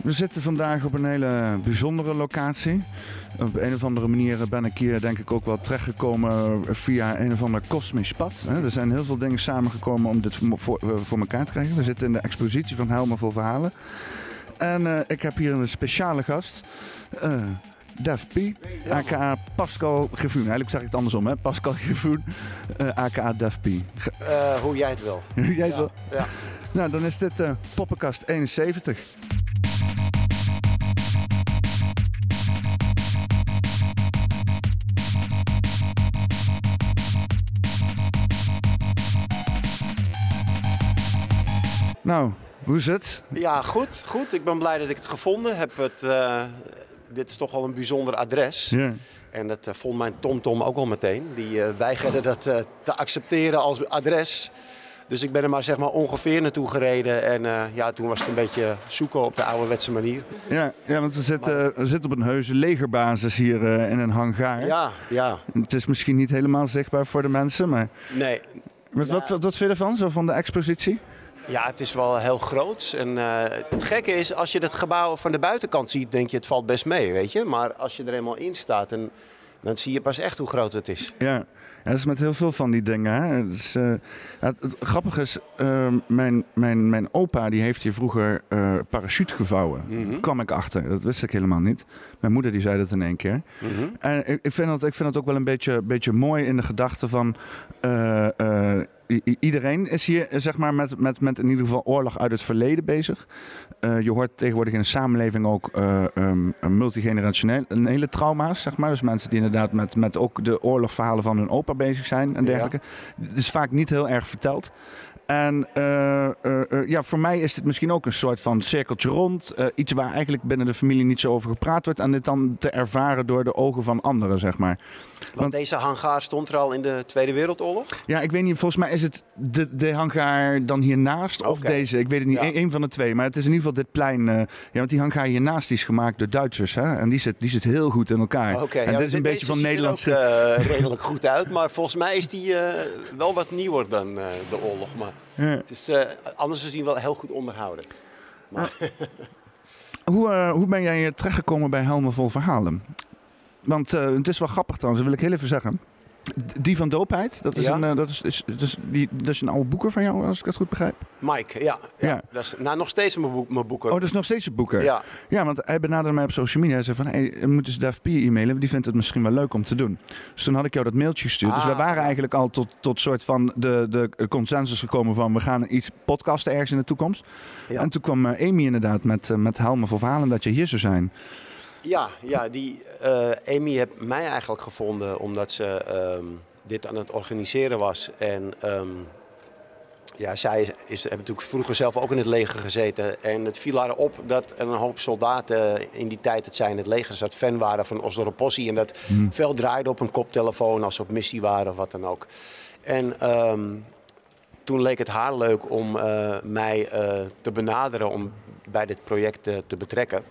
We zitten vandaag op een hele bijzondere locatie. Op een of andere manier ben ik hier denk ik ook wel terechtgekomen via een of ander kosmisch pad. Er zijn heel veel dingen samengekomen om dit voor, voor elkaar te krijgen. We zitten in de expositie van Helmer vol Verhalen. En uh, ik heb hier een speciale gast. Uh, Def P, aka Pascal Gevoen. Eigenlijk zeg ik het andersom, hè? Pascal Gevoen, uh, aka Def P. Hoe jij het wil. hoe jij het ja. wil? Ja. Nou, dan is dit Poppenkast 71. Nou, hoe is het? Ja, goed, goed. Ik ben blij dat ik het gevonden heb. Het, uh, dit is toch wel een bijzonder adres. Ja. En dat uh, vond mijn TomTom ook al meteen. Die uh, weigerde dat te accepteren als adres. Dus ik ben er maar zeg maar ongeveer naartoe gereden. En ja, toen was het een beetje zoeken op de ouderwetse manier. Ja, ja want we zitten, maar... we zitten op een heuse legerbasis hier in een hangaar. Ja, ja. Het is misschien niet helemaal zichtbaar voor de mensen, maar... Nee. Wat, wat, wat, wat vind je ervan, zo van de expositie? Ja, het is wel heel groot. En uh, het gekke is, als je het gebouw van de buitenkant ziet, denk je het valt best mee, weet je. Maar als je er eenmaal in staat, en, dan zie je pas echt hoe groot het is. Ja, ja dat is met heel veel van die dingen. Hè. Dus, uh, het, het grappige is, uh, mijn, mijn, mijn opa die heeft hier vroeger uh, parachute gevouwen. Mm -hmm. kwam ik achter, dat wist ik helemaal niet. Mijn moeder die zei dat in één keer. Mm -hmm. En ik, ik, vind dat, ik vind dat ook wel een beetje, beetje mooi in de gedachte van... Iedereen is hier zeg maar, met, met, met in ieder geval oorlog uit het verleden bezig. Uh, je hoort tegenwoordig in de samenleving ook uh, um, multigenerationele trauma's. Zeg maar. Dus mensen die inderdaad met, met ook de oorlogverhalen van hun opa bezig zijn en dergelijke. Ja. Het is vaak niet heel erg verteld. En uh, uh, ja, voor mij is dit misschien ook een soort van cirkeltje rond. Iets waar eigenlijk binnen de familie niet zo over gepraat wordt. En dit dan te ervaren door de ogen van anderen, zeg maar. Want, Want deze hangaar stond er al in de Tweede Wereldoorlog? Ja, ik weet niet. Volgens mij is het de, de hangaar dan hiernaast okay. of deze. Ik weet het niet. Ja. Eén van de twee. Maar het is in ieder geval dit plein. ja, want die hangaar hiernaast die is gemaakt door Duitsers. Hè? En die zit, die zit heel goed in elkaar. Oké. Okay, en ja, dit is een beetje van Nederlandse... Ook, uh, redelijk goed uit. Maar volgens mij is die uh, wel wat nieuwer dan de oorlog. Maar het is anders gezien wel heel goed onderhouden. Maar hoe, hoe ben jij terechtgekomen bij Helmen vol Verhalen? Want uh, het is wel grappig trouwens, dat wil ik heel even zeggen. Die van Doopheid, dat is, Ja. een, uh, dat is, is, die, dat is een oude boeker van jou, als ik het goed begrijp. Mike, ja. ja. Ja. Dat is nou, nog steeds mijn, boek, mijn boeken. Oh, dat is nog steeds een boeker? Ja. Ja, want hij benaderde mij op social media. Hij zei van, hey, moeten eens Dave e-mailen. Die vindt het misschien wel leuk om te doen. Dus toen had ik jou dat mailtje gestuurd. dus Ah, we waren ja. eigenlijk al tot, tot soort van de, de consensus gekomen van... we gaan iets podcasten ergens in de toekomst. Ja. En toen kwam eh, Amy inderdaad met, eh, met Helmen voor Verhalen dat je hier zou zijn. Ja, ja die eh, Amy heeft mij eigenlijk gevonden omdat ze ehm, dit aan het organiseren was. En ehm, ja, zij is, is, heeft natuurlijk vroeger zelf ook in het leger gezeten. En het viel haar op dat een hoop soldaten in die tijd dat zij in het leger zat fan waren van Osdoropossi. En dat Hmm. veel draaide op een koptelefoon als ze op missie waren of wat dan ook. En ehm, toen leek het haar leuk om eh, mij eh, te benaderen om bij dit project te betrekken.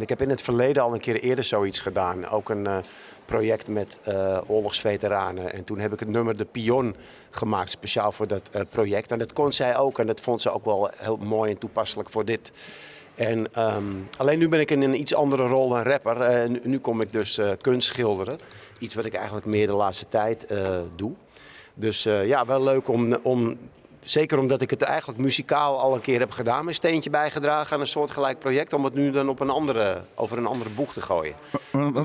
Ik heb in het verleden al een keer eerder zoiets gedaan. Ook een eh, project met eh, oorlogsveteranen. En toen heb ik het nummer De Pion gemaakt, speciaal voor dat eh, project. En dat kon zij ook. En dat vond ze ook wel heel mooi en toepasselijk voor dit. En, ehm, alleen nu ben ik in een iets andere rol dan rapper. Nu, nu kom ik dus kunst schilderen. Iets wat ik eigenlijk meer de laatste tijd doe. Dus ja, wel leuk om, om Zeker omdat ik het eigenlijk muzikaal al een keer heb gedaan, mijn steentje bijgedragen aan een soortgelijk project, om het nu dan op een andere, over een andere boeg te gooien.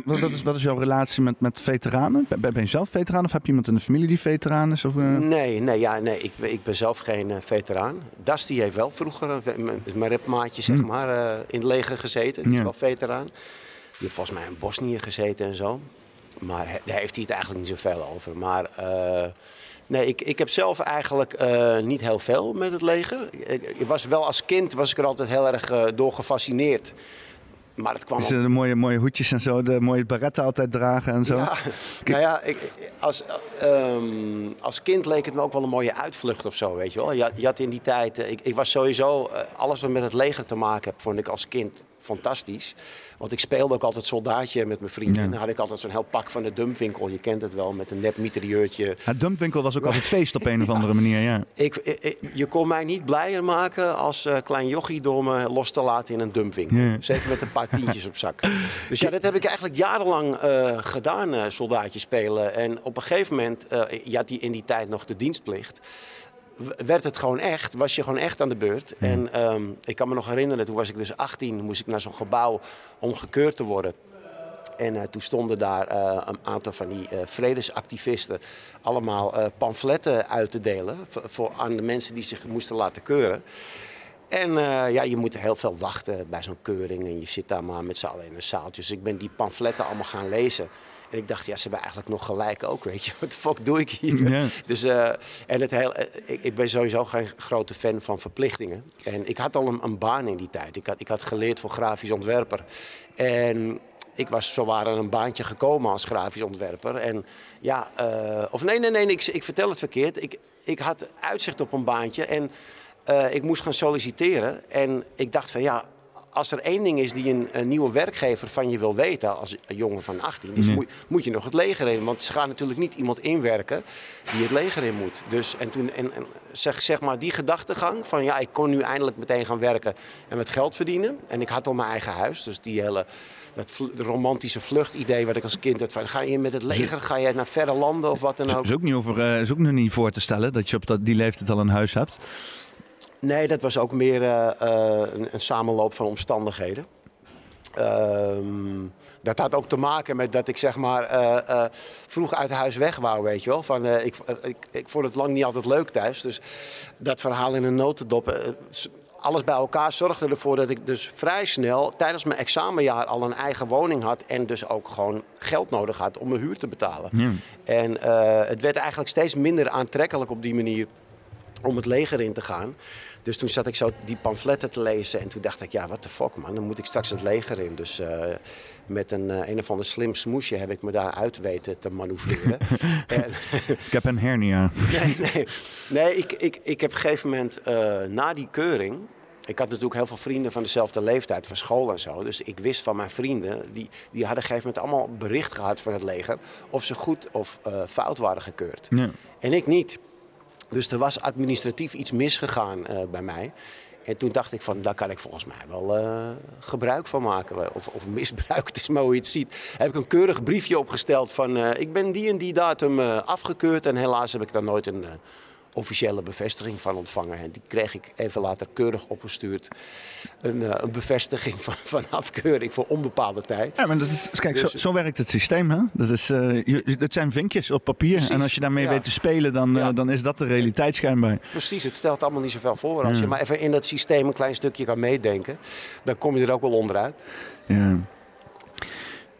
Wat, is, wat is jouw relatie met, met veteranen? Ben, ben je zelf veteraan of heb je iemand in de familie die veteraan is? Of, eh? Nee, nee, ja, nee ik, ben- ik ben zelf geen eh, veteraan. Dusty heeft wel vroeger, een ve- mijn- rapmaatje zeg maar, eh, in het leger gezeten. Die is Ja. wel veteraan. Die heeft volgens mij in Bosnië gezeten en zo. Maar he- daar heeft hij het eigenlijk niet zoveel over. Maar eh, nee, ik, ik heb zelf eigenlijk eh, niet heel veel met het leger. Ik, ik was wel als kind was ik er altijd heel erg eh, door gefascineerd. Maar het kwam Dus, de mooie, mooie hoedjes en zo, de mooie baretten altijd dragen en zo. ja, nou ja, ik, als, ehm, als kind leek het me ook wel een mooie uitvlucht of zo, weet je wel. Je, had- je had in die tijd, eh, ik, ik was sowieso, alles wat met het leger te maken heb, vond ik als kind fantastisch. Want ik speelde ook altijd soldaatje met mijn vrienden. Ja. En dan had ik altijd zo'n heel pak van de dumpwinkel. Je kent het wel, met een nep mitrailleurtje. Het dumpwinkel was ook altijd feest op een of andere manier, ja. Ik, ik- je kon mij niet blijer maken als eh, klein jochie door me los te laten in een dumpwinkel. Ja. Zeker met een paar tientjes op zak. Dus ja, dat heb ik eigenlijk jarenlang eh, gedaan, eh, soldaatje spelen. En op een gegeven moment, je had die in die tijd nog de dienstplicht. Werd het gewoon echt, was je gewoon echt aan de beurt. En ehm, ik kan me nog herinneren, toen was ik dus 18, moest ik naar zo'n gebouw om gekeurd te worden. En eh, toen stonden daar eh, een aantal van die eh, vredesactivisten allemaal pamfletten uit te delen voor, voor aan de mensen die zich moesten laten keuren. En ja, je moet heel veel wachten bij zo'n keuring en je zit daar maar met z'n allen in een zaaltje. Dus ik ben die pamfletten allemaal gaan lezen. En ik dacht, ja, ze hebben eigenlijk nog gelijk ook, weet je. Wat de fuck doe ik hier? Ja. Dus, eh, en het heel, eh, ik, ik ben sowieso geen grote fan van verplichtingen. En ik had al een, een baan in die tijd. Ik had, ik had geleerd voor grafisch ontwerper. En ik was zowaar aan een baantje gekomen als grafisch ontwerper. En ja, eh, of nee, nee, nee, ik, ik vertel het verkeerd. Ik, ik had uitzicht op een baantje en ik moest gaan solliciteren. En ik dacht van ja, als er één ding is die een, een nieuwe werkgever van je wil weten als een jongen van 18, is Nee. moet, moet je nog het leger in. Want ze gaan natuurlijk niet iemand inwerken die het leger in moet. Dus en toen, en, en zeg, zeg maar die gedachtegang van ja, ik kon nu eindelijk meteen gaan werken en met geld verdienen. En ik had al mijn eigen huis, dus die hele dat romantische vluchtidee wat ik als kind had van ga je met het leger, ga je naar verre landen of wat dan ook. Is ook, niet over, eh, is ook nog niet voor te stellen dat je op dat, die leeftijd al een huis hebt. Nee, dat was ook meer eh, eh, een, een samenloop van omstandigheden. Ehm, dat had ook te maken met dat ik zeg maar eh, vroeg uit huis weg wou, weet je wel. Van, ik, ik, ik vond het lang niet altijd leuk thuis. Dus dat verhaal in een notendop. alles bij elkaar zorgde ervoor dat ik dus vrij snel tijdens mijn examenjaar al een eigen woning had. En dus ook gewoon geld nodig had om mijn huur te betalen. Ja. En het werd eigenlijk steeds minder aantrekkelijk op die manier om het leger in te gaan. Dus toen zat ik zo die pamfletten te lezen en toen dacht ik, ja, what the fuck man, dan moet ik straks het leger in. Dus eh, met een, eh, een of ander slim smoesje heb ik me daar uit weten te manoeuvreren. en, Ik heb een hernia. nee, nee, nee ik, ik, ik heb op een gegeven moment eh, na die keuring. Ik had natuurlijk heel veel vrienden van dezelfde leeftijd, van school en zo. Dus ik wist van mijn vrienden, die, die hadden op een gegeven moment allemaal bericht gehad van het leger. of ze goed of fout waren gekeurd. Ja. En ik niet. Dus er was administratief iets misgegaan eh, bij mij. En toen dacht ik van, daar kan ik volgens mij wel eh, gebruik van maken. Of, of misbruik, het is maar hoe je het ziet. Heb ik een keurig briefje opgesteld van, eh, ik ben die en die datum afgekeurd. En helaas heb ik daar nooit een officiële bevestiging van ontvangen. En die kreeg ik even later keurig opgestuurd. Een, eh, een bevestiging van, van afkeuring voor onbepaalde tijd. Ja, maar dat is, kijk, zo, Dus- zo werkt het systeem. Hè? Dat, is, je, dat zijn vinkjes op papier. Precies, En als je daarmee ja. weet te spelen, dan, eh, dan is dat de realiteit schijnbaar. Precies, het stelt allemaal niet zoveel voor. Als je maar even in dat systeem een klein stukje kan meedenken, dan kom je er ook wel onderuit. Ja.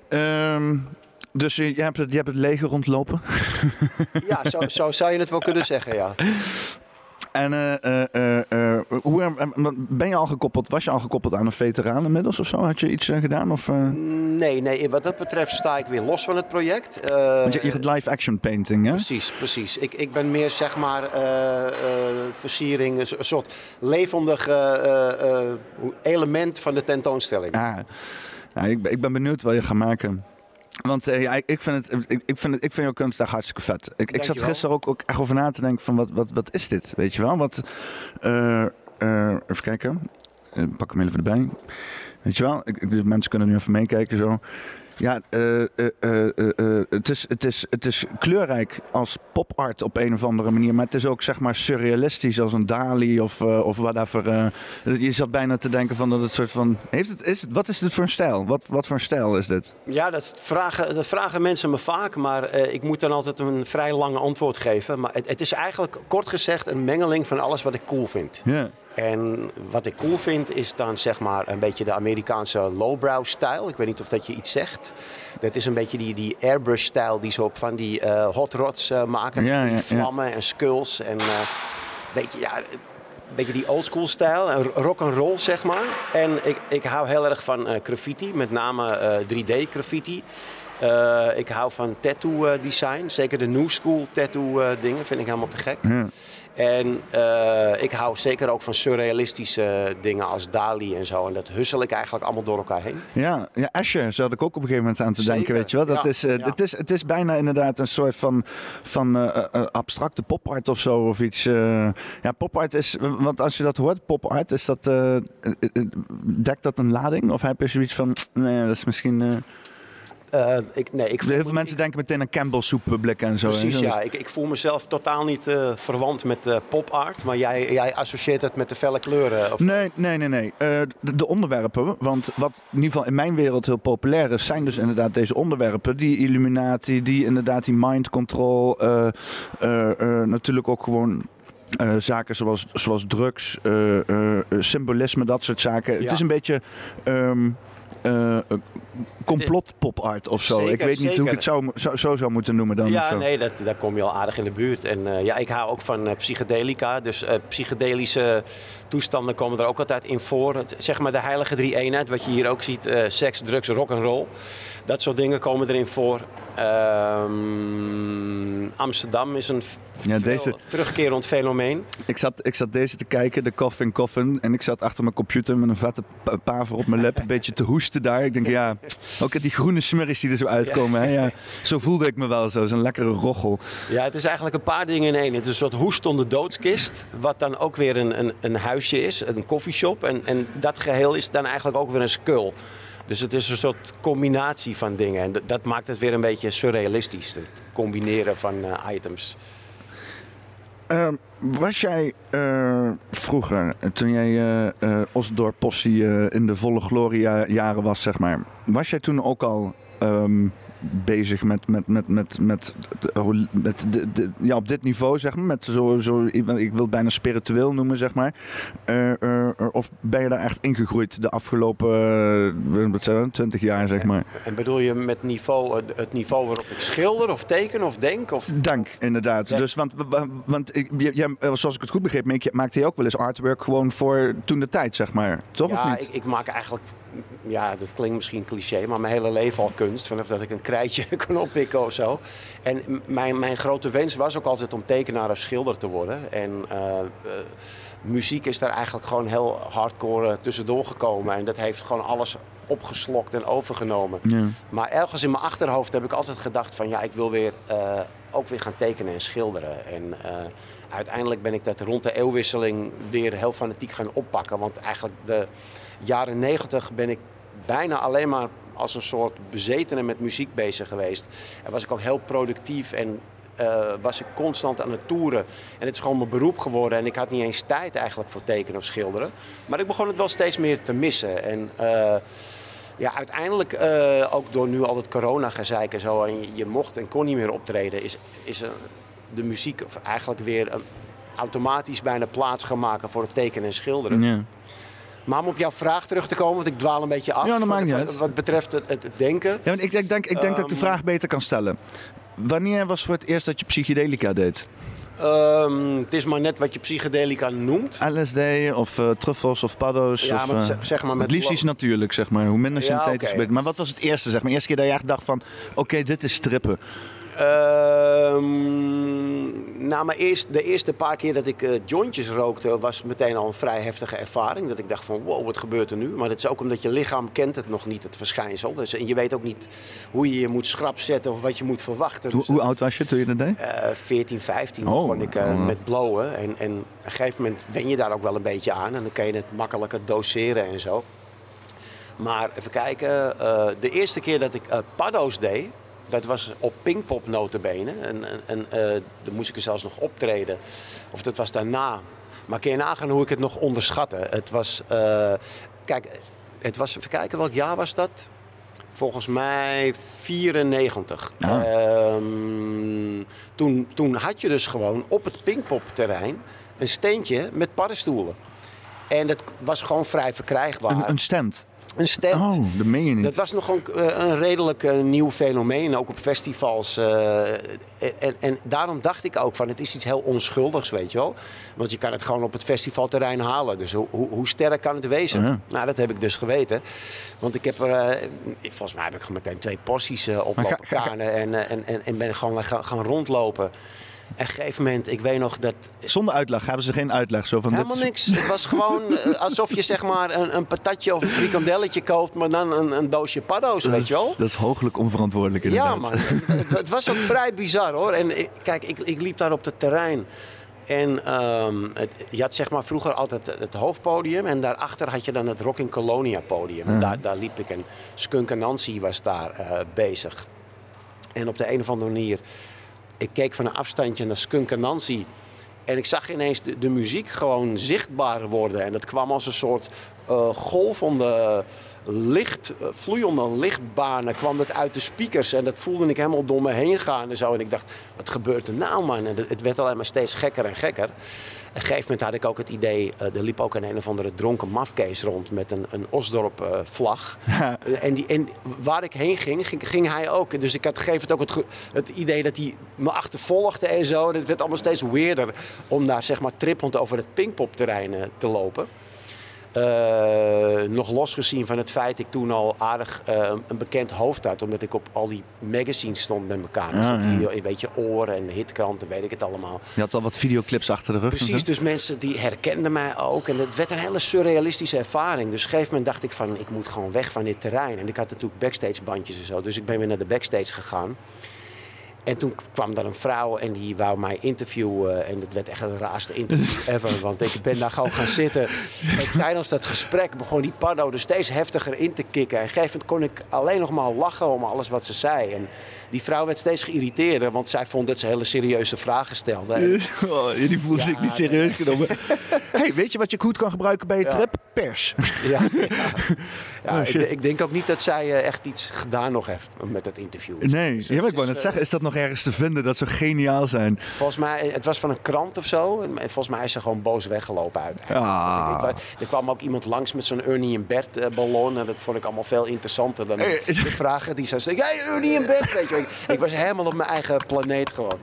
Ehm, dus je, je, hebt het, je hebt het leger rondlopen. Ja, zo, zo zou je het wel kunnen zeggen, ja. En eh, eh, eh, eh, hoe, eh, ben je al gekoppeld? Was je al gekoppeld aan een veteraan inmiddels of zo? Had je iets eh, gedaan? Of, eh? Nee, nee, wat dat betreft sta ik weer los van het project. Eh, Want je, je gaat live action painting, hè? Precies, precies. Ik, ik ben meer zeg maar eh, eh, versiering, een so- een soort levendig eh, eh, eh, element van de tentoonstelling. Ah, ja, ik, ben- ik ben benieuwd wat je gaat maken. Want eh, ja, ik, vind het, ik, ik, vind het, ik vind jouw kunst echt hartstikke vet. Ik, ik zat gisteren ook, ook echt over na te denken van wat, wat, wat is dit? Weet je wel? Wat, eh, eh, even kijken. Pak hem even erbij. Weet je wel? Ik, mensen kunnen nu even meekijken zo. Ja, eh, eh, eh, het, is, het, is, het is kleurrijk als popart op een of andere manier. Maar het is ook zeg maar surrealistisch als een Dali of, of whatever. je zat bijna te denken van dat het soort van... Heeft het, is het, wat is dit voor een stijl? Wat, wat voor een stijl is dit? Ja, dat vragen, dat vragen mensen me vaak, maar ik moet dan altijd een vrij lang antwoord geven. Maar het, het is eigenlijk kort gezegd een mengeling van alles wat ik cool vind. Ja. En wat ik cool vind is dan zeg maar een beetje de Amerikaanse lowbrow stijl. Ik weet niet of dat je iets zegt. Dat is een beetje die, die airbrush stijl die ze op van die eh, hot rods eh, maken. Ja, die ja, ja. vlammen en skulls en eh, beetje, ja, een beetje die oldschool stijl. Rock and roll zeg maar. En ik, ik hou heel erg van graffiti, met name eh, 3D graffiti. Ik hou van tattoo design. Zeker de new school tattoo dingen vind ik helemaal te gek. Ja. En uh, ik hou zeker ook van surrealistische dingen als Dali en zo. En dat hussel ik eigenlijk allemaal door elkaar heen. Ja, ja Asher zat ik ook op een gegeven moment aan te denken, weet je wel. Dat is, uh, ja. het, is, het is bijna inderdaad een soort van, van uh, abstracte popart of zo. Of iets. ja, popart is, want als je dat hoort, popart, is dat, dekt dat een lading? Of heb je zoiets van, nee, dat is misschien... Uh, ik, nee, ik Heel veel mensen denken meteen aan Campbell soepblikken en zo. Precies, ja. Ik, ik, voel mezelf totaal niet uh, verwant met uh, pop art. Maar jij, jij associeert het met de felle kleuren? Of... Nee, nee, nee. nee. De, de, onderwerpen, want wat in ieder geval in mijn wereld heel populair is... zijn dus inderdaad deze onderwerpen. Die Illuminati, die inderdaad die mind control. natuurlijk ook gewoon uh, zaken zoals, zoals drugs, uh, uh, symbolisme, dat soort zaken. Ja. Het is een beetje um, complot pop art of zo. Zeker, ik weet niet zeker. hoe ik het zou, zo, zo zou moeten noemen dan. Ja, nee, dat, daar kom je al aardig in de buurt. En uh, ja, ik hou ook van uh, psychedelica. Dus uh, psychedelische toestanden komen er ook altijd in voor. Het, zeg maar de heilige drie eenheid, wat je hier ook ziet. seks, drugs, rock en roll. Dat soort dingen komen erin voor. Um, Amsterdam is een ja, deze... terugkerend fenomeen. Ik zat, ik zat deze te kijken, de Coffin Coffin. En ik zat achter mijn computer met een vette paver op mijn lap. Een beetje te hoesten daar. Ik denk, ja, ook die groene smurries die er zo uitkomen. Ja. Hè? Ja, zo voelde ik me wel zo, zo'n lekkere rochel. Ja, het is eigenlijk een paar dingen in één. Het is een soort hoest onder doodskist. Wat dan ook weer een, een, een is, een koffieshop. En, en dat geheel is dan eigenlijk ook weer een skull. Dus het is een soort combinatie van dingen. En dat maakt het weer een beetje surrealistisch. Het combineren van uh, items. Uh, was jij uh, vroeger, toen jij uh, Osdorp in de volle gloria jaren was, zeg maar. Was jij toen ook al um, bezig met, met, met, met, met, met de, de, ja, op dit niveau, zeg maar. Met zo, zo, ik wil het bijna spiritueel noemen, zeg maar. Uh, uh, of ben je daar echt ingegroeid de afgelopen uh, 20 jaar, zeg maar? En bedoel je met niveau, het niveau waarop ik schilder of teken of denk? Of... Dank, inderdaad. Dus, want, want ik, jij, zoals ik het goed begreep, maakte je ook wel eens artwork gewoon voor toen de tijd, zeg maar. Toch ja, of niet? Ik, ik maak eigenlijk ja, dat klinkt misschien cliché, maar mijn hele leven al kunst. Vanaf dat ik een krijtje kon oppikken of zo. En mijn, mijn grote wens was ook altijd om tekenaar of schilder te worden. En uh, uh, muziek is daar eigenlijk gewoon heel hardcore tussendoor gekomen. En dat heeft gewoon alles opgeslokt en overgenomen. Ja. Maar ergens in mijn achterhoofd heb ik altijd gedacht van ja, ik wil weer uh, ook weer gaan tekenen en schilderen. En uiteindelijk ben ik dat rond de eeuwwisseling weer heel fanatiek gaan oppakken. Want eigenlijk de jaren negentig ben ik bijna alleen maar als een soort bezetene met muziek bezig geweest. En was ik ook heel productief en uh, was ik constant aan het toeren. En het is gewoon mijn beroep geworden. En ik had niet eens tijd eigenlijk voor tekenen of schilderen. Maar ik begon het wel steeds meer te missen. En uh, ja, uiteindelijk, uh, ook door nu al het corona-gezeik en zo... en je, mocht en kon niet meer optreden... is, is de muziek eigenlijk weer automatisch bijna plaats gaan maken voor het tekenen en schilderen. Ja. Maar om op jouw vraag terug te komen, want ik dwaal een beetje af. Ja, dat maakt niet wat, uit. wat betreft het, het, denken. Ja, want ik, ik denk, ik denk um, dat ik de vraag beter kan stellen. Wanneer was voor het eerst dat je psychedelica deed? Um, het is maar net wat je psychedelica noemt. LSD of uh, truffels of paddo's. Ja, of, maar uh, zeg maar met het liefst iets natuurlijk, zeg maar. Hoe minder synthetisch ja, okay. beter. Maar wat was het eerste, zeg maar? Eerste keer dat je echt dacht van, oké, okay, dit is strippen. Um, nou, maar eerst, de eerste paar keer dat ik uh, jointjes rookte, was meteen al een vrij heftige ervaring. Dat ik dacht van, wow, wat gebeurt er nu? Maar dat is ook omdat je lichaam kent het nog niet, het verschijnsel. Dus, en je weet ook niet hoe je je moet schrap zetten of wat je moet verwachten. Hoe, dus, hoe oud was je toen je dat deed? Uh, 14, 15 oh, begon ik uh, oh. met blowen. En, en op een gegeven moment wen je daar ook wel een beetje aan. En dan kan je het makkelijker doseren en zo. Maar even kijken, uh, de eerste keer dat ik paddo's deed, dat was op Pinkpop. En, en, en uh, dan moest ik er zelfs nog optreden. Of dat was daarna. Maar kun je nagaan hoe ik het nog onderschatte. Het was, uh, kijk, het was, even kijken, welk jaar was dat? Volgens mij 94. Ah. Um, toen, toen had je dus gewoon op het Pinkpop terrein een steentje met paddenstoelen. En dat was gewoon vrij verkrijgbaar. Een, een stand? Een stand. Oh, dat meen je niet. Dat was nog een, een redelijk uh, nieuw fenomeen, ook op festivals. Uh, en, en, daarom dacht ik ook van, het is iets heel onschuldigs, weet je wel. Want je kan het gewoon op het festivalterrein halen. Dus hoe, hoe, hoe sterk kan het wezen? Ja. Nou, dat heb ik dus geweten. Want ik heb er, uh, volgens mij heb ik meteen twee porties op lopen kanen en, en, en, en ben gewoon gaan, gaan rondlopen. En op een gegeven moment, ik weet nog dat... Zonder uitleg, gaven ze geen uitleg? Zo van Helemaal dit niks. Het was gewoon eh, alsof je zeg maar een, een patatje of een frikandelletje koopt, maar dan een, een doosje paddo's, weet je wel. Dat is hooglijk onverantwoordelijk Ja, inderdaad. man. het, het was ook vrij bizar hoor. En kijk, ik, ik liep daar op het terrein. En ehm, het, je had zeg maar vroeger altijd het, hoofdpodium. En daarachter had je dan het Rock in Colonia podium. En daar, daar liep ik. En Skunk en Nancy was daar eh, bezig. En op de een of andere manier... Ik keek van een afstandje naar Skunk en Nancy. En ik zag ineens de, muziek gewoon zichtbaar worden. En dat kwam als een soort eh golvende licht, eh, vloeiende lichtbanen kwam dat uit de speakers. En dat voelde ik helemaal door me heen gaan en zo. En ik dacht, wat gebeurt er nou man? En het werd alleen maar steeds gekker en gekker. Een gegeven moment had ik ook het idee, eh, er liep ook een een of andere dronken mafkees rond met een, een Osdorp-vlag. en, die, en waar ik heen ging, ging, ging hij ook. Dus ik had gegeven het ook het, het idee dat hij me achtervolgde en zo. Het werd allemaal steeds weerder om daar zeg maar trippend over het Pinkpopterrein eh, te lopen. Eh, nog losgezien van het feit dat ik toen al aardig eh, een bekend hoofd had. Omdat ik op al die magazines stond met elkaar. Dus Ja, die, ja. eh, weet je, oren en hitkranten, weet ik het allemaal. Je had al wat videoclips achter de rug. Precies, dus mensen die herkenden mij ook. En het werd een hele surrealistische ervaring. Dus op een gegeven moment dacht ik van, ik moet gewoon weg van dit terrein. En ik had natuurlijk backstage bandjes en zo. Dus ik ben weer naar de backstage gegaan. En toen kwam daar een vrouw en die wou mij interviewen. En het werd echt het raarste interview ever. Want ik ben daar gewoon gaan zitten. En tijdens dat gesprek begon die paddo er steeds heftiger in te kicken. En gegeven kon ik alleen nog maar lachen om alles wat ze zei. En die vrouw werd steeds geïrriteerder. Want zij vond dat ze hele serieuze vragen stelde. Oh, die voelde zich niet serieus genomen. hey, weet je wat je goed kan gebruiken bij je trip? Pers. Ja, Oh, ik, ik denk ook niet dat zij eh, echt iets gedaan nog heeft met het interview. Nee, Dus ja, ik wou net eh, zeggen, is dat nog ergens te vinden? Dat zou geniaal zijn. Volgens mij, het was van een krant of zo. En volgens mij is ze gewoon boos weggelopen uit. Ah. Ik- ik- er kwam ook iemand langs met zo'n Ernie en Bert eh, ballon. En dat vond ik allemaal veel interessanter dan Eh, de vragen die ze stelde. Hey, Ernie en Bert, weet je. Ik, was helemaal op mijn eigen planeet gewoon.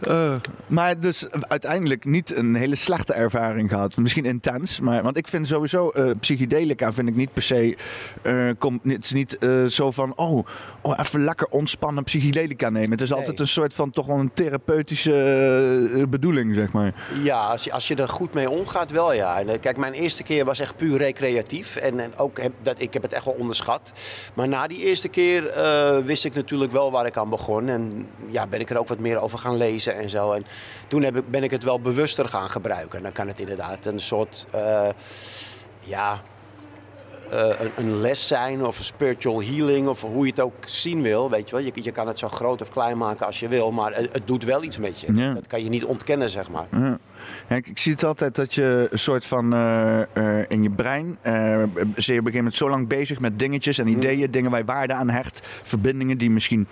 Eh, maar dus uiteindelijk niet een hele slechte ervaring gehad. Misschien intens, maar want ik vind sowieso eh psychedelica vind ik niet per se komt het is niet zo van oh, oh even lekker ontspannen psychedelica nemen. Het is altijd een soort van toch wel een therapeutische bedoeling zeg maar. Ja, als je, als je er goed mee omgaat, wel ja. En, kijk, mijn eerste keer was echt puur recreatief. En, en ook heb, dat, ik heb het echt wel onderschat. Maar na die eerste keer wist ik natuurlijk wel waar ik aan begon. En ja, ben ik er ook wat meer over gaan lezen en zo. En toen heb ik, ben ik het wel bewuster gaan gebruiken. En dan kan het inderdaad een soort, eh, ja, eh, een, een les zijn of een spiritual healing of hoe je het ook zien wil. Weet je, wel. Je, je kan het zo groot of klein maken als je wil, maar het, het doet wel iets met je. Ja. Dat kan je niet ontkennen, zeg maar. Ja. Ja, ik, ik zie het altijd dat je een soort van eh, eh, in je brein eh zie je op een gegeven moment zo lang bezig met dingetjes en ideeën, dingen waar je waarde aan hecht, verbindingen die misschien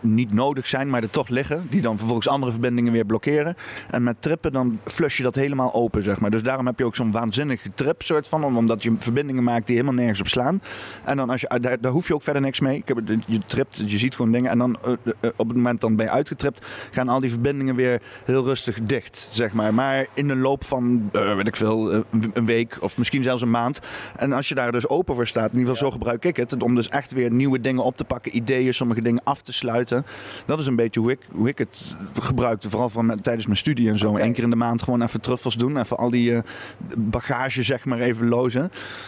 niet nodig zijn, maar er toch liggen, die dan vervolgens andere verbindingen weer blokkeren. En met trippen dan flush je dat helemaal open, zeg maar. Dus daarom heb je ook zo'n waanzinnige trip soort van, om- omdat je verbindingen maakt die helemaal nergens op slaan. En dan als je, uit- daar, daar hoef je ook verder niks mee. Ik heb, het- je tript, je ziet gewoon dingen en dan eh, eh, op het moment dan ben je uitgetript, gaan al die verbindingen weer heel rustig dicht, zeg maar. Maar in de loop van, eh, weet ik veel, eh, een- week of misschien zelfs een maand. En als je daar dus open voor staat, in ieder geval zo gebruik ik het, om dus echt weer nieuwe dingen op te pakken, ideeën, sommige dingen af te sluiten. Dat is een beetje hoe ik, hoe ik het gebruikte, vooral van, tijdens mijn studie en zo. Oké. Eén keer in de maand gewoon even truffels doen, even al die eh, bagage zeg maar even lozen.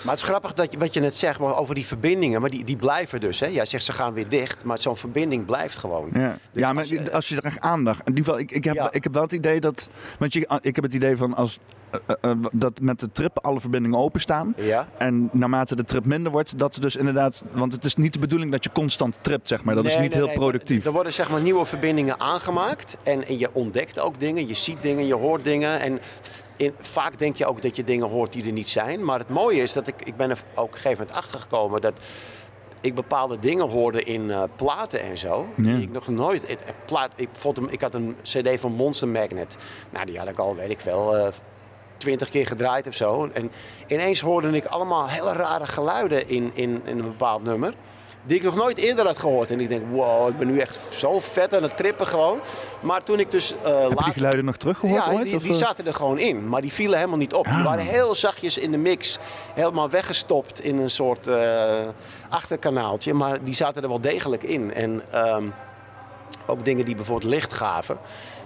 Maar het is grappig dat je, wat je net zegt maar over die verbindingen, maar die, die blijven dus. Hè? Jij zegt ze gaan weer dicht, maar zo'n verbinding blijft gewoon. Ja, Dus ja maar als je- als je er echt aandacht. In ieder geval, ik, ik, heb, Ja. ik heb wel het idee dat. Want je, ik heb het idee van als. eh, eh, eh, dat met de trip alle verbindingen openstaan. Ja? En naarmate de trip minder wordt, dat ze dus inderdaad. Want het is niet de bedoeling dat je constant tript, zeg maar. Dat is niet nee, heel nee, productief. Er worden zeg maar nieuwe verbindingen aangemaakt en, en je ontdekt ook dingen, je ziet dingen, je hoort dingen. En in, vaak denk je ook dat je dingen hoort die er niet zijn. Maar het mooie is dat ik, ik ben er ook op een gegeven moment achter gekomen dat ik bepaalde dingen hoorde in eh, platen en zo. Ja. Die ik nog nooit. Het plaat, ik, vond hem, ik had een CD van Monster Magnet. Nou, die had ik al, weet ik wel. eh, twintig keer gedraaid of zo. En ineens hoorde ik allemaal hele rare geluiden in, in, in een bepaald nummer. Die ik nog nooit eerder had gehoord. En ik denk, wow, ik ben nu echt zo vet aan het trippen gewoon. Maar toen ik dus eh Heb je die later... geluiden nog teruggehoord Ja, ooit? die, die eh? zaten er gewoon in, maar die vielen helemaal niet op. Die Ah. waren heel zachtjes in de mix, helemaal weggestopt in een soort eh, achterkanaaltje. Maar die zaten er wel degelijk in. En ehm, ook dingen die bijvoorbeeld licht gaven.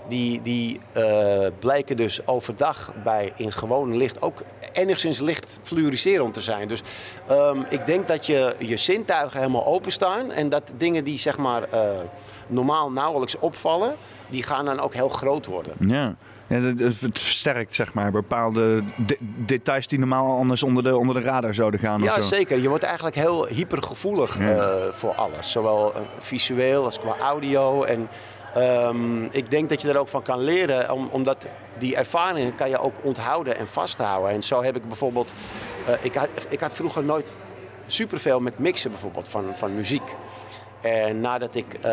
Die, die uh, blijken dus overdag bij in gewoon licht ook enigszins licht fluoriserend te zijn. Dus um, ik denk dat je je zintuigen helemaal openstaan en dat dingen die zeg maar uh, normaal nauwelijks opvallen, die gaan dan ook heel groot worden. Ja. Ja, het versterkt zeg maar bepaalde de details die normaal anders onder de, onder de radar zouden gaan. Ja, zeker. Je wordt eigenlijk heel hypergevoelig ja. uh, voor alles. Zowel visueel als qua audio. En um, ik denk dat je er ook van kan leren, om, omdat die ervaringen kan je ook onthouden en vasthouden. En zo heb ik bijvoorbeeld, uh, ik, had, ik had vroeger nooit superveel met mixen bijvoorbeeld van, van muziek. En nadat ik uh,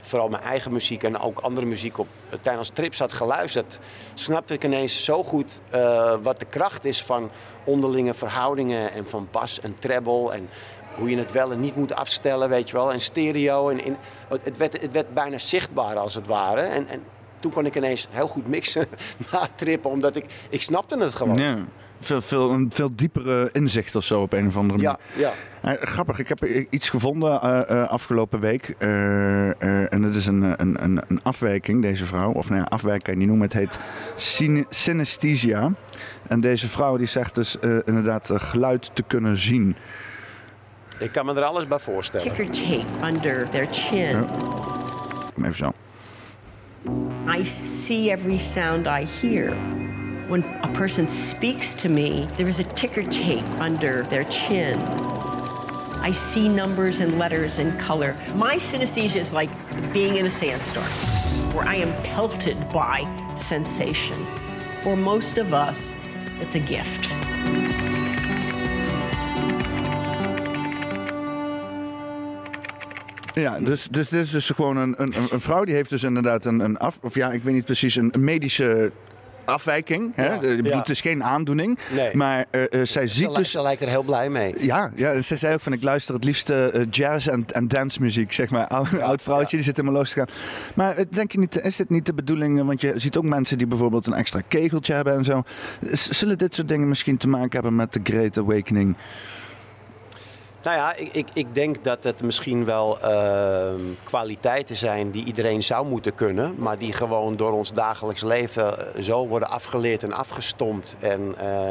vooral mijn eigen muziek en ook andere muziek op, tijdens trips had geluisterd, snapte ik ineens zo goed uh, wat de kracht is van onderlinge verhoudingen en van bas en treble en hoe je het wel en niet moet afstellen, weet je wel. En stereo. En, in, het, werd, het werd bijna zichtbaar als het ware. En, en toen kon ik ineens heel goed mixen na trippen, omdat ik, ik snapte het gewoon. Ja veel, veel, een veel diepere inzicht of zo op een of andere manier. Ja, ja. grappig, ik heb iets gevonden uh, uh, afgelopen week. Uh, en het is een, een, een, een, afwijking, deze vrouw. Of nou ja, afwijking kan je niet noemen. Het heet synesthesia. En deze vrouw die zegt dus inderdaad geluid te kunnen zien. Ik kan me er alles bij voorstellen. Ticker tape under their chin. Ja. Even zo. I see every sound I hear. When a person speaks to me, there is a ticker tape under their chin. I see numbers and letters and color. My synesthesia is like being in a sandstorm, where I am pelted by sensation. For most of us, it's a gift. Ja, dus, dus dit is dus gewoon een, een, een vrouw die heeft dus inderdaad een, een af... Of ja, ik weet niet precies, een medische afwijking. Hè? Ja, ja. Het is geen aandoening. Nee. Maar uh, uh, zij ziet ze dus... Ze lijkt er heel blij mee. Ja, ja ze zei ook van ik luister het liefst uh, jazz en, en dancemuziek. Zeg maar, oud, ja, oud vrouwtje die zit helemaal los te gaan. Maar denk je niet, is dit niet de bedoeling? Want je ziet ook mensen die bijvoorbeeld een extra kegeltje hebben en zo. Zullen dit soort dingen misschien te maken hebben met de Great Awakening? Nou ja, ik, ik, ik, denk dat het misschien wel uh, kwaliteiten zijn die iedereen zou moeten kunnen, maar die gewoon door ons dagelijks leven zo worden afgeleerd en afgestompt. En uh,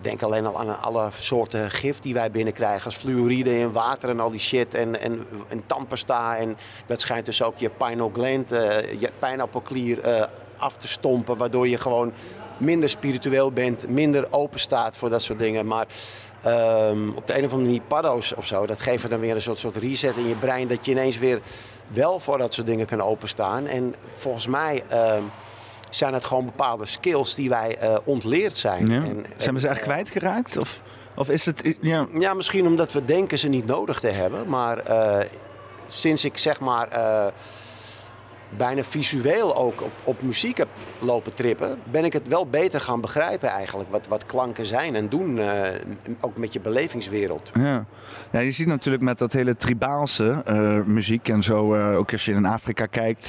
denk alleen al aan alle soorten gif die wij binnenkrijgen, als fluoride in water en al die shit en, en, en. En dat schijnt dus ook je pineal gland, uh, je pijnappelklier af te stompen, waardoor je gewoon minder spiritueel bent, minder open staat voor dat soort dingen. Maar um, op de een of andere manier paddo's of zo, dat geeft dan weer een soort, soort reset in je brein. Dat je ineens weer wel voor dat soort dingen kan openstaan. En volgens mij um, zijn het gewoon bepaalde skills die wij uh, ontleerd zijn. Ja. En, zijn we ze echt kwijtgeraakt? Of, of is het... Ja. ja, misschien omdat we denken ze niet nodig te hebben. Maar uh, sinds ik zeg maar... Uh, bijna visueel ook op, op muziek heb lopen trippen, ben ik het wel beter gaan begrijpen eigenlijk. Wat, wat klanken zijn en doen, uh, ook met je belevingswereld. Ja. ja, je ziet natuurlijk met dat hele tribaalse uh, muziek en zo, uh, ook als je in Afrika kijkt,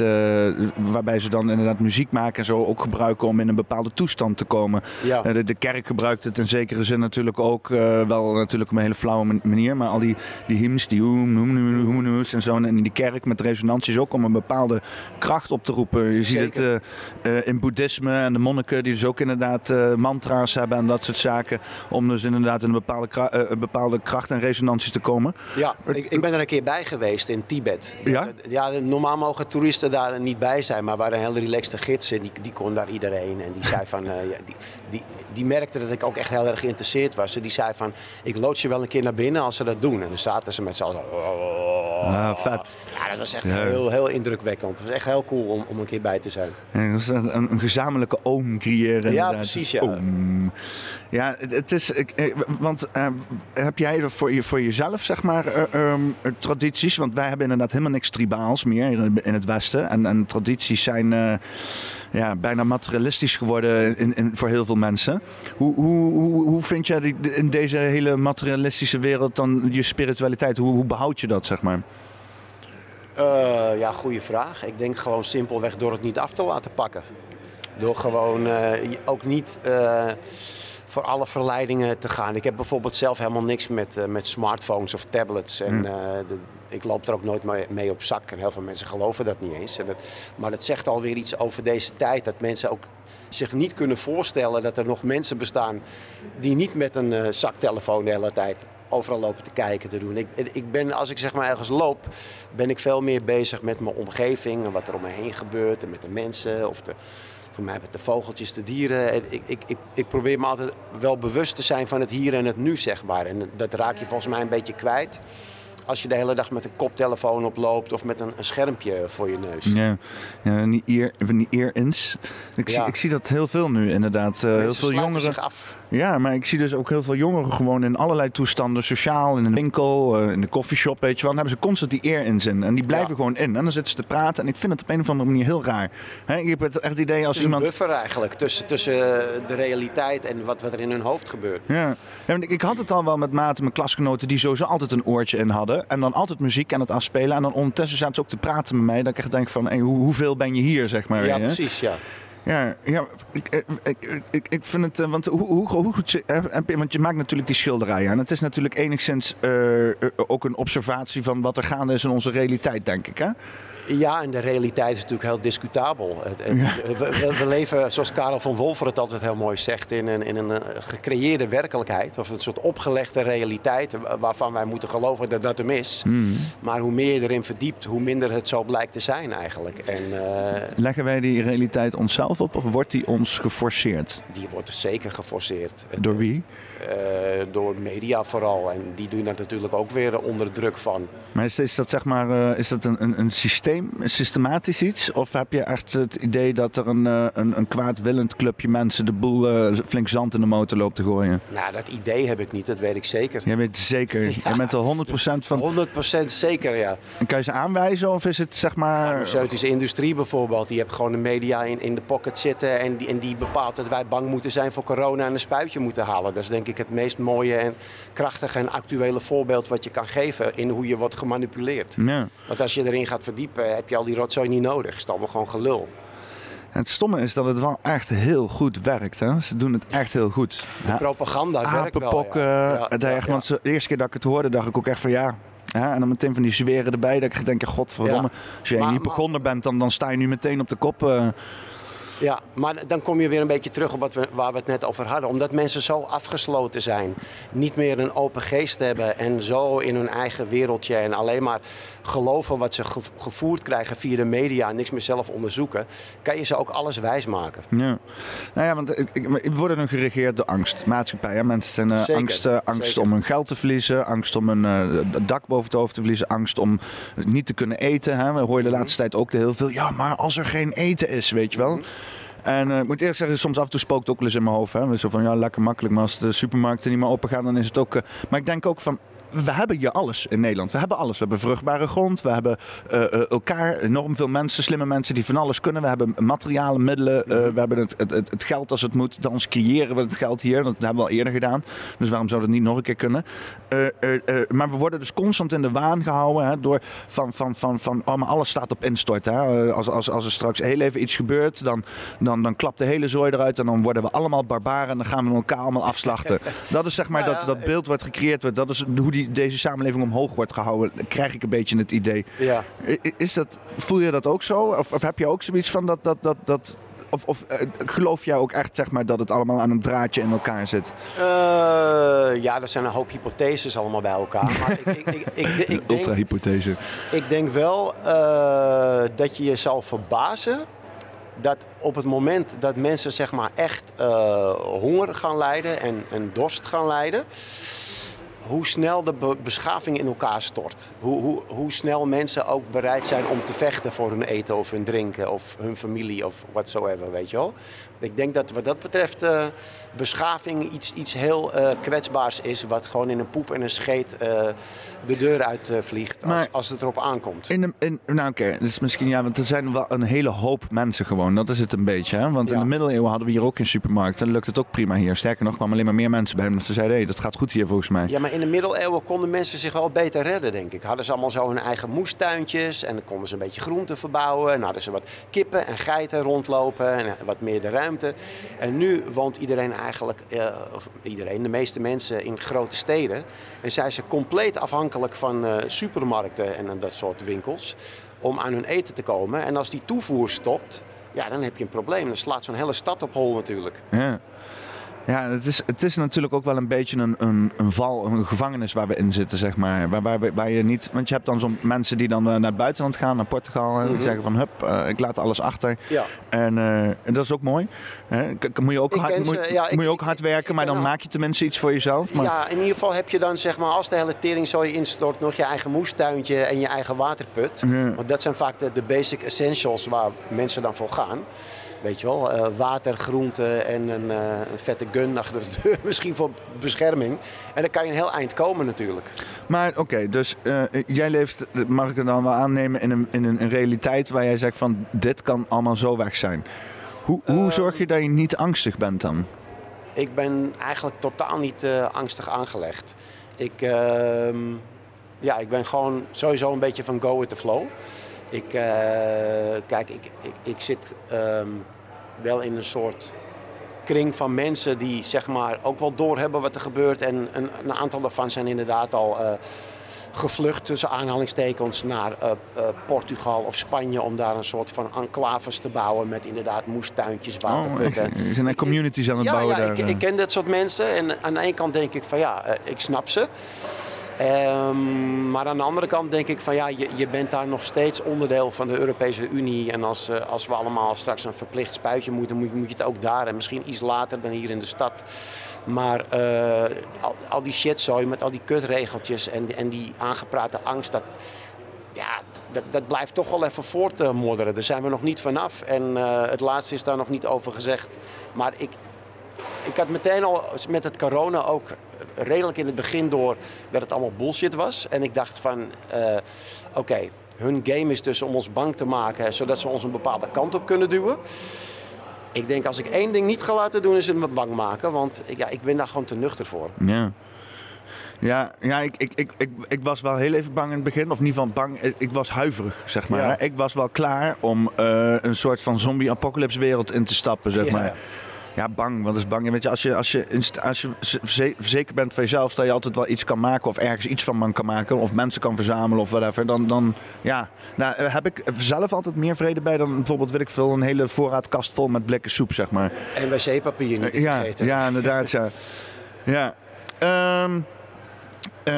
waarbij ze dan inderdaad muziek maken en zo ook gebruiken om in een bepaalde toestand te komen. Ja. De, de, kerk gebruikt het in zekere zin natuurlijk ook, wel natuurlijk op een hele flauwe manier, maar al die, die hymns, die hoem, hoem, hoem, hoem, en zo, en in die kerk met resonanties ook om een bepaalde kracht op te roepen. Je ziet het uh, uh, in boeddhisme en de monniken die dus ook inderdaad uh, mantra's hebben en dat soort zaken. Om dus inderdaad in een bepaalde, een bepaalde kracht en resonantie te komen. Ja, ik, ik, ben er een keer bij geweest in Tibet. Ja? ja normaal mogen toeristen daar niet bij zijn, maar waren een hele relaxte gids en die, die kon daar iedereen. En die zei van, ja, die, die, die merkte dat ik ook echt heel erg geïnteresseerd was. En die zei van, ik loods je wel een keer naar binnen als ze dat doen. En dan zaten ze met z'n allen. Ah, vet. Ja, dat was echt ja. heel, heel indrukwekkend. Het was echt heel cool om, om een keer bij te zijn. Ja, een, een, gezamenlijke oom creëren. Ja, precies. Ja, oom. ja het, het is. Ik, want uh, heb jij er voor, je, voor jezelf, zeg maar, uh, um, tradities? Want wij hebben inderdaad helemaal niks tribaals meer in het Westen. En, en tradities zijn. Uh, ja, bijna materialistisch geworden in, voor heel veel mensen. Hoe, hoe, hoe, hoe vind jij die, in deze hele materialistische wereld dan je spiritualiteit? Hoe, hoe behoud je dat, zeg maar? Uh, ja, goede vraag. Ik denk gewoon simpelweg door het niet af te laten pakken. Door gewoon uh, ook niet uh, voor alle verleidingen te gaan. Ik heb bijvoorbeeld zelf helemaal niks met, eh, met smartphones of tablets. En eh, de, ik loop er ook nooit mee, op zak. En heel veel mensen geloven dat niet eens. En dat, maar het zegt alweer iets over deze tijd. Dat mensen ook zich niet kunnen voorstellen dat er nog mensen bestaan die niet met een eh, zaktelefoon de hele tijd overal lopen te kijken, te doen. Ik, ik ben, als ik zeg maar ergens loop, ben ik veel meer bezig met mijn omgeving en wat er om me heen gebeurt en met de mensen of de, voor mij met de vogeltjes, de dieren. En Ik, ik, ik, ik probeer me altijd wel bewust te zijn van het hier en het nu, zeg maar. En dat raak je volgens mij een beetje kwijt als je de hele dag met een koptelefoon oploopt of met een, een schermpje voor je neus. Ja, ja die ear, ear-ins. Ik, zie, ik zie dat heel veel nu inderdaad. Eh, heel veel jongeren. zich af. Ja, maar ik zie dus ook heel veel jongeren gewoon in allerlei toestanden, sociaal, in een winkel, eh, in de koffieshop, weet je wel. Dan hebben ze constant die ear-ins in. En die blijven Ja. gewoon in. En dan zitten ze te praten. En ik vind het op een of andere manier heel raar. Hè, je hebt het echt het idee als Het is een iemand... buffer eigenlijk tussen, tussen de realiteit en wat, wat er in hun hoofd gebeurt. Ja, ja want ik, ik had het al wel met maten, mijn klasgenoten, die sowieso altijd een oortje in hadden. En dan altijd muziek aan het afspelen. En dan ondertussen zaten ze ook te praten met mij. Dat ik echt denk van, hey, hoe, hoeveel ben je hier, zeg maar. Ja, hè? precies, ja. Ja, ja ik, ik, ik, ik, ik vind het. eh, Want hoe, hoe, hoe goed. eh, Want je maakt natuurlijk die schilderijen. En het is natuurlijk enigszins eh, eh, ook een observatie van wat er gaande is in onze realiteit, denk ik. Hè? Ja, en de realiteit is natuurlijk heel discutabel. We, we- we leven, zoals Karel van Wolfer het altijd heel mooi zegt, in een, in een eh, gecreëerde werkelijkheid. Of een soort opgelegde realiteit waarvan wij moeten geloven dat dat hem is. Maar hoe meer je erin verdiept, hoe minder het zo blijkt te zijn eigenlijk. En eh, Leggen wij die realiteit onszelf op of wordt die ons geforceerd? die wordt dus zeker geforceerd. Door wie? Eh, door media vooral. En die doen daar natuurlijk ook weer onder druk van. Maar is, is dat zeg maar eh, is dat een, een, een systeem, een systematisch iets? Of heb je echt het idee dat er een, eh, een, een kwaadwillend clubje mensen de boel flink zand in de motor loopt te gooien? Nou, dat idee heb ik niet, dat weet ik zeker. Jij weet zeker, je bent er 100% van. 100% zeker, ja. En kan je ze aanwijzen of is het zeg maar... farmaceutische industrie bijvoorbeeld, die heeft gewoon de media in, in de pocket zitten en die, en die bepaalt dat wij bang moeten zijn voor corona en een spuitje moeten halen. Dat is denk ik het meest mooie en krachtige en actuele voorbeeld wat je kan geven in hoe je wordt gemanipuleerd. Ja. Want als je erin gaat verdiepen, heb je al die rotzooi niet nodig. Het is allemaal gewoon gelul. Het stomme is dat het wel echt heel goed werkt. Hè? Ze doen het echt heel goed. De propaganda werkt wel. Ja. Ja, ja, ja. want de eerste keer dat ik het hoorde, dacht ik ook echt van ja. Ja, en dan meteen van die zweren erbij. Dat ik denk, godverdomme. Als jij Maar- maar- hypochonder bent, dan, dan sta je nu meteen op de kop. eh. Ja, maar dan kom je weer een beetje terug op wat we, waar we het net over hadden. Omdat mensen zo afgesloten zijn, niet meer een open geest hebben en zo in hun eigen wereldje en alleen maar geloven wat ze ge- gevoerd krijgen via de media en niks meer zelf onderzoeken, kan je ze ook alles wijsmaken. Ja. Nou ja, want ik, ik, we worden nu geregeerd door angst. Maatschappij, hè? mensen zijn Zeker, angst, eh, angst zeker. om hun geld te verliezen, angst om een eh, dak boven het hoofd te verliezen, angst om niet te kunnen eten. Hè? We horen de laatste tijd ook heel veel, ja, maar als er geen eten is, weet je wel. En eh, ik moet eerlijk zeggen, soms af en toe spookt het ook wel eens in mijn hoofd. Hè? Zo van, ja, lekker makkelijk, maar als de supermarkten niet meer open gaan, dan is het ook... maar ik denk ook van, we hebben hier alles in Nederland. We hebben alles. We hebben vruchtbare grond. We hebben eh, eh, elkaar, enorm veel mensen, slimme mensen die van alles kunnen. We hebben materialen, middelen. eh, we hebben het, het, het, geld als het moet. Dan creëren we het geld hier. Dat hebben we al eerder gedaan. Dus waarom zou dat niet nog een keer kunnen? Maar we worden dus constant in de waan gehouden hè, door van, van, van, van oh, maar alles staat op instort. Hè. Als, als, als er straks heel even iets gebeurt, dan, dan, dan klapt de hele zooi eruit en dan worden we allemaal barbaren en dan gaan we elkaar allemaal afslachten. Dat is zeg maar Nou dat, dat beeld wat gecreëerd wordt. Dat is hoe die, deze samenleving omhoog wordt gehouden. Krijg ik een beetje het idee. Ja. Is dat, voel je dat ook zo? Of, of heb je ook zoiets van dat... dat, dat, dat of, of eh, geloof jij ook echt zeg maar, dat het allemaal aan een draadje in elkaar zit? Eh, ja, dat zijn een hoop hypotheses allemaal bij elkaar. Maar ik, Ultra-hypothese. Ik denk wel eh, dat je je zal verbazen dat op het moment dat mensen zeg maar echt honger gaan lijden en, en dorst gaan lijden, hoe snel de be- beschaving in elkaar stort. Hoe, hoe, hoe snel mensen ook bereid zijn om te vechten voor hun eten of hun drinken of hun familie of whatsoever, weet je wel. Ik denk dat wat dat betreft eh, beschaving iets, iets heel eh, kwetsbaars is, wat gewoon in een poep en een scheet eh, de deur uit eh, vliegt als, Maar- als het erop aankomt. In de, in, nou oké, dat is misschien ja, want er zijn wel een hele hoop mensen gewoon. Dat is het een beetje. Hè? Want in de middeleeuwen hadden we hier ook geen supermarkt. En dan lukt het ook prima hier. Sterker nog, kwamen alleen maar meer mensen bij. Omdat ze zeiden, hé, dat gaat goed hier volgens mij. Ja, maar in de middeleeuwen konden mensen zich wel beter redden, denk ik. Hadden ze allemaal zo hun eigen moestuintjes en dan konden ze een beetje groenten verbouwen. En hadden ze wat kippen en geiten rondlopen en wat meer de ruimte. En nu woont iedereen eigenlijk, eh, of iedereen, de meeste mensen in grote steden. En zijn ze compleet afhankelijk van eh, supermarkten en dat soort winkels om aan hun eten te komen. En als die toevoer stopt, ja, dan heb je een probleem. Dan slaat zo'n hele stad op hol natuurlijk. Ja. Ja, het is, het is natuurlijk ook wel een beetje een, een, een val, een gevangenis waar we in zitten, zeg maar. Waar, waar, waar je niet, want je hebt dan zo'n mensen die dan eh, naar het buitenland gaan, naar Portugal, en die Mhm. zeggen van hup, eh, ik laat alles achter. Ja. En, eh, en dat is ook mooi. Hè? Moet je ook, Ik hard, ze, moet, ja, ik- moet je ook hard werken, ik maar dan maak je tenminste iets voor jezelf. Maar, Ja, in ieder geval heb je dan, zeg maar, als de hele teringzooi instort, nog je eigen moestuintje en je eigen waterput. Ja. Want dat zijn vaak de, de basic essentials waar mensen dan voor gaan. Weet je wel, eh, water, groente en een, eh, een vette gun achter de deur, misschien voor bescherming. En dan kan je een heel eind komen natuurlijk. Maar oké, dus eh, jij leeft, mag ik het dan wel aannemen, in een, in een, realiteit waar jij zegt van dit kan allemaal zo weg zijn. Hoe, hoe Ehm. zorg je dat je niet angstig bent dan? Ik ben eigenlijk totaal niet angstig aangelegd. Ik, ehm, ja, ik ben gewoon sowieso een beetje van go with the flow. Ik, eh, kijk, ik, ik, ik zit ehm, wel in een soort kring van mensen die zeg maar ook wel doorhebben wat er gebeurt. En een, een aantal daarvan zijn inderdaad al eh, gevlucht tussen aanhalingstekens naar eh, Portugal of Spanje om daar een soort van enclaves te bouwen met inderdaad moestuintjes, Oh, waterputten. je zijn communities aan het Ja, bouwen ja daar. ik, ik ken dat soort mensen. En aan de ene kant denk ik van ja, ik snap ze. Ehm, maar aan de andere kant denk ik van ja, je, je bent daar nog steeds onderdeel van de Europese Unie. En als, eh, als we allemaal straks een verplicht spuitje moeten, moet, moet je het ook daar. En misschien iets later dan hier in de stad. Maar eh, al, al die shitzooi met al die kutregeltjes en, en die aangeprate angst, dat, ja, dat, dat blijft toch wel even voortmodderen. Daar zijn we nog niet vanaf. En eh, het laatste is daar nog niet over gezegd. Maar ik, ik had meteen al met het corona ook redelijk in het begin door dat het allemaal bullshit was. En ik dacht van, eh, oké, hun game is dus om ons bang te maken, zodat ze ons een bepaalde kant op kunnen duwen. Ik denk als ik één ding niet ga laten doen, is het me bang maken. Want ik- ja, ik ben daar gewoon te nuchter voor. Ja. Ja, ja ik, ik, ik, ik, ik was wel heel even bang in het begin. Of ieder geval bang. Ik- Ik was huiverig, zeg maar. Ja. Ik was wel klaar om eh, een soort van zombie-apocalypse wereld in te stappen, zeg Ja. maar. Ja, bang. Wat is bang? Weet je, als je, als je, als je ze- zeker bent van jezelf dat je altijd wel iets kan maken of ergens iets van man kan maken of mensen kan verzamelen of whatever, dan, dan ja, nou, eh, heb ik zelf altijd meer vrede bij dan bijvoorbeeld, weet ik veel, een hele voorraadkast vol met blikken soep, zeg maar. En wc-papier niet te Ja, vergeten. ja, inderdaad, ja. ja. Ehm, eh,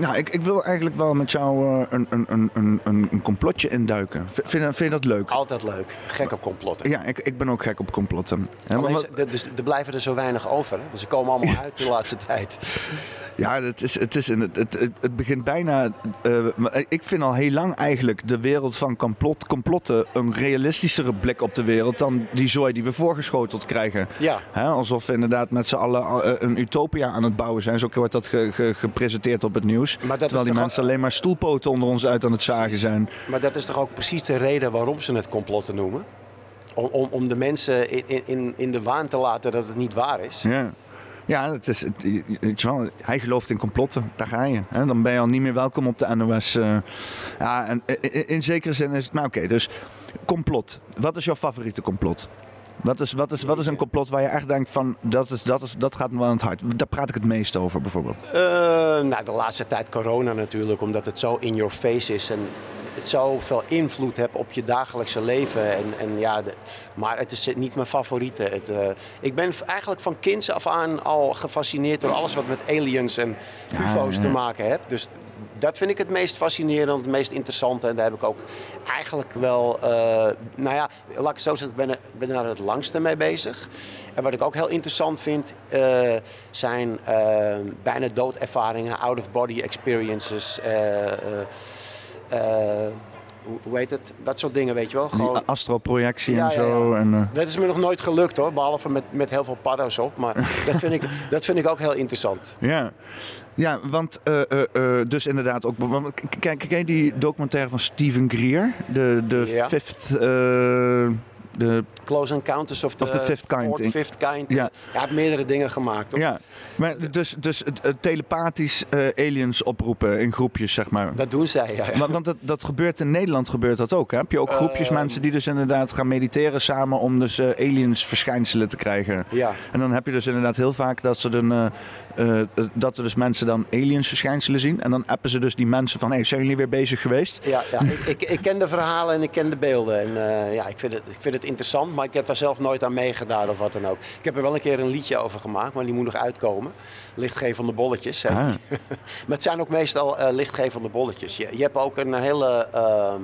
nou, ik, ik wil eigenlijk wel met jou eh, een, een, een, een, een complotje induiken. V- Vind, vind je dat leuk? Altijd leuk. Gek op complotten. Ja, ik, ik ben ook gek op complotten. Hè, Alleen, er- dus er blijven er zo weinig over. Hè? Want ze komen allemaal uit de laatste tijd. Ja, het, is, het, is, in het, het, het, begint bijna. eh, maar ik vind al heel lang eigenlijk de wereld van complot, complotten een realistischere blik op de wereld dan die zooi die we voorgeschoteld krijgen. Ja. Alsof we inderdaad met z'n allen eh, een utopia aan het bouwen zijn. Zo wordt dat ge- ge- gepresenteerd op het nieuws. Maar dat Terwijl die mensen al- alleen maar stoelpoten onder ons uit aan het zagen zijn. Maar dat is toch ook precies de reden waarom ze het complotten noemen? Om, om, om de mensen in, in, in de waan te laten dat het niet waar is. Ja. Ja, het is, het, wel, hij gelooft in complotten. Daar ga je. Hè? Dan ben je al niet meer welkom op de NOS. eh. ja, en in, in zekere zin is het... Maar oké, dus complot. Wat is jouw favoriete complot? Wat is, wat, is, wat is een complot waar je echt denkt van... Dat, is, dat, is, dat gaat me wel aan het hart. Daar praat ik het meest over bijvoorbeeld. Eh, nou, de laatste tijd corona natuurlijk, omdat het zo in your face is en het zoveel invloed heeft op je dagelijkse leven. En, en ja, de- maar het is niet mijn favoriete. Het, eh, ik ben eigenlijk van kinds af aan al gefascineerd door alles wat met aliens en UFO's ja. te maken heeft. Dus dat vind ik het meest fascinerend, het meest interessante. En daar heb ik ook eigenlijk wel, eh, nou ja, laat ik zo zeggen, ik ben, ik ben daar het langste mee bezig. En wat ik ook heel interessant vind, eh, zijn bijna doodervaringen, out-of-body experiences. Eh, hoe, heet het? Dat soort dingen, weet je wel. Gewoon, astroprojectie Ja, en zo. ja. En, eh, dat is me nog nooit gelukt hoor, behalve met, met heel veel paddo's op. Maar dat vind, ik, dat vind ik ook heel interessant. Ja. Ja, want eh, dus inderdaad ook. Kijk, ken je die documentaire van Steven Greer? De, de. Fifth. Eh, de Close Encounters of the, Of the Fifth Kind. Fourth, Fifth Kind. Ja. Ja. Heeft meerdere dingen gemaakt. Ja, maar dus, dus telepathisch eh, aliens oproepen in groepjes, zeg maar. Dat doen zij, ja. ja. Want, want dat, dat gebeurt in Nederland gebeurt dat ook. Hè? Heb je ook groepjes Ehm. mensen die dus inderdaad gaan mediteren samen om dus eh, aliens verschijnselen te krijgen. Ja. En dan heb je dus inderdaad heel vaak dat ze dan, eh, eh, dat er dus mensen dan aliens verschijnselen zien. En dan appen ze dus die mensen van, hey, zijn jullie weer bezig geweest? Ja, ja. Ik, ik, ik ken de verhalen en ik ken de beelden. En eh, ja, ik vind, het, ik vind het interessant, maar ik heb daar zelf nooit aan meegedaan of wat dan ook. Ik heb er wel een keer een liedje over gemaakt, maar die moet nog uitkomen. Lichtgevende bolletjes. Ah. maar het zijn ook meestal eh, lichtgevende bolletjes. Je, je hebt ook een hele ehm,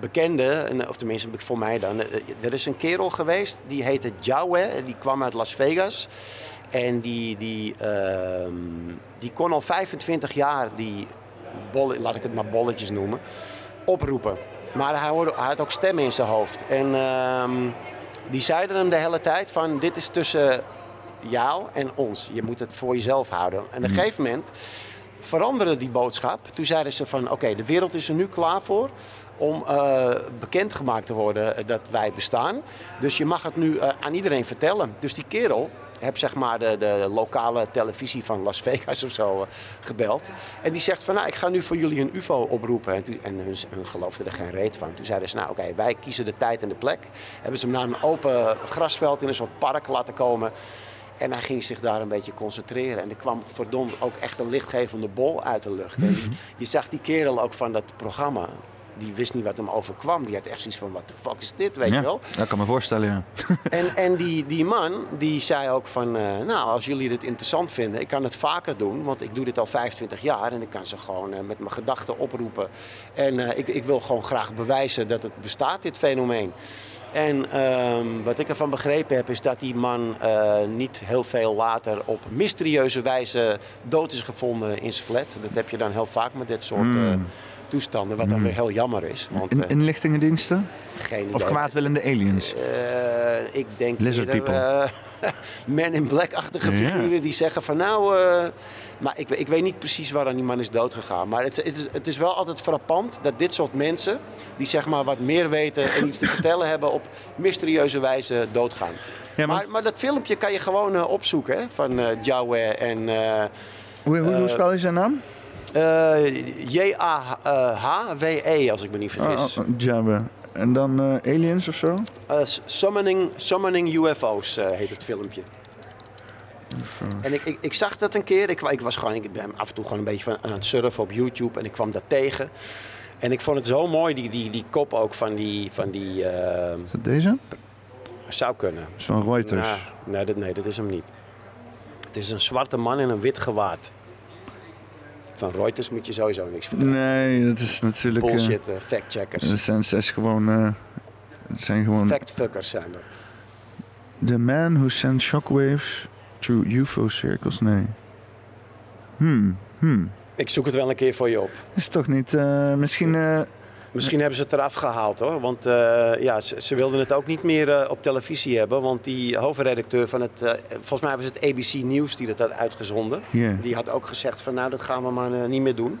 bekende, en, of tenminste voor mij dan. eh, Er is een kerel geweest, die heette Jawe, die kwam uit Las Vegas. En die, die, ehm, die kon al 25 jaar die bolle, laat ik het maar bolletjes noemen, oproepen. Maar hij, hoorde, hij had ook stemmen in zijn hoofd. En ehm, die zeiden hem de hele tijd van dit is tussen jou en ons. Je moet het voor jezelf houden. En op een gegeven moment veranderde die boodschap. Toen zeiden ze van oké, de wereld is er nu klaar voor om eh, bekendgemaakt te worden dat wij bestaan. Dus je mag het nu eh, aan iedereen vertellen. Dus die kerel heb zeg maar de, de lokale televisie van Las Vegas of zo eh, gebeld. En die zegt van nou, ik ga nu voor jullie een ufo oproepen. En, toen, en hun, hun geloofden er geen reet van. Toen zeiden ze nou oké, wij kiezen de tijd en de plek. Hebben ze hem naar een open grasveld in een soort park laten komen. En hij ging zich daar een beetje concentreren. En er kwam verdomd ook echt een lichtgevende bol uit de lucht. En die- je zag die kerel ook van dat programma. Die wist niet wat hem overkwam. Die had echt zoiets van, wat de fuck is dit, weet je Ja, wel? dat kan me voorstellen, ja. En, en die, die man die zei ook van, eh, nou als jullie dit interessant vinden, ik kan het vaker doen, want ik doe dit al 25 jaar en ik kan ze gewoon eh, met mijn gedachten oproepen. En eh, ik, ik wil gewoon graag bewijzen dat het bestaat, dit fenomeen. En ehm, wat ik ervan begrepen heb, is dat die man niet heel veel later op mysterieuze wijze dood is gevonden in zijn flat. Dat heb je dan heel vaak met dit soort eh, toestanden, wat dan weer heel jammer is. Want, In, eh, inlichtingendiensten? geen idee. Of kwaadwillende aliens? Eh, ik denk Lizard eerder, people. eh, Men in Black-achtige Ja. figuren die zeggen van nou... maar ik, ik weet niet precies waaraan die man is doodgegaan. Maar het, het, is, het is wel altijd frappant dat dit soort mensen... die zeg maar wat meer weten en iets te vertellen hebben... op mysterieuze wijze doodgaan. Ja, want- maar, maar dat filmpje kan je gewoon opzoeken hè, van Jawe en... Hoe, hoe, hoe spel je zijn naam? Eh, J-A-H-W-E, als ik me niet vergis. oh, Jabba. En dan eh, aliens of zo? Eh, summoning, summoning UFO's heet het filmpje. En ik, ik, ik zag dat een keer. Ik, ik was gewoon, ik ben af en toe gewoon een beetje van, aan het surfen op YouTube en ik kwam dat tegen. En ik vond het zo mooi, die, die, die kop ook van die, van die eh, Is dat deze? zou kunnen. Dat is van Reuters. Nou, nee, dat, nee, dat is hem niet. Het is een zwarte man in een wit gewaad. Van Reuters moet je sowieso niks vertellen. Nee, dat is natuurlijk... eh, Bullshit, eh, factcheckers. dat zijn zes gewoon... eh, het zijn gewoon... Factfuckers zijn er. The man who sent shockwaves through UFO circles. Nee. Hmm, hmm. Ik zoek het wel een keer voor je op. Is toch niet... misschien... Misschien hebben ze het eraf gehaald hoor. Want eh, ja, ze, ze wilden het ook niet meer eh, op televisie hebben. Want die hoofdredacteur van het, eh, volgens mij was het ABC Nieuws die dat had uitgezonden. Die had ook gezegd van nou dat gaan we maar niet meer doen.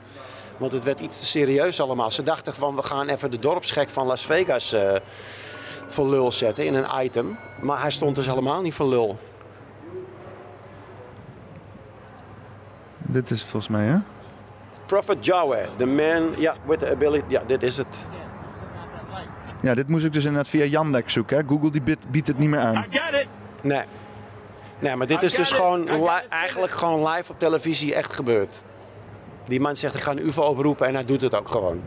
Want het werd iets te serieus allemaal. Ze dachten van we gaan even de dorpsgek van Las Vegas voor lul zetten in een item. Maar hij stond dus helemaal niet voor lul. dit is het volgens mij, hè? Prophet Jawe, the man ja, with the ability. Ja, dit is het. Ja, dit moest ik dus inderdaad via Yandex zoeken. Hè? Google die biedt, biedt het niet meer aan. Nee. Nee, maar dit is dus gewoon li- eigenlijk gewoon live op televisie echt gebeurd. Die man zegt ik ga een UFO oproepen en hij doet het ook gewoon.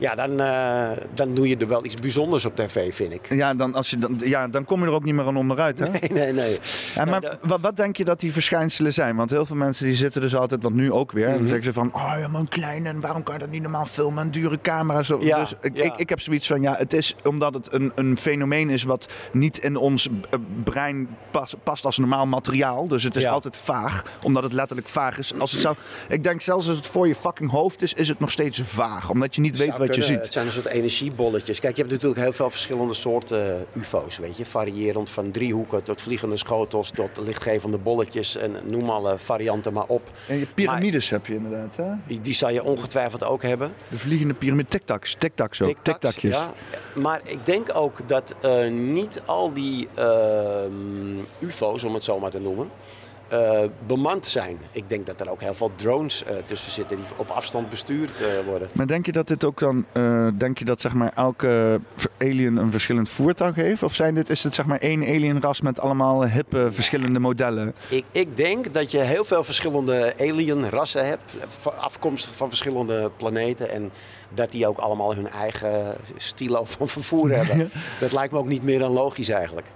Ja, dan, eh, dan doe je er wel iets bijzonders op tv, vind ik. Ja, dan, als je dan, ja, dan kom je er ook niet meer aan onderuit, hè? Nee, nee, nee. Ja, maar wat, wat denk je dat die verschijnselen zijn? Want heel veel mensen die zitten dus altijd, want nu ook weer, Mhm. dan zeggen ze van, oh ja, maar een klein en waarom kan je dat niet normaal filmen? Een dure camera. Zo. Ja, dus ik, ja. ik, ik heb zoiets van, ja, het is omdat het een, een fenomeen is wat niet in ons eh, brein pas- past als normaal materiaal. Dus het is Ja. altijd vaag, omdat het letterlijk vaag is. Als het zou, ik denk zelfs als het voor je fucking hoofd is, is het nog steeds vaag. Omdat je niet weet wat wat je ziet. Het zijn een soort energiebolletjes. Kijk, je hebt natuurlijk heel veel verschillende soorten UFO's, weet je. Variërend van driehoeken tot vliegende schotels tot lichtgevende bolletjes en noem alle varianten maar op. En je piramides heb je inderdaad. Hè? Die- zal je ongetwijfeld ook hebben. De vliegende piramide, tic-tacs, tic-tacs ook, Tic-tacs, tic-tacjes. Ja. Maar ik denk ook dat eh, niet al die ehm, UFO's, om het zo maar te noemen, eh, bemand zijn. Ik denk dat er ook heel veel drones eh, tussen zitten die op afstand bestuurd eh, worden. Maar denk je dat dit ook dan, denk je dat zeg maar elke alien een verschillend voertuig heeft? Of zijn dit, is het zeg maar één alienras met allemaal hippe verschillende modellen? Ik, ik denk dat je heel veel verschillende alien-rassen hebt, afkomstig van verschillende planeten. En dat die ook allemaal hun eigen stilo van vervoer hebben. Dat lijkt me ook niet meer dan logisch eigenlijk.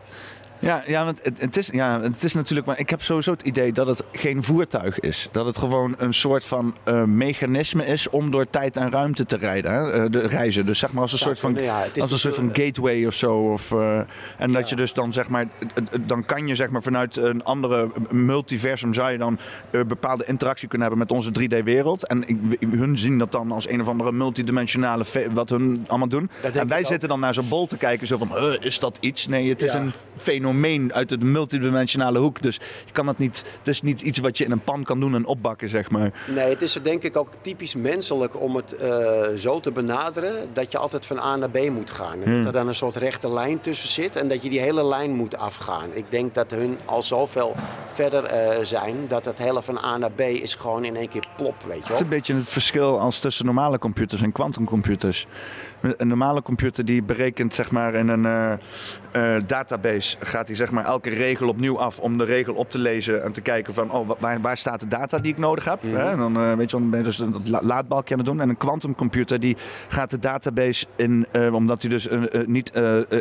Ja, ja want het, het, is, ja, het is natuurlijk, maar ik heb sowieso het idee dat het geen voertuig is. Dat het gewoon een soort van eh, mechanisme is om door tijd en ruimte te rijden, hè? eh, de reizen. Dus zeg maar als een soort van, ja. Als een soort van natuurlijk- gateway of zo. Of, eh, en dat je dus dan zeg maar, eh, eh, dan kan je zeg maar vanuit een andere multiversum zou je dan eh, bepaalde interactie kunnen hebben met onze 3D-wereld. En ik, hun zien dat dan als een of andere multidimensionale, wat hun allemaal doen. En wij zitten dan naar zo'n bol te kijken, zo van, "Huh, is dat iets? Nee, het is een fenomeen uit de multidimensionale hoek. Dus je kan dat niet, het is niet iets wat je in een pan kan doen en opbakken, zeg maar. Nee, het is denk ik ook typisch menselijk om het eh, zo te benaderen dat je altijd van A naar B moet gaan. En dat er dan een soort rechte lijn tussen zit en dat je die hele lijn moet afgaan. Ik denk dat hun al zoveel verder eh, zijn dat het hele van A naar B is gewoon in één keer plop, weet je Het wel. is een beetje het verschil als tussen normale computers en quantumcomputers. Een normale computer die berekent zeg maar in een eh, eh, database gaat hij zeg maar elke regel opnieuw af om de regel op te lezen en te kijken van oh, wa- waar, waar staat de data die ik nodig heb. hè? En dan eh, weet je, dan ben je dus een la- laadbalkje aan het doen. En een quantumcomputer die gaat de database in, omdat hij dus niet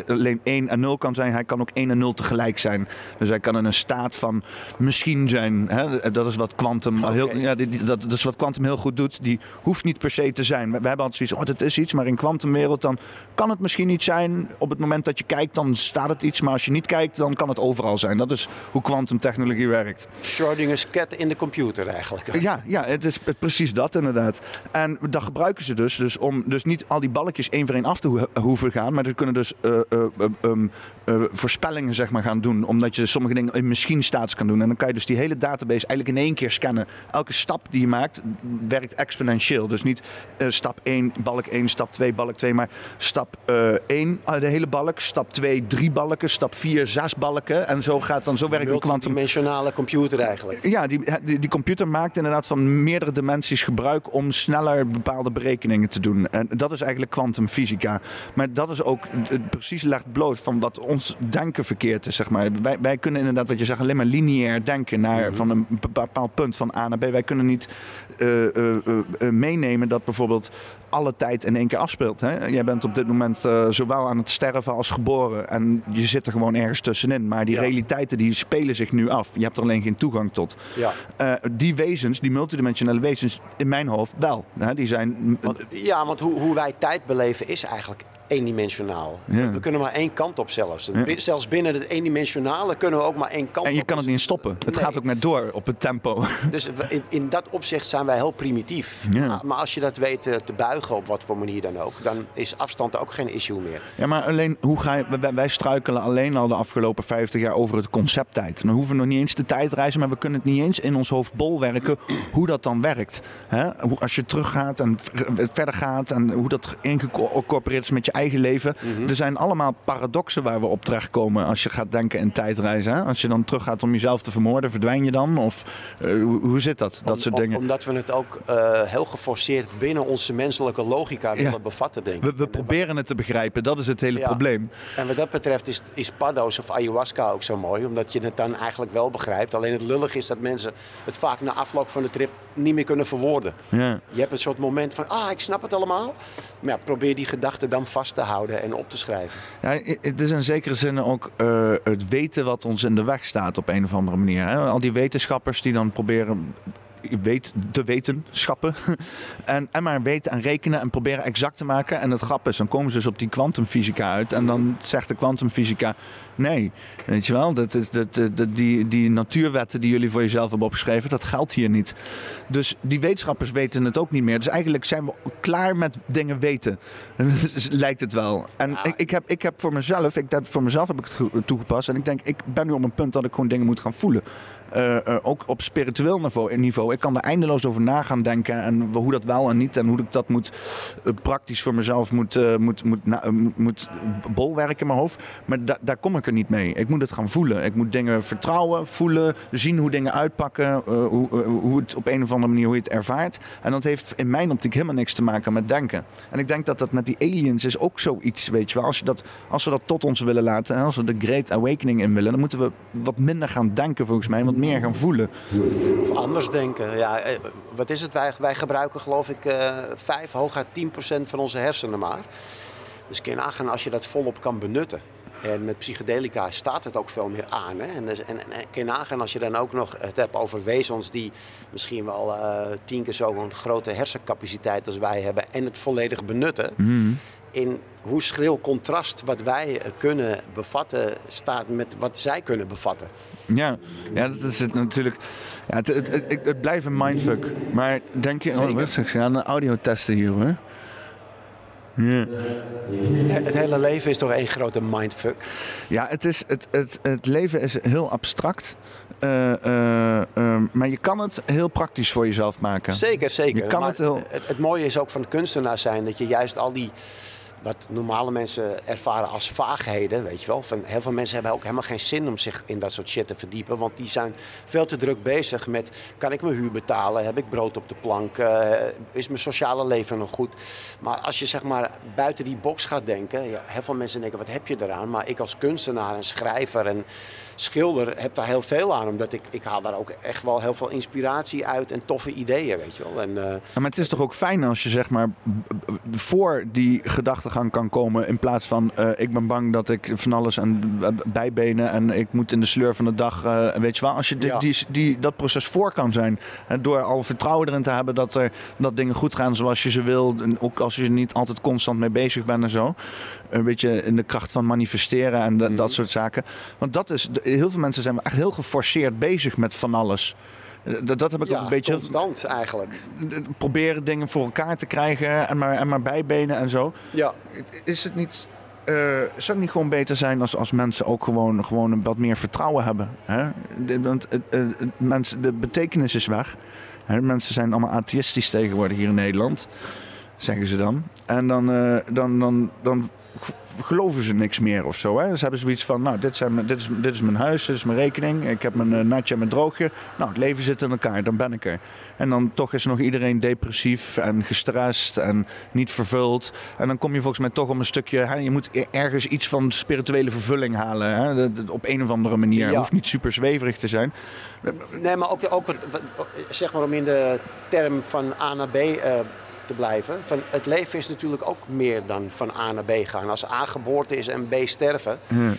alleen 1 en 0 kan zijn, hij kan ook 1 en 0 tegelijk zijn. Dus hij kan in een staat van misschien zijn. Hè? Dat is wat quantum heel, ja, die, die- dat, dat is wat quantum heel goed doet. Die hoeft niet per se te zijn. We, we hebben altijd zoiets, oh, dat is iets. Maar in quantumwereld dan kan het misschien niet zijn. Op het moment dat je kijkt, dan staat het iets. Maar als je niet kijkt, dan kan het overal zijn. Dat is hoe quantumtechnologie werkt. Schrödinger's cat in de computer eigenlijk. Ja, ja, het is precies dat inderdaad. En dat gebruiken ze dus, dus om dus niet al die balletjes één voor één af te ho- hoeven gaan. Maar ze kunnen dus eh, eh, eh, eh, voorspellingen zeg maar, gaan doen. Omdat je sommige dingen in misschien staats kan doen. En dan kan je dus die hele database eigenlijk in één keer scannen. Elke stap die je maakt werkt exponentieel. Dus niet eh, stap 1, balk 1, stap 2, balk 2. Maar stap eh 1, de hele balk. Stap 2, drie balken. Stap 4, zes balken. En zo, gaat dan, zo werkt een quantum Multidimensionale computer eigenlijk. ja, die, die, die computer maakt inderdaad van meerdere dimensies gebruik om sneller bepaalde berekeningen te doen. En dat is eigenlijk kwantumfysica. Maar dat is ook het precies legt bloot van wat ons denken verkeerd is. Zeg maar. wij, wij kunnen inderdaad, wat je zegt, alleen maar lineair denken naar, van een bepaald punt van A naar B. Wij kunnen niet eh, eh, eh, meenemen dat bijvoorbeeld alle tijd in één keer afspeelt. Hè? Jij bent op dit moment zowel aan het sterven als geboren. En je zit er gewoon ergens tussenin. Maar die Ja. realiteiten die spelen zich nu af. Je hebt er alleen geen toegang tot. Ja. Die wezens, die multidimensionale wezens, in mijn hoofd wel. Hè? Die zijn... Want, ja, want hoe, hoe wij tijd beleven is eigenlijk eendimensionaal. Ja. We kunnen maar één kant op zelfs. Zelfs binnen het eendimensionale kunnen we ook maar één kant en je op. kan het niet stoppen. Het gaat ook net door op het tempo. Dus in, in dat opzicht zijn wij heel primitief. Ja. Maar, maar als je dat weet eh, te buigen op wat voor manier dan ook, dan is afstand ook geen issue meer. Ja, maar alleen, hoe ga je, wij, struikelen alleen al de afgelopen 50 jaar over het concept tijd. Dan hoeven we nog niet eens de tijd reizen, maar we kunnen het niet eens in ons hoofd bolwerken hoe dat dan werkt. Als je teruggaat en verder gaat en hoe dat ingecorporeerd is met je eigen leven. Er zijn allemaal paradoxen waar we op terechtkomen als je gaat denken in tijdreizen. Hè? Als je dan teruggaat om jezelf te vermoorden, verdwijn je dan? Of eh, hoe, zit dat? Dat Om- soort om- dingen. omdat we het ook eh, heel geforceerd binnen onze menselijke logica willen bevatten, denk ik. We, we En- proberen het te begrijpen, dat is het hele Ja. probleem. En wat dat betreft is, is paddo's of ayahuasca ook zo mooi, omdat je het dan eigenlijk wel begrijpt. Alleen het lullig is dat mensen het vaak na afloop van de trip niet meer kunnen verwoorden. Ja. Je hebt een soort moment van, ah, ik snap het allemaal. Maar ja, probeer die gedachten dan vast te houden en op te schrijven. Ja, het is in zekere zin ook eh, het weten wat ons in de weg staat op een of andere manier. Hè? Al die wetenschappers die dan proberen weet, de wetenschappen. en, en maar weten en rekenen en proberen exact te maken. En het grap is, dan komen ze dus op die kwantumfysica uit. En dan zegt de kwantumfysica, nee, weet je wel, dat is, dat, dat, die, die natuurwetten die jullie voor jezelf hebben opgeschreven, dat geldt hier niet. Dus die wetenschappers weten het ook niet meer. Dus eigenlijk zijn we klaar met dingen weten. Lijkt het wel. En ik, ik, heb, ik heb voor mezelf, ik, dat, voor mezelf heb ik het toegepast. En ik denk, ik ben nu op een punt dat ik gewoon dingen moet gaan voelen. Uh, uh, ook op spiritueel niveau, niveau. Ik kan er eindeloos over na gaan denken. En hoe dat wel en niet. En hoe ik dat moet uh, praktisch voor mezelf moet, moet, moet, moet bolwerken in mijn hoofd. Maar da daar kom ik er niet mee. Ik moet het gaan voelen. Ik moet dingen vertrouwen, voelen. Zien hoe dingen uitpakken. hoe, hoe het op een of andere manier hoe je het ervaart. En dat heeft in mijn optiek helemaal niks te maken met denken. En ik denk dat dat met die aliens is ook zoiets. Weet je wel. Als, je dat, als we dat tot ons willen laten. Als we de Great Awakening in willen. Dan moeten we wat minder gaan denken volgens mij. Wat meer gaan voelen. Of anders denken. Ja, eh, wat is het? Wij, wij gebruiken geloof ik uh, 5, hooguit 10 procent van onze hersenen maar. Dus kun je nagaan als je dat volop kan benutten. En met psychedelica staat het ook veel meer aan. Hè? En, en, en kun je nagaan als je dan ook nog het hebt over wezens die misschien wel uh, tien keer zo'n grote hersencapaciteit als wij hebben en het volledig benutten. Mm. In hoe schril contrast wat wij kunnen bevatten staat met wat zij kunnen bevatten. Ja, ja dat is het natuurlijk. Ja, het, het, het, het blijft een mindfuck. Maar denk je. Oh, wat zeg je? Aan de audio testen hier hoor. Ja. Het hele leven is toch één grote mindfuck? Ja, het, is, het, het, het leven is heel abstract. Uh, uh, uh, maar je kan het heel praktisch voor jezelf maken. Zeker, zeker. Je kan het, heel... het, het mooie is ook van kunstenaar zijn dat je juist al die wat normale mensen ervaren als vaagheden, weet je wel. Van, heel veel mensen hebben ook helemaal geen zin om zich in dat soort shit te verdiepen. Want die zijn veel te druk bezig met, kan ik mijn huur betalen? Heb ik brood op de plank? Uh, is mijn sociale leven nog goed? Maar als je zeg maar buiten die box gaat denken, ja, heel veel mensen denken, wat heb je eraan? Maar ik als kunstenaar en schrijver en schilder heb daar heel veel aan. Omdat ik, ik haal daar ook echt wel heel veel inspiratie uit en toffe ideeën, weet je wel. En, uh, maar het is toch ook fijn als je zeg maar voor die gedachtegang kan komen. In plaats van uh, ik ben bang dat ik van alles aan bijbenen en ik moet in de sleur van de dag. Uh, weet je wel, als je die, ja. die, die, dat proces voor kan zijn. Hè, door al vertrouwen erin te hebben dat, er, dat dingen goed gaan zoals je ze wil. En ook als je er niet altijd constant mee bezig bent en zo. Een beetje in de kracht van manifesteren en mm -hmm. dat soort zaken. Want dat is heel veel mensen zijn echt heel geforceerd bezig met van alles. Dat, dat heb ik ja, ook een beetje. constant eigenlijk. Proberen dingen voor elkaar te krijgen en maar, en maar bijbenen en zo. Ja. Is het niet. Uh, zou het niet gewoon beter zijn als, als mensen ook gewoon, gewoon wat meer vertrouwen hebben? Hè? Want uh, mensen, de betekenis is weg. Hè? Mensen zijn allemaal atheïstisch tegenwoordig hier in Nederland, zeggen ze dan. En dan, dan, dan, dan geloven ze niks meer of zo. Hè? Ze hebben zoiets van, nou, dit, zijn, dit, is, dit is mijn huis, dit is mijn rekening. Ik heb mijn uh, natje en mijn droogje. Nou, het leven zit in elkaar, dan ben ik er. En dan toch is nog iedereen depressief en gestrest en niet vervuld. En dan kom je volgens mij toch om een stukje... Hè, je moet ergens iets van spirituele vervulling halen. Hè? Op een of andere manier. Ja. Het hoeft niet super zweverig te zijn. Nee, maar ook, ook zeg maar om in de term van A naar B... Uh, te blijven. Van het leven is natuurlijk ook meer dan van A naar B gaan. Als A geboorte is en B sterven, hmm.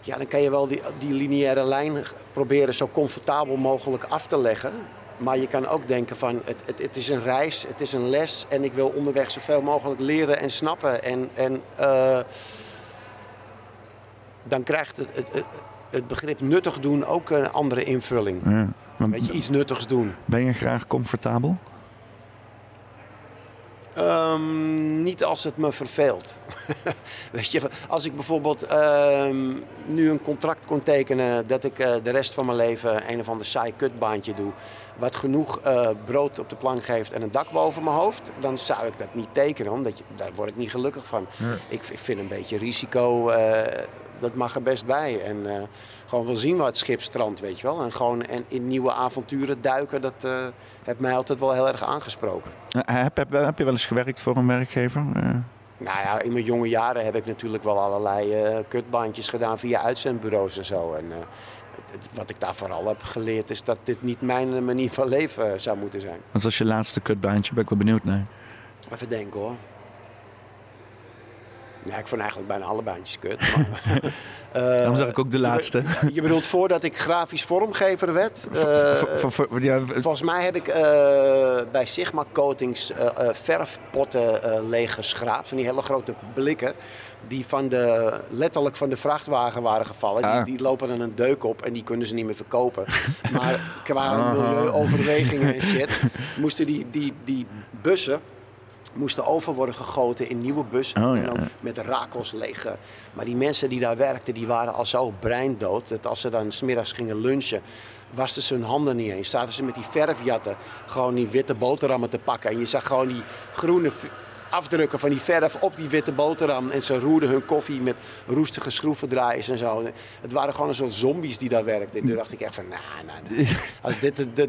ja, dan kan je wel die, die lineaire lijn proberen zo comfortabel mogelijk af te leggen. Maar je kan ook denken van het, het, het, is een reis, het is een les en ik wil onderweg zoveel mogelijk leren en snappen. En, en uh, dan krijgt het, het, het, begrip nuttig doen ook een andere invulling. Ja, Weet je, iets nuttigs doen. Ben je graag comfortabel? Um, niet als het me verveelt. Weet je, als ik bijvoorbeeld um, nu een contract kon tekenen dat ik uh, de rest van mijn leven een of ander saai kutbaantje doe, wat genoeg uh, brood op de plank geeft en een dak boven mijn hoofd, dan zou ik dat niet tekenen, omdat je, daar word ik niet gelukkig van. Ik, ik, vind een beetje risico, uh, dat mag er best bij. En gewoon wel zien waar het schip strandt, weet je wel. En gewoon en in nieuwe avonturen duiken, dat uh, heeft mij altijd wel heel erg aangesproken. Uh, heb, heb, heb, je wel eens gewerkt voor een werkgever? Uh. Nou ja, in mijn jonge jaren heb ik natuurlijk wel allerlei kutbandjes gedaan via uitzendbureaus en zo. En, wat ik daar vooral heb geleerd is dat dit niet mijn manier van leven zou moeten zijn. Wat was je laatste kutbaantje? Ben ik wel benieuwd naar. Even denken hoor. Ja, ik vond eigenlijk bijna alle baantjes kut. Maar, uh, Daarom zeg ik ook de laatste. Je, je bedoelt voordat ik grafisch vormgever werd? Uh, ja, volgens mij heb ik uh, bij Sigma Coatings verfpotten leeggeschraapt. Van die hele grote blikken die van de, letterlijk van de vrachtwagen waren gevallen. Ah. Die, die, lopen dan een deuk op en die kunnen ze niet meer verkopen. maar qua milieuoverwegingen en shit moesten die, die, die bussen moesten over worden gegoten in nieuwe bussen. Oh, ja, en ook ja. met rakels leeg. Maar die mensen die daar werkten, die waren al zo breindood. Dat als ze dan smiddags gingen lunchen, wasten ze hun handen niet eens. Zaten ze met die verfjatten gewoon die witte boterhammen te pakken. En je zag gewoon die groene afdrukken van die verf op die witte boterham. En ze roerden hun koffie met roestige schroevendraaiers en zo. Het waren gewoon een soort zombies die daar werkten. En toen dacht ik echt van, nou, nou, nou als dit de,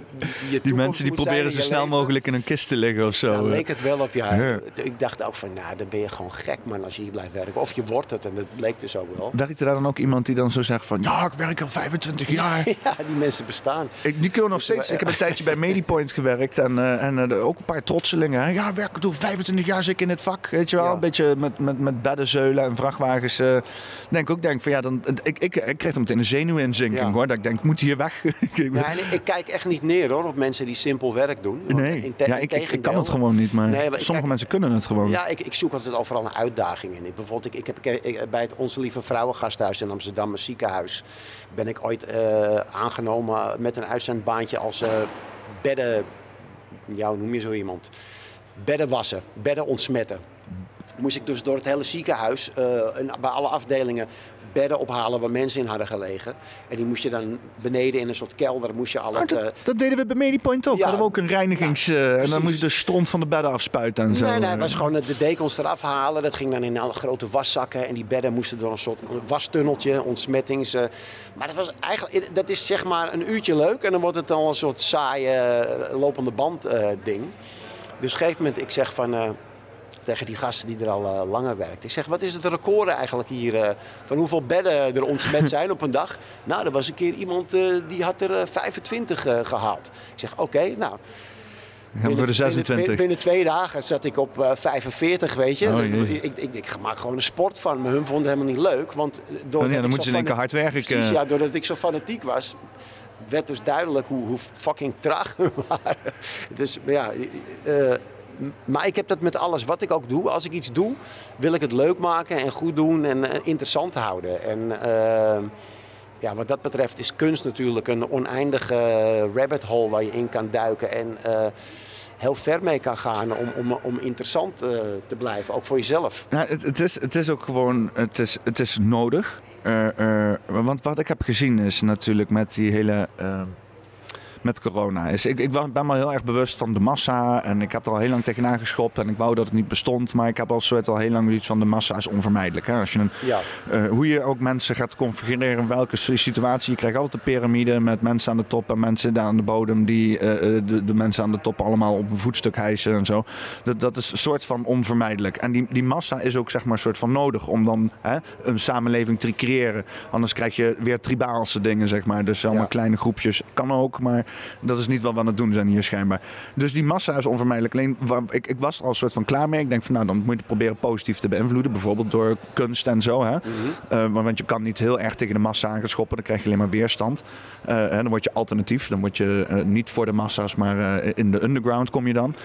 je Die mensen die proberen zo snel leven, mogelijk in een kist te liggen of zo. Dan leek het wel op jou. Ja. Ik dacht ook van, nou, dan ben je gewoon gek man als je hier blijft werken. Of je wordt het en dat bleek dus ook wel. Werkte daar dan ook iemand die dan zo zegt van... Ja, ik werk al 25 jaar. Ja, die mensen bestaan. Ik, die kunnen nog steeds. Ik heb een tijdje bij Medipoint gewerkt en, uh, en uh, ook een paar trotselingen. Hè. Ja, werk ik al 25 jaar ik in het vak. Weet je wel, Ja. een beetje met, met, met beddenzeulen en vrachtwagens. Uh, denk ook, denk van ja, dan, ik, ik, ik kreeg dan meteen een zenuwinzinking Ja. hoor. Dat ik denk, ik moet hier weg. Ja, en ik, ik kijk echt niet neer hoor op mensen die simpel werk doen. Nee, ja, ik, ik, ik kan het gewoon niet, maar, Nee, maar ik sommige kijk- mensen kunnen het gewoon. Ja, ik, ik zoek altijd overal een uitdaging in. Bijvoorbeeld, ik, ik heb bij het Onze Lieve Vrouwengasthuis in Amsterdam, een ziekenhuis, ben ik ooit eh, aangenomen met een uitzendbaantje als eh, bedden. Ja, hoe noem je zo iemand? Bedden wassen, bedden ontsmetten. Moest ik dus door het hele ziekenhuis, eh, en bij alle afdelingen, bedden ophalen waar mensen in hadden gelegen. En die moest je dan beneden in een soort kelder, moest je al Maar het... Dat, eh, dat deden we bij Medipoint ook. Ja. Hadden we ook een reinigings... eh, en dan moest je de stront van de bedden afspuiten en zo. Nee, nee, het was gewoon de dekens eraf halen. Dat ging dan in alle grote waszakken. En die bedden moesten door een soort wastunneltje, ontsmettings... Maar dat, was eigenlijk, dat is zeg maar een uurtje leuk. En dan wordt het dan een soort saaie lopende band ding. Dus op een gegeven moment, ik zeg van... eh, tegen die gasten die er al eh, langer werkt. Ik zeg, wat is het record eigenlijk hier? eh, van hoeveel bedden er ontsmet zijn op een dag? Nou, er was een keer iemand die had er eh, 25 eh, gehaald. Ik zeg, oké, nou... De Binnen- 26. Binnen, binnen twee dagen zat ik op eh, 45, weet je. Oh, ik, ik, ik, ik maak gewoon een sport van. Maar hun vonden het helemaal niet leuk. Want doordat Oh, ja, dan ik zo ze in één keer fana- hard werken. Precies, ja, doordat ik zo fanatiek was, werd dus duidelijk hoe, hoe fucking traag we waren. Dus ja, eh, maar ik heb dat met alles wat ik ook doe. Als ik iets doe, wil ik het leuk maken en goed doen en eh, interessant houden. En eh, ja, wat dat betreft is kunst natuurlijk een oneindige rabbit hole waar je in kan duiken. En eh, heel ver mee kan gaan om, om, om interessant eh, te blijven, ook voor jezelf. Ja, het, het, is, het is ook gewoon, het is, het is nodig. Eh, eh, want wat ik heb gezien is natuurlijk met die hele, eh, met corona. Is, ik, ik ben me heel erg bewust van de massa en ik heb er al heel lang tegenaan geschopt en ik wou dat het niet bestond. Maar ik heb al soort al heel lang iets van de massa is onvermijdelijk. Hè? Als je een, Ja, eh, hoe je ook mensen gaat configureren, welke situatie. Je krijgt altijd een piramide met mensen aan de top en mensen daar aan de bodem die eh, eh, de, de mensen aan de top allemaal op een voetstuk hijsen en zo. Dat, dat is een soort van onvermijdelijk. En die, die massa is ook zeg maar een soort van nodig om dan hè, een samenleving te creëren. Anders krijg je weer tribaalse dingen, zeg maar. Dus allemaal Ja. kleine groepjes. Kan ook, maar dat is niet wat we aan het doen zijn hier schijnbaar. Dus die massa is onvermijdelijk. Alleen, ik, ik was er al een soort van klaar mee. Ik denk van nou, dan moet je proberen positief te beïnvloeden. Bijvoorbeeld door kunst en zo. Hè? Eh, maar want je kan niet heel erg tegen de massa aangeschoppen. Dan krijg je alleen maar weerstand. Eh, en dan word je alternatief. Dan word je eh, niet voor de massa's, maar eh, in de underground kom je dan.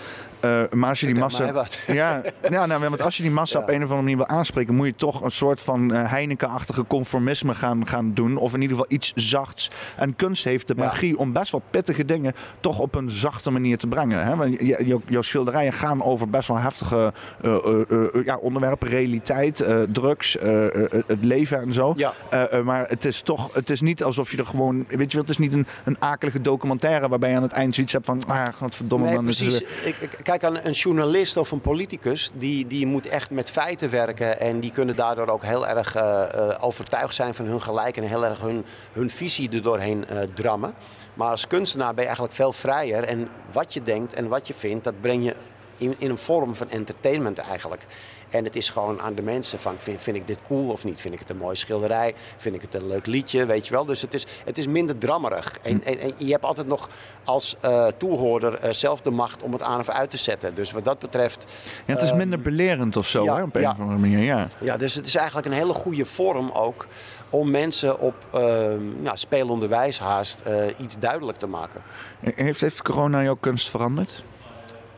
Eh, maar als je die massa. Ja, ja nou, want als je die massa Ja. op een of andere manier wil aanspreken, moet je toch een soort van eh, Heineken-achtige conformisme gaan, gaan doen. Of in ieder geval iets zachts. En kunst heeft de Ja. magie om best wel pittige dingen toch op een zachte manier te brengen. Hè? Want jouw- jouw schilderijen gaan over best wel heftige eh, ja, onderwerpen, realiteit, drugs, het leven en zo. Maar het is toch, het is niet alsof je er gewoon, weet je wel, het is niet een, een akelige documentaire waarbij je aan het eind zoiets hebt van, ah, godverdomme Nee, man. is precies. Ik, ik- kijk, aan een journalist of een politicus, die, die moet echt met feiten werken. En die kunnen daardoor ook heel erg eh, eh, overtuigd zijn van hun gelijk en heel erg hun, hun visie er doorheen eh, drammen. Maar als kunstenaar ben je eigenlijk veel vrijer. En wat je denkt en wat je vindt, dat breng je in, in een vorm van entertainment eigenlijk. En het is gewoon aan de mensen van vind, vind ik dit cool of niet? Vind ik het een mooie schilderij? Vind ik het een leuk liedje? Weet je wel? Dus het is, het is minder drammerig. En, en, en je hebt altijd nog als uh, toehoorder uh, zelf de macht om het aan of uit te zetten. Dus wat dat betreft... Ja, het is minder belerend of zo, ja, hè, op een ja. of andere manier. Ja. Ja, dus het is eigenlijk een hele goede vorm ook om mensen op uh, nou, spelende wijs haast uh, iets duidelijk te maken. Heeft, heeft corona jouw kunst veranderd?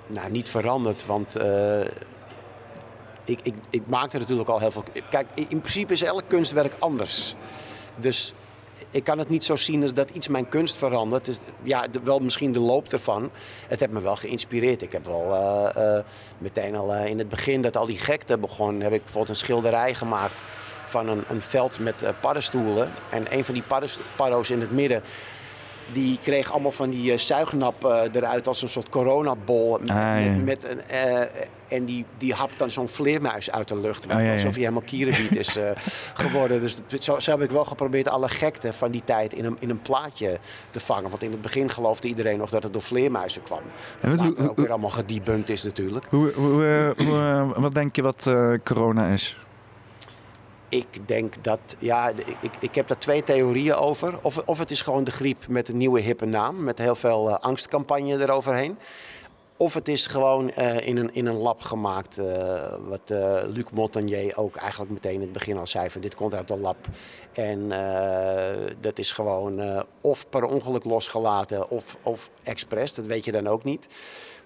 Nou, niet veranderd, want uh, ik, ik, ik maakte natuurlijk al heel veel. Kijk, in principe is elk kunstwerk anders. Dus ik kan het niet zo zien als dat iets mijn kunst verandert. Is, ja, wel misschien de loop ervan. Het heeft me wel geïnspireerd. Ik heb wel uh, uh, meteen al uh, in het begin dat al die gekte begon, heb ik bijvoorbeeld een schilderij gemaakt van een, een veld met paddenstoelen. En een van die paddo's in het midden. Die kreeg allemaal van die zuignap eruit als een soort coronabol. Met, Ah, ja. met, met een, en die, die hapt dan zo'n vleermuis uit de lucht. Oh, ja, ja. Alsof hij helemaal kierenbiet is uh, geworden. Dus zo, zo, heb ik wel geprobeerd alle gekte van die tijd in een, in een plaatje te vangen. Want in het begin geloofde iedereen nog dat het door vleermuizen kwam. En Dat wat- ook weer allemaal gedebunked is natuurlijk. Hoe, hoe, eh, hoe, eh, wat denk je wat eh, corona is? Ik denk dat, ja, ik, ik heb daar twee theorieën over. Of, of het is gewoon de griep met een nieuwe hippe naam, met heel veel uh, angstcampagne eroverheen. Of het is gewoon uh, in, een, in een lab gemaakt, uh, wat Luc Montagnier ook eigenlijk meteen in het begin al zei van dit komt uit een lab. En dat is gewoon of per ongeluk losgelaten of, of expres, dat weet je dan ook niet.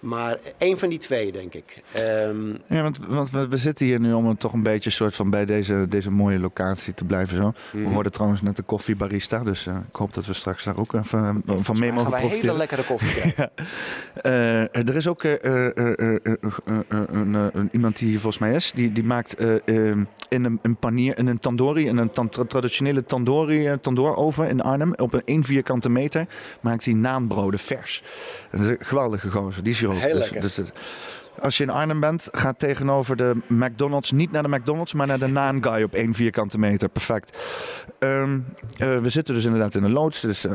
Maar één van die twee, denk ik. Um, Ja, want, want we, zitten hier nu om toch een beetje soort van bij deze, deze mooie locatie te blijven zo. We Mhm. hoorden trouwens net de koffiebarista, dus eh, ik hoop dat we straks daar ook even eh, van mee gaan mogen wij hele lekkere koffie. Eh, er is ook eh, eh, eh, eh, eh, eh, eh, eh, iemand die hier volgens mij is, die, die maakt eh, eh, in een, een panier, in een tandoori, in een tan- traditionele tandoori, eh, tandooroven in Arnhem, op een 1 vierkante meter, maakt hij naanbroden vers. Dat is een geweldige gozer, die is hier ook. Heel Dus- lekker. dus als je in Arnhem bent, ga tegenover de McDonald's, niet naar de McDonald's, maar naar de Naan Guy op 1 vierkante meter. Perfect. Ehm, eh, we zitten dus inderdaad in een loods, dus eh,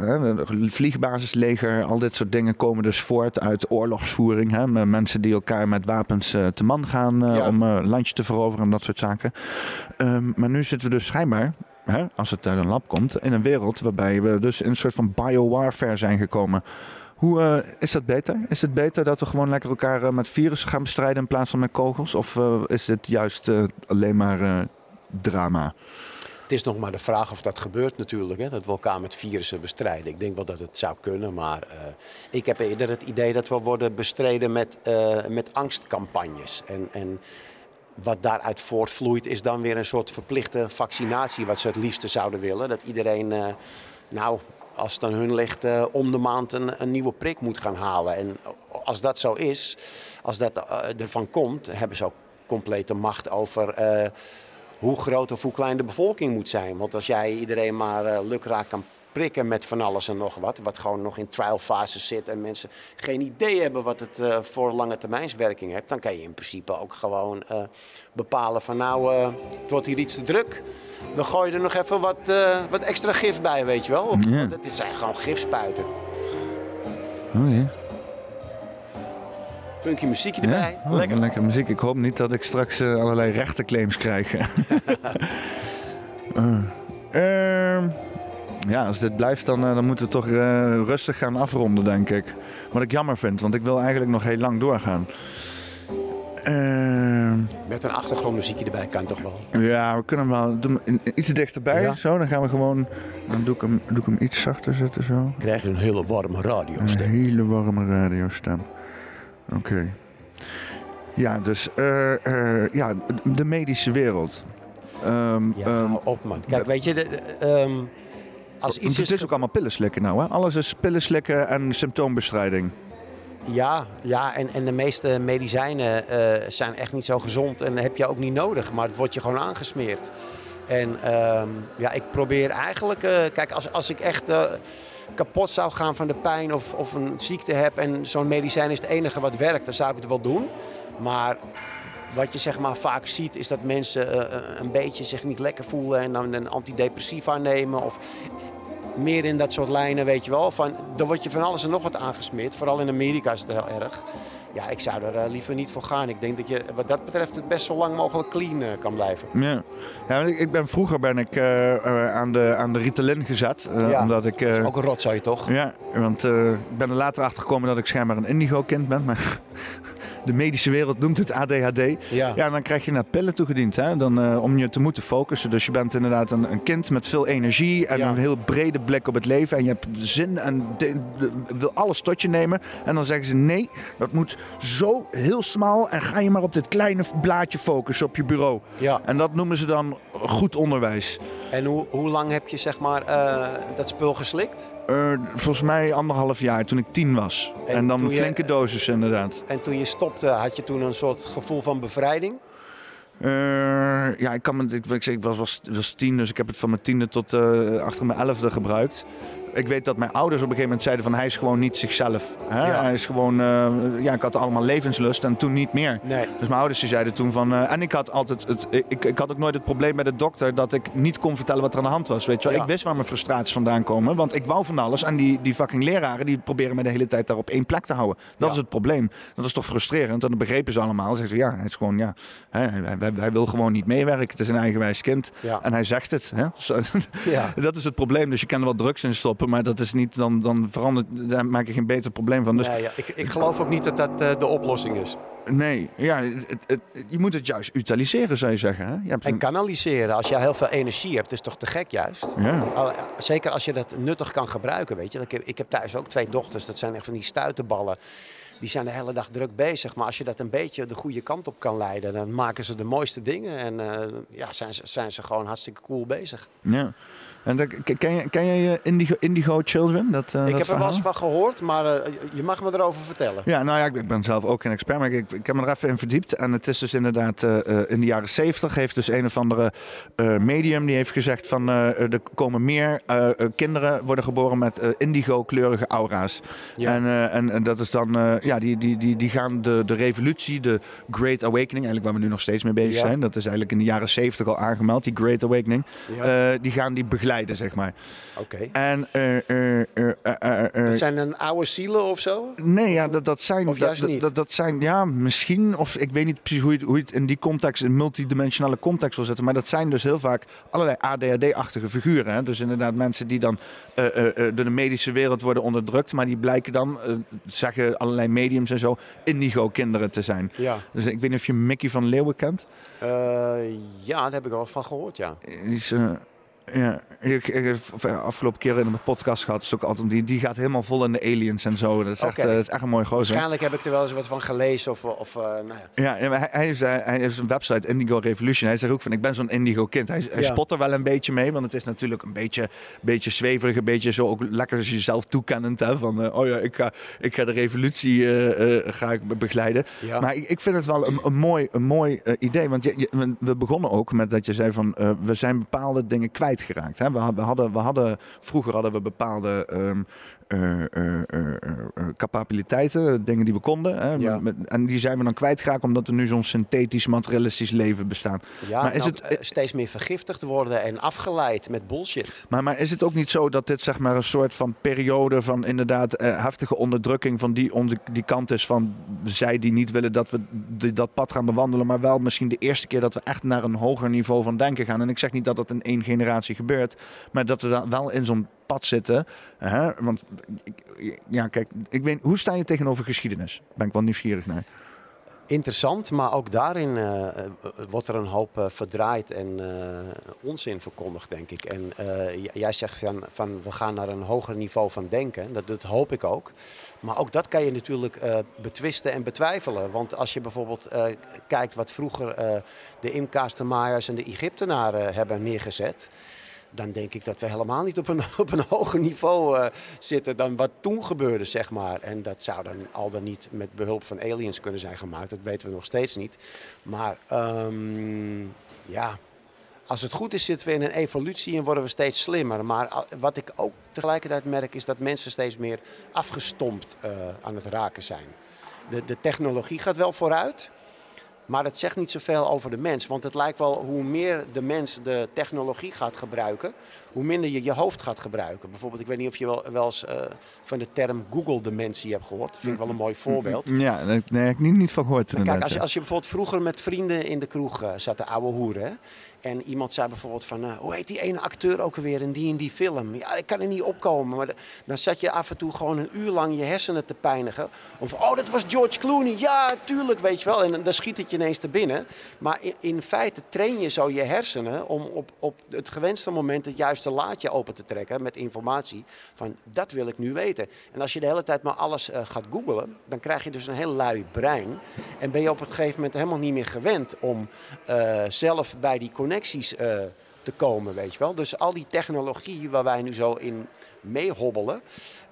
de vliegbasisleger, al dit soort dingen komen dus voort uit oorlogsvoering. Hè, met mensen die elkaar met wapens eh, te man gaan Ja. om landje te veroveren en dat soort zaken. Ehm, maar nu zitten we dus schijnbaar, hè, als het uit een lab komt, in een wereld waarbij we dus in een soort van biowarfare zijn gekomen. Hoe eh, is dat beter? Is het beter dat we gewoon lekker elkaar eh, met virussen gaan bestrijden in plaats van met kogels? Of eh, is dit juist alleen maar drama? Het is nog maar de vraag of dat gebeurt natuurlijk, hè, dat we elkaar met virussen bestrijden. Ik denk wel dat het zou kunnen, maar ik heb eerder het idee dat we worden bestreden met, met angstcampagnes. En, en wat daaruit voortvloeit is dan weer een soort verplichte vaccinatie, wat ze het liefste zouden willen. Dat iedereen, nou, als het hun ligt, eh, om de maand een, een nieuwe prik moet gaan halen. En als dat zo is, als dat eh, ervan komt, hebben ze ook complete macht over eh, hoe groot of hoe klein de bevolking moet zijn. Want als jij iedereen maar lukraak kan prikken met van alles en nog wat, wat gewoon nog in trialfase zit en mensen geen idee hebben wat het eh, voor lange termijnswerking heeft, dan kan je in principe ook gewoon eh, bepalen van nou, eh, het wordt hier iets te druk. We gooien er nog even wat, wat extra gif bij, weet je wel. Of, Ja. want Het zijn gewoon gifspuiten. Oh ja. Funky muziekje erbij. Oh, Lekker. lekker muziek. Ik hoop niet dat ik straks allerlei rechterclaims krijg. Eh, ehm, ja, als dit blijft, dan, eh, dan moeten we toch eh, rustig gaan afronden, denk ik. Wat ik jammer vind, want ik wil eigenlijk nog heel lang doorgaan. Ehm, Met een achtergrondmuziekje erbij kan toch wel. ja, we kunnen hem wel iets dichterbij. Ja. Zo, dan gaan we gewoon. Dan doe ik hem, doe ik hem iets zachter zetten zo. Krijg je een hele warme radio. Een hele warme radiostem. Oké. Ja, dus eh, ja, de medische wereld. Ehm, Ja, ehm, op man. Kijk, weet je, de, de, als iets het is... is ook allemaal pillen slikken nou, hè? Alles is pillen slikken en symptoombestrijding. Ja, ja en, en de meeste medicijnen eh, zijn echt niet zo gezond en heb je ook niet nodig, maar het wordt je gewoon aangesmeerd. En ehm, ja, ik probeer eigenlijk, eh, kijk, als, als ik echt eh, kapot zou gaan van de pijn of, of een ziekte heb en zo'n medicijn is het enige wat werkt, dan zou ik het wel doen. Maar wat je zeg maar vaak ziet is dat mensen een beetje zich niet lekker voelen en dan een antidepressiva nemen of meer in dat soort lijnen, weet je wel. Van, dan word je van alles en nog wat aangesmeerd. Vooral in Amerika is het heel erg. ja, ik zou er eh, liever niet voor gaan. Ik denk dat je wat dat betreft het best zo lang mogelijk clean eh, kan blijven. Ja, ja ik, ik ben, vroeger ben ik eh, aan, de, aan de Ritalin gezet. Ja, Omdat ik... Dat is ook een rotzooi, toch? Ja, want ik ben er later achter gekomen dat ik schijnbaar een indigo-kind ben. Maar de medische wereld noemt het ADHD. Ja. Ja, dan krijg je naar pillen toegediend hè? Dan, eh, om je te moeten focussen. Dus je bent inderdaad een, een kind met veel energie en Ja. een heel brede blik op het leven. En je hebt zin en de- de- wil alles tot je nemen. En dan zeggen ze nee, dat moet zo heel smal. En ga je maar op dit kleine blaadje focussen op je bureau. Ja. En dat noemen ze dan goed onderwijs. En hoe, hoe lang heb je zeg maar eh, dat spul geslikt? Eh, volgens mij anderhalf jaar toen ik tien was. En En, dan een je- flinke dosis inderdaad. En toen je stopte, had je toen een soort gevoel van bevrijding? Eh, ja, ik, kan me, ik, ik, zeg, ik was, was, was tien, dus ik heb het van mijn tiende tot eh, achter mijn elfde gebruikt. Ik weet dat mijn ouders op een gegeven moment zeiden van hij is gewoon niet zichzelf. Hè? Ja. Hij is gewoon, eh, ja, ik had allemaal levenslust en toen niet meer. Nee. Dus mijn ouders die zeiden toen van, eh, en ik had altijd, het, ik, ik had ook nooit het probleem met de dokter dat ik niet kon vertellen wat er aan de hand was. Weet je wel? Ja. Ik wist waar mijn frustraties vandaan komen, want ik wou van alles. En die, die fucking leraren die proberen me de hele tijd daar op één plek te houden. Dat Ja. is het probleem. Dat is toch frustrerend. En dat begrepen ze allemaal. Ze zeggen ja, hij is gewoon, ja, hè, hij, hij- hij wil gewoon niet meewerken. Het is een eigenwijs kind. En hij zegt het. Hè? Dat is het probleem. Dus je kan er wel drugs in stoppen, maar dat is niet, dan, dan verandert, daar maak je geen beter probleem van. Dus Nee, ja, ik, ik geloof ook niet dat dat eh, de oplossing is. nee, ja, het, het- je moet het juist utiliseren, zou je zeggen. Hè? Je hebt En kanaliseren, als je heel veel energie hebt, is toch te gek juist? ja. Al- Zeker als je dat nuttig kan gebruiken, weet je. Ik heb, ik heb thuis ook twee dochters, dat zijn echt van die stuitenballen. Die zijn de hele dag druk bezig. Maar als je dat een beetje de goede kant op kan leiden, dan maken ze de mooiste dingen. En eh, ja, zijn ze, zijn ze gewoon hartstikke cool bezig. Ja. En dat- ken, je, ken je eh, Indigo, Indigo Children? Dat, eh, ik dat heb er wel eens van gehoord, maar eh, je mag me erover vertellen. Ja, nou ja, ik, ik ben zelf ook geen expert, maar ik, ik heb me er even in verdiept. En het is dus inderdaad in de jaren zeventig heeft dus een of andere medium die heeft gezegd van er komen meer kinderen worden geboren met indigo-kleurige aura's. Ja. En, en, en dat is dan, ja, die, die, die, die gaan de, de revolutie, de Great Awakening, eigenlijk waar we nu nog steeds mee bezig Ja. zijn. Dat is eigenlijk in de jaren zeventig al aangemeld, die Great Awakening. Ja. Die gaan die begeleiden, zeg maar. Oké. En eh, eh, eh, Het zijn een oude zielen of zo? Nee, ja, dat, dat zijn. Of dat, juist dat- niet? Dat, dat zijn, ja, misschien. Of ik weet niet precies hoe je, het- hoe je het in die context, in multidimensionale context wil zetten. Maar dat zijn dus heel vaak allerlei ADHD-achtige figuren. Hè? Dus inderdaad, mensen die dan door de medische wereld worden onderdrukt. Maar die blijken dan, zeggen allerlei mediums en zo, indigo-kinderen te zijn. Ja. Dus ik weet niet of je Mickey van Leeuwen kent. Ja, daar heb ik wel van gehoord, ja. Die is, ja, ik, ik heb afgelopen keer in een podcast gehad. Is ook altijd, die, die gaat helemaal vol in de aliens en zo. Dat is echt, eh, dat is echt een mooi gozer. Waarschijnlijk heb ik er wel eens wat van gelezen of, of eh, nou ja. Ja, maar hij, hij, heeft, hij heeft een website, Indigo Revolution. Hij zegt ook van, ik ben zo'n Indigo kind. Hij, hij Ja. spot er wel een beetje mee, want het is natuurlijk een beetje, beetje zweverig. Een beetje zo ook lekker als jezelf toekennend. Hè, van, eh, oh ja, ik ga, ik ga de revolutie ga ik be- begeleiden. Ja. Maar ik, ik vind het wel een, een mooi, een mooi idee. Want je, je- we begonnen ook met dat je zei van, we zijn bepaalde dingen kwijtgeraakt. Hè? We, had- we, hadden, we hadden, vroeger hadden we bepaalde... ehm, eh, eh, eh, capabiliteiten, dingen die we konden. Hè? Ja. Met- en die zijn we dan kwijtgeraakt omdat we nu zo'n synthetisch, materialistisch leven bestaan. Ja, Maar is en het- steeds meer vergiftigd worden en afgeleid met bullshit. Maar, maar is het ook niet zo dat dit zeg maar een soort van periode van inderdaad heftige onderdrukking van die, onder, die kant is van zij die niet willen dat we die- dat pad gaan bewandelen, maar wel misschien de eerste keer dat we echt naar een hoger niveau van denken gaan. En ik zeg niet dat dat in één generatie gebeurt, maar dat we dan wel in zo'n pad zitten. Want ja, kijk, ik weet, hoe sta je tegenover geschiedenis? Ben ik wel nieuwsgierig naar. Interessant, maar ook daarin eh, eh, wordt er een hoop eh, verdraaid en onzin verkondigd, denk ik. En jij zegt van, van we gaan naar een hoger niveau van denken. Dat, dat hoop ik ook. Maar ook dat kan je natuurlijk betwisten en betwijfelen. Want als je bijvoorbeeld kijkt wat vroeger de Imka's, de Maya's en de Egyptenaren hebben neergezet. Dan denk ik dat we helemaal niet op een, op een hoger niveau eh, zitten dan wat toen gebeurde, zeg maar. En dat zou dan al dan niet met behulp van aliens kunnen zijn gemaakt. Dat weten we nog steeds niet. Maar ehm, ja, als het goed is zitten we in een evolutie en worden we steeds slimmer. Maar a- wat ik ook tegelijkertijd merk is dat mensen steeds meer afgestompt eh, aan het raken zijn. De, de technologie gaat wel vooruit. Maar het zegt niet zoveel over de mens. Want het lijkt wel hoe meer de mens de technologie gaat gebruiken, hoe minder je je hoofd gaat gebruiken. Bijvoorbeeld, ik weet niet of je wel, wel eens eh, van de term Google-dementie hebt gehoord. Dat vind ik wel een mooi voorbeeld. Ja, daar heb ik niet, niet van gehoord Kijk, als je, als je bijvoorbeeld vroeger met vrienden in de kroeg eh, zat, de oude hoeren. hè, En iemand zei bijvoorbeeld van, eh, hoe heet die ene acteur ook alweer in die en die film? Ja, ik kan er niet opkomen. Maar dan zat je af en toe gewoon een uur lang je hersenen te pijnigen. Of, oh, dat was George Clooney. Ja, tuurlijk, weet je wel. En dan schiet het je ineens te binnen. Maar in, feite train je zo je hersenen om op, op het gewenste moment het juiste laadje open te trekken met informatie. Van, dat wil ik nu weten. En als je de hele tijd maar alles eh, gaat googlen, dan krijg je dus een heel lui brein. En ben je op een gegeven moment helemaal niet meer gewend om eh, zelf bij die connecties eh, te komen, weet je wel. Dus al die technologie waar wij nu zo in meehobbelen,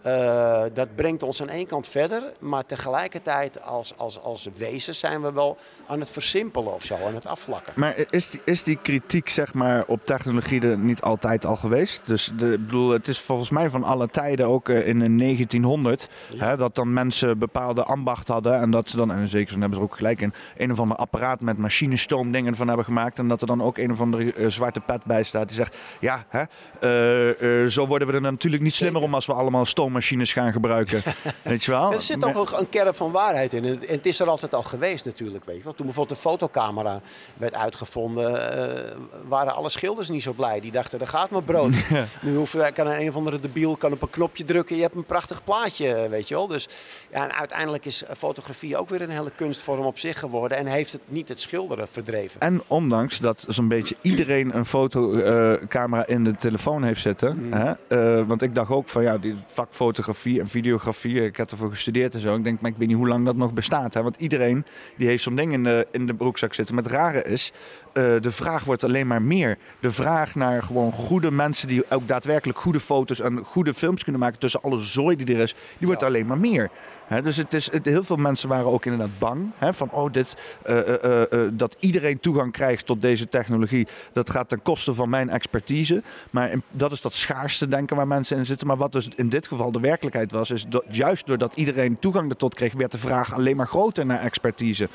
eh, dat brengt ons aan één kant verder. Maar tegelijkertijd als, als, als wezens zijn we wel aan het versimpelen of zo, aan het afvlakken. Maar is die, is die kritiek zeg maar, op technologie er niet altijd al geweest? Dus de, ik bedoel, het is volgens mij van alle tijden, ook eh, in de 1900, hè, dat dan mensen bepaalde ambacht hadden. En dat ze dan, en zeker zo hebben ze er ook gelijk in, een of ander apparaat met machinestoomdingen van hebben gemaakt. En dat er dan ook een of andere eh, zwarte pet bij staat die zegt, ja, hè, zo worden we er natuurlijk niet slimmer om als we allemaal stoommachines gaan gebruiken. Weet je wel? Er zit ook een, een kern van waarheid in. En het, is er altijd al geweest natuurlijk. Weet je wel. Toen bijvoorbeeld de fotocamera werd uitgevonden, eh, waren alle schilders niet zo blij. Die dachten, daar gaat mijn brood. Nu hoeven wij, kan een, een of andere debiel kan op een knopje drukken. Je hebt een prachtig plaatje, weet je wel. Dus ja, en uiteindelijk is eh, fotografie ook weer een hele kunstvorm op zich geworden. En heeft het niet het schilderen verdreven. En ondanks dat zo'n beetje iedereen een fotocamera in de telefoon heeft zitten. Hè? eh, want ik dacht ook van ja, die vak fotografie en videografie, ik heb ervoor gestudeerd en zo. Ik denk, maar ik weet niet hoe lang dat nog bestaat. Hè? Want iedereen die heeft zo'n ding in de, in de broekzak zitten. Maar het rare is, eh, de vraag wordt alleen maar meer. De vraag naar gewoon goede mensen die ook daadwerkelijk goede foto's en goede films kunnen maken tussen alle zooi die er is, die wordt alleen maar meer. Dus het is, heel veel mensen waren ook inderdaad bang. Van oh, dit, eh, eh, eh, dat iedereen toegang krijgt tot deze technologie. Dat gaat ten koste van mijn expertise. Maar dat is dat schaarste denken waar mensen in zitten. Maar wat dus in dit geval de werkelijkheid was, is dat juist doordat iedereen toegang ertot kreeg, werd de vraag alleen maar groter naar expertise.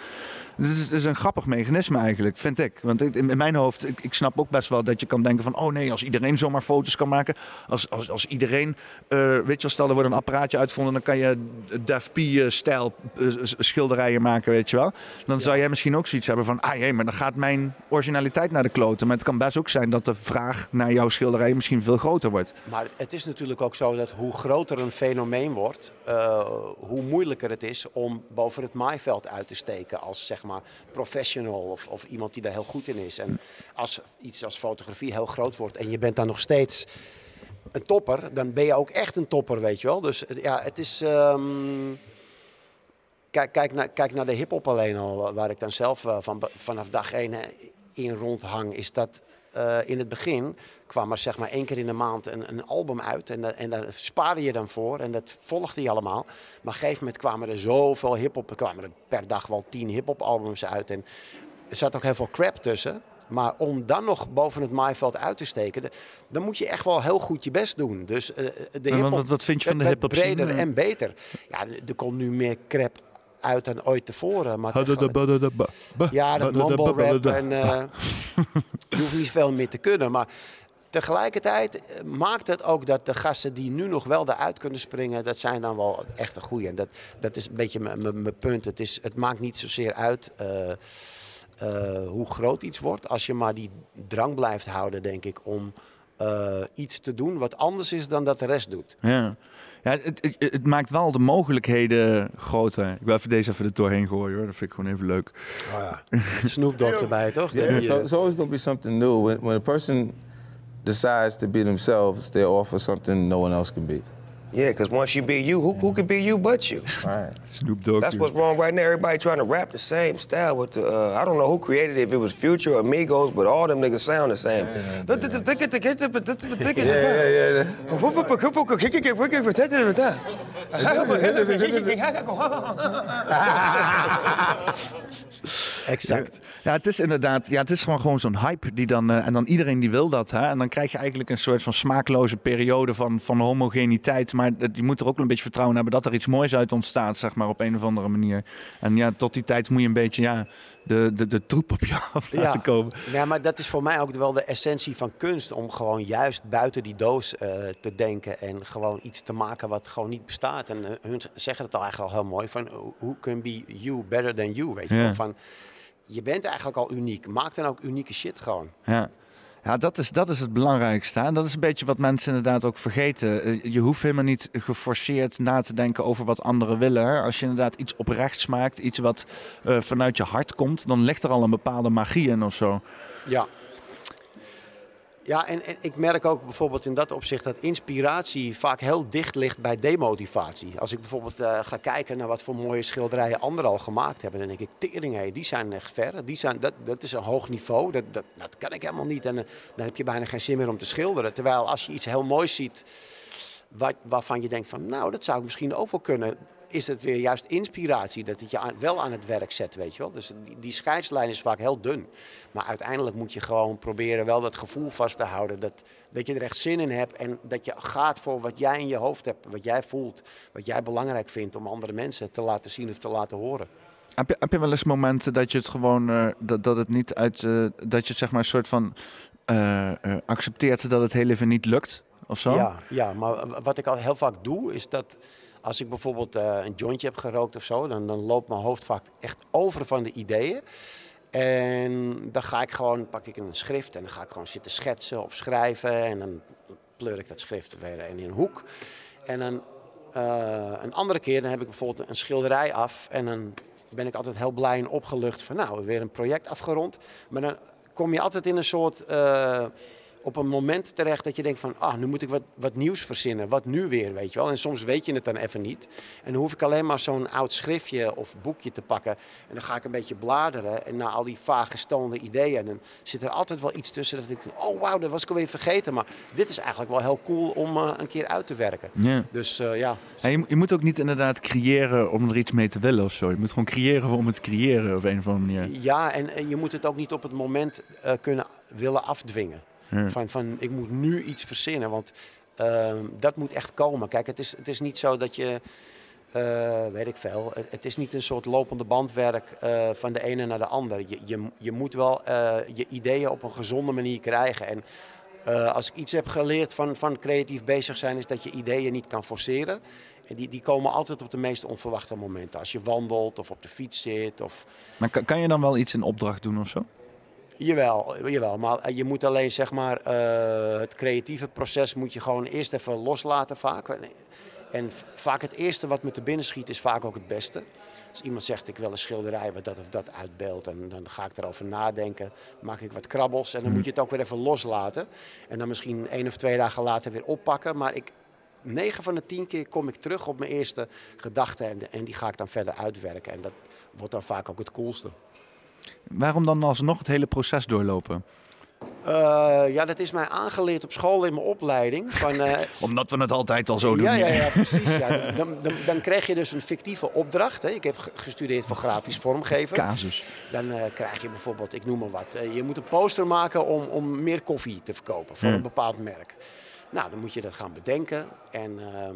Dus het is, een grappig mechanisme eigenlijk, vind ik. Want in, mijn hoofd, ik, ik snap ook best wel dat je kan denken van... oh nee, als iedereen zomaar foto's kan maken... als, als, als iedereen, weet je wel, stel wordt een apparaatje uitgevonden... dan kan je P-stijl eh, s- schilderijen maken, weet je wel. Dan zou jij misschien ook zoiets hebben van... ah jee, maar dan gaat mijn originaliteit naar de kloten. Maar het kan best ook zijn dat de vraag naar jouw schilderij misschien veel groter wordt. Maar het is natuurlijk ook zo dat hoe groter een fenomeen wordt, eh, hoe moeilijker het is om boven het maaiveld uit te steken als zeg maar professional of, of iemand die daar heel goed in is. En als iets als fotografie heel groot wordt en je bent dan nog steeds een topper, dan ben je ook echt een topper, weet je wel. Dus ja, het is. ehm, Kijk, kijk, naar, kijk naar de hip-hop alleen al, waar ik dan zelf eh, van, vanaf dag één eh, in rondhang. Is dat eh, in het begin kwam er zeg maar één keer in de maand een, een album uit. En, en daar spaarde je dan voor en dat volgde je allemaal. Maar op een gegeven moment kwamen er zoveel hip-hop. Kwamen er per dag wel tien hip-hop albums uit. En er zat ook heel veel crap tussen. Maar om dan nog boven het maaiveld uit te steken, de- dan moet je echt wel heel goed je best doen. Dus eh, de En wat- vind je van de scene? breder en beter. Ja, er komt nu meer crap uit dan ooit tevoren. Maar Ja, dat mumble rap en eh, je hoeft niet veel meer te kunnen. Maar tegelijkertijd eh, maakt het ook dat de gasten die nu nog wel eruit kunnen springen, dat zijn dan wel echt een goeie. En dat, dat is een beetje mijn- punt. Het, is, het maakt niet zozeer uit eh, eh, hoe groot iets wordt, als je maar die drang blijft houden, denk ik, om eh, iets te doen wat anders is dan dat de rest doet. Ja, ja het, het, het maakt wel de mogelijkheden groter. Ik wil even deze even er doorheen gooien hoor. Dat vind ik gewoon even leuk. Snoop Dogg erbij, toch? Yeah, so eh, it's always going to be something new. When, when a person decides to be themselves, they offer something no one else can be. Yeah, because once you be you, who, who could be you but you? Right. Snoop Dogg. That's what's wrong right now. Everybody trying to rap the same style with the. Uh, I don't know who created it, if it was Future or Migos, but all them niggas sound the same. Exact. Ja, het is inderdaad, ja, het is gewoon, gewoon zo'n hype die dan, eh, en dan iedereen die wil dat. Hè? En dan krijg je eigenlijk een soort van smaakloze periode van, van homogeniteit. Maar het- je moet er ook wel een beetje vertrouwen hebben dat er iets moois uit ontstaat, zeg maar, op een of andere manier. En ja, tot die tijd moet je een beetje, ja, de, de, de troep op je af laten komen. Ja, maar dat is voor mij ook wel de essentie van kunst. Om gewoon juist buiten die doos eh, te denken. En gewoon iets te maken wat gewoon niet bestaat. En eh, hun zeggen het al eigenlijk al heel mooi. Van who can be you better than you? Weet je Ja. Van, je bent eigenlijk al uniek. Maak dan ook unieke shit gewoon. Ja. Ja, dat is, dat is het belangrijkste. En dat is een beetje wat mensen inderdaad ook vergeten. Eh, Je hoeft helemaal niet geforceerd na te denken over wat anderen willen. Als je inderdaad iets oprechts maakt, iets wat eh, vanuit je hart komt, dan ligt er al een bepaalde magie in of zo. Ja. Ja, en, ik merk ook bijvoorbeeld in dat opzicht dat inspiratie vaak heel dicht ligt bij demotivatie. Als ik bijvoorbeeld eh, ga kijken naar wat voor mooie schilderijen anderen al gemaakt hebben, dan denk ik, tering, hé, die zijn echt ver. Die zijn, dat, dat is een hoog niveau, dat, dat, dat kan ik helemaal niet. En eh, dan heb je bijna geen zin meer om te schilderen. Terwijl als je iets heel moois ziet, wat, waarvan je denkt van, nou, dat zou ik misschien ook wel kunnen, is het weer juist inspiratie. Dat het je aan- wel aan het werk zet, weet je wel. Dus die, die scheidslijn is vaak heel dun. Maar uiteindelijk moet je gewoon proberen wel dat gevoel vast te houden. Dat, dat je er echt zin in hebt en dat je gaat voor wat jij in je hoofd hebt. Wat jij voelt, wat jij belangrijk vindt om andere mensen te laten zien of te laten horen. Heb je, heb je wel eens momenten dat je het gewoon, eh, dat, dat het niet uit, eh, dat je zeg maar een soort van eh, accepteert dat het heel even niet lukt of zo? Ja, ja, maar wat ik al heel vaak doe, is dat als ik bijvoorbeeld eh, een jointje heb gerookt of zo, dan, dan loopt mijn hoofd vaak echt over van de ideeën. En dan ga ik gewoon, pak ik een schrift en dan ga ik gewoon zitten schetsen of schrijven. En dan pleur ik dat schrift weer in een hoek. En dan eh, een andere keer, dan heb ik bijvoorbeeld een schilderij af. En dan ben ik altijd heel blij en opgelucht van, nou, weer een project afgerond. Maar dan kom je altijd in een soort, eh, op een moment terecht dat je denkt van, ah, nu moet ik wat, wat nieuws verzinnen. Wat nu weer, weet je wel. En soms weet je het dan even niet. En dan hoef ik alleen maar zo'n oud schriftje of boekje te pakken. En dan ga ik een beetje bladeren. En na al die vage stoonde ideeën, en dan zit er altijd wel iets tussen dat ik oh wauw, dat was ik alweer vergeten. Maar dit is eigenlijk wel heel cool om eh, een keer uit te werken. Ja. Dus eh, ja, je, je moet ook niet inderdaad creëren om er iets mee te willen of zo. Je moet gewoon creëren om het te creëren op een of andere manier. Ja, en, en je moet het ook niet op het moment eh, kunnen willen afdwingen. Van, van ik moet nu iets verzinnen, want ehm, dat moet echt komen. Kijk, het is, het is niet zo dat je, eh, weet ik veel, het, is niet een soort lopende bandwerk eh, van de ene naar de ander. Je, je, je moet wel eh, je ideeën op een gezonde manier krijgen. En als ik iets heb geleerd van, van creatief bezig zijn, is dat je ideeën niet kan forceren. En die, die komen altijd op de meest onverwachte momenten. Als je wandelt of op de fiets zit of Maar kan, kan je dan wel iets in opdracht doen of zo? Jawel, jawel, maar eh, je moet alleen zeg maar eh, het creatieve proces moet je gewoon eerst even loslaten vaak. En vaak het eerste wat me te binnen schiet is vaak ook het beste. Als iemand zegt ik wil een schilderij wat dat of dat uitbeeldt en dan ga ik erover nadenken, maak ik wat krabbels en dan moet je het ook weer even loslaten. En dan misschien één of twee dagen later weer oppakken. Maar ik, 9 van de 10 keer kom ik terug op mijn eerste gedachte en, en die ga ik dan verder uitwerken. En dat wordt dan vaak ook het coolste. Waarom dan alsnog het hele proces doorlopen? Eh, ja, dat is mij aangeleerd op school in mijn opleiding. Van, eh, Omdat we het altijd al zo doen. ja, ja, ja, precies. Ja. Dan, dan, dan krijg je dus een fictieve opdracht. Hè. Ik heb ge- gestudeerd voor grafisch vormgeven. Casus. Dan eh, krijg je bijvoorbeeld, ik noem maar wat, eh, je moet een poster maken om, om meer koffie te verkopen voor Ja. een bepaald merk. Nou, dan moet je dat gaan bedenken. En ehm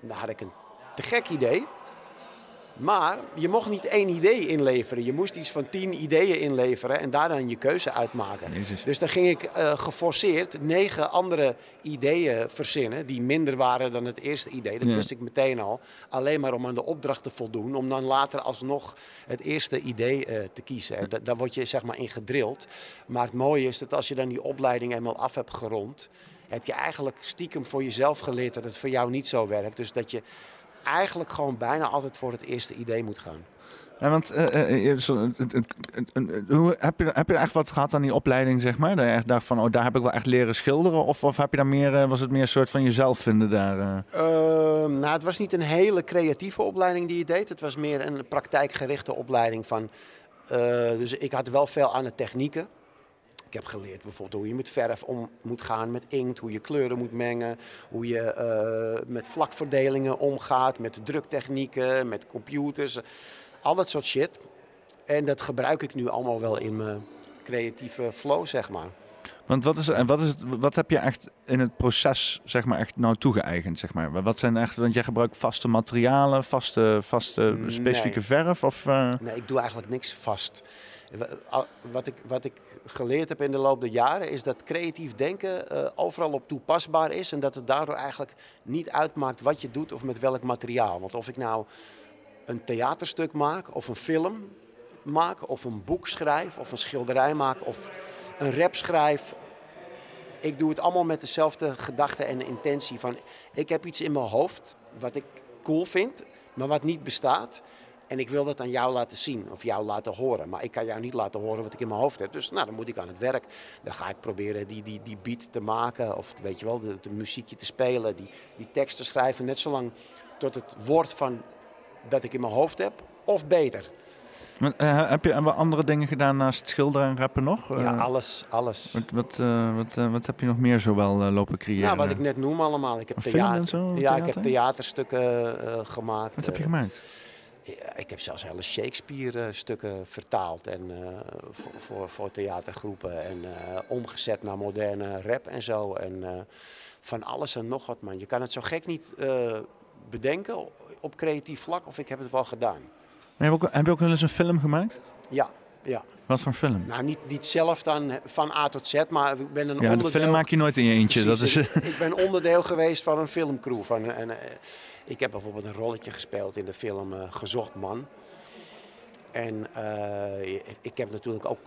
dan had ik een te gek idee. Maar je mocht niet één idee inleveren. Je moest iets van tien ideeën inleveren en daar dan je keuze uitmaken. Jezus. Dus dan ging ik eh, geforceerd negen andere ideeën verzinnen die minder waren dan het eerste idee. Dat Ja. wist ik meteen al. Alleen maar om aan de opdracht te voldoen. Om dan later alsnog het eerste idee eh, te kiezen. En da- daar word je zeg maar in gedrild. Maar het mooie is dat als je dan die opleiding eenmaal af hebt gerond... heb je eigenlijk stiekem voor jezelf geleerd dat het voor jou niet zo werkt. Dus dat je eigenlijk gewoon bijna altijd voor het eerste idee moet gaan. Ja, want hoe, heb, je, heb je echt wat gehad aan die opleiding, zeg maar? Dat je echt dacht van, oh, daar heb ik wel echt leren schilderen? Of, of heb je daar meer, eh, was het meer een soort van jezelf vinden daar? eh? Ehm, nou, het was niet een hele creatieve opleiding die je deed. Het was meer een praktijkgerichte opleiding van. eh, dus ik had wel veel aan de technieken. Heb geleerd bijvoorbeeld hoe je met verf om moet gaan, met inkt, hoe je kleuren moet mengen, hoe je eh, met vlakverdelingen omgaat, met druktechnieken, met computers, al dat soort shit. En dat gebruik ik nu allemaal wel in mijn creatieve flow, zeg maar. Want wat, is, en wat, is wat heb je echt in het proces zeg maar, echt nou toegeëigend? Zeg maar? Wat zijn echt, want jij gebruikt vaste materialen, vaste, vaste specifieke Nee. verf? Of, eh, Nee, ik doe eigenlijk niks vast. Wa- Wat ik, wat ik geleerd heb in de loop der jaren is dat creatief denken eh, overal op toepasbaar is. En dat het daardoor eigenlijk niet uitmaakt wat je doet of met welk materiaal. Want of ik nou een theaterstuk maak of een film maak of een boek schrijf of een schilderij maak of een rap schrijf. Ik doe het allemaal met dezelfde gedachte en intentie van ik heb iets in mijn hoofd wat ik cool vind, maar wat niet bestaat. En ik wil dat aan jou laten zien of jou laten horen. Maar ik kan jou niet laten horen wat ik in mijn hoofd heb. Dus nou, dan moet ik aan het werk. Dan ga ik proberen die, die, die beat te maken. Of weet je wel, de, de muziekje te spelen. Die, die tekst te schrijven. Net zolang tot het woord van dat ik in mijn hoofd heb. Of beter. wat, eh, heb je wat andere dingen gedaan naast schilderen en rappen nog? Ja, Eh, alles, alles. Wat, wat, eh, wat, wat heb je nog meer zo wel eh, lopen creëren? Nou, wat ik net noem allemaal. Ik heb, theater, en zo, ja, ik heb theater? theaterstukken gemaakt. Wat heb je gemaakt? Ik heb zelfs hele Shakespeare-stukken vertaald en, eh, voor, voor, voor theatergroepen en eh, omgezet naar moderne rap en zo. En eh, van alles en nog wat, man. Je kan het zo gek niet eh, bedenken op creatief vlak, of ik heb het wel gedaan. Heb je, ook, heb je ook wel eens een film gemaakt? Ja, ja. Wat voor film? Nou, niet, niet zelf dan van A tot Z, maar ik ben een ja, de onderdeel... film maak je nooit in je eentje. Dat is, ik, ik ben onderdeel geweest van een filmcrew. Van, een- een, eh, ik heb bijvoorbeeld een rolletje gespeeld in de film eh, Gezocht Man. En eh, ik heb natuurlijk ook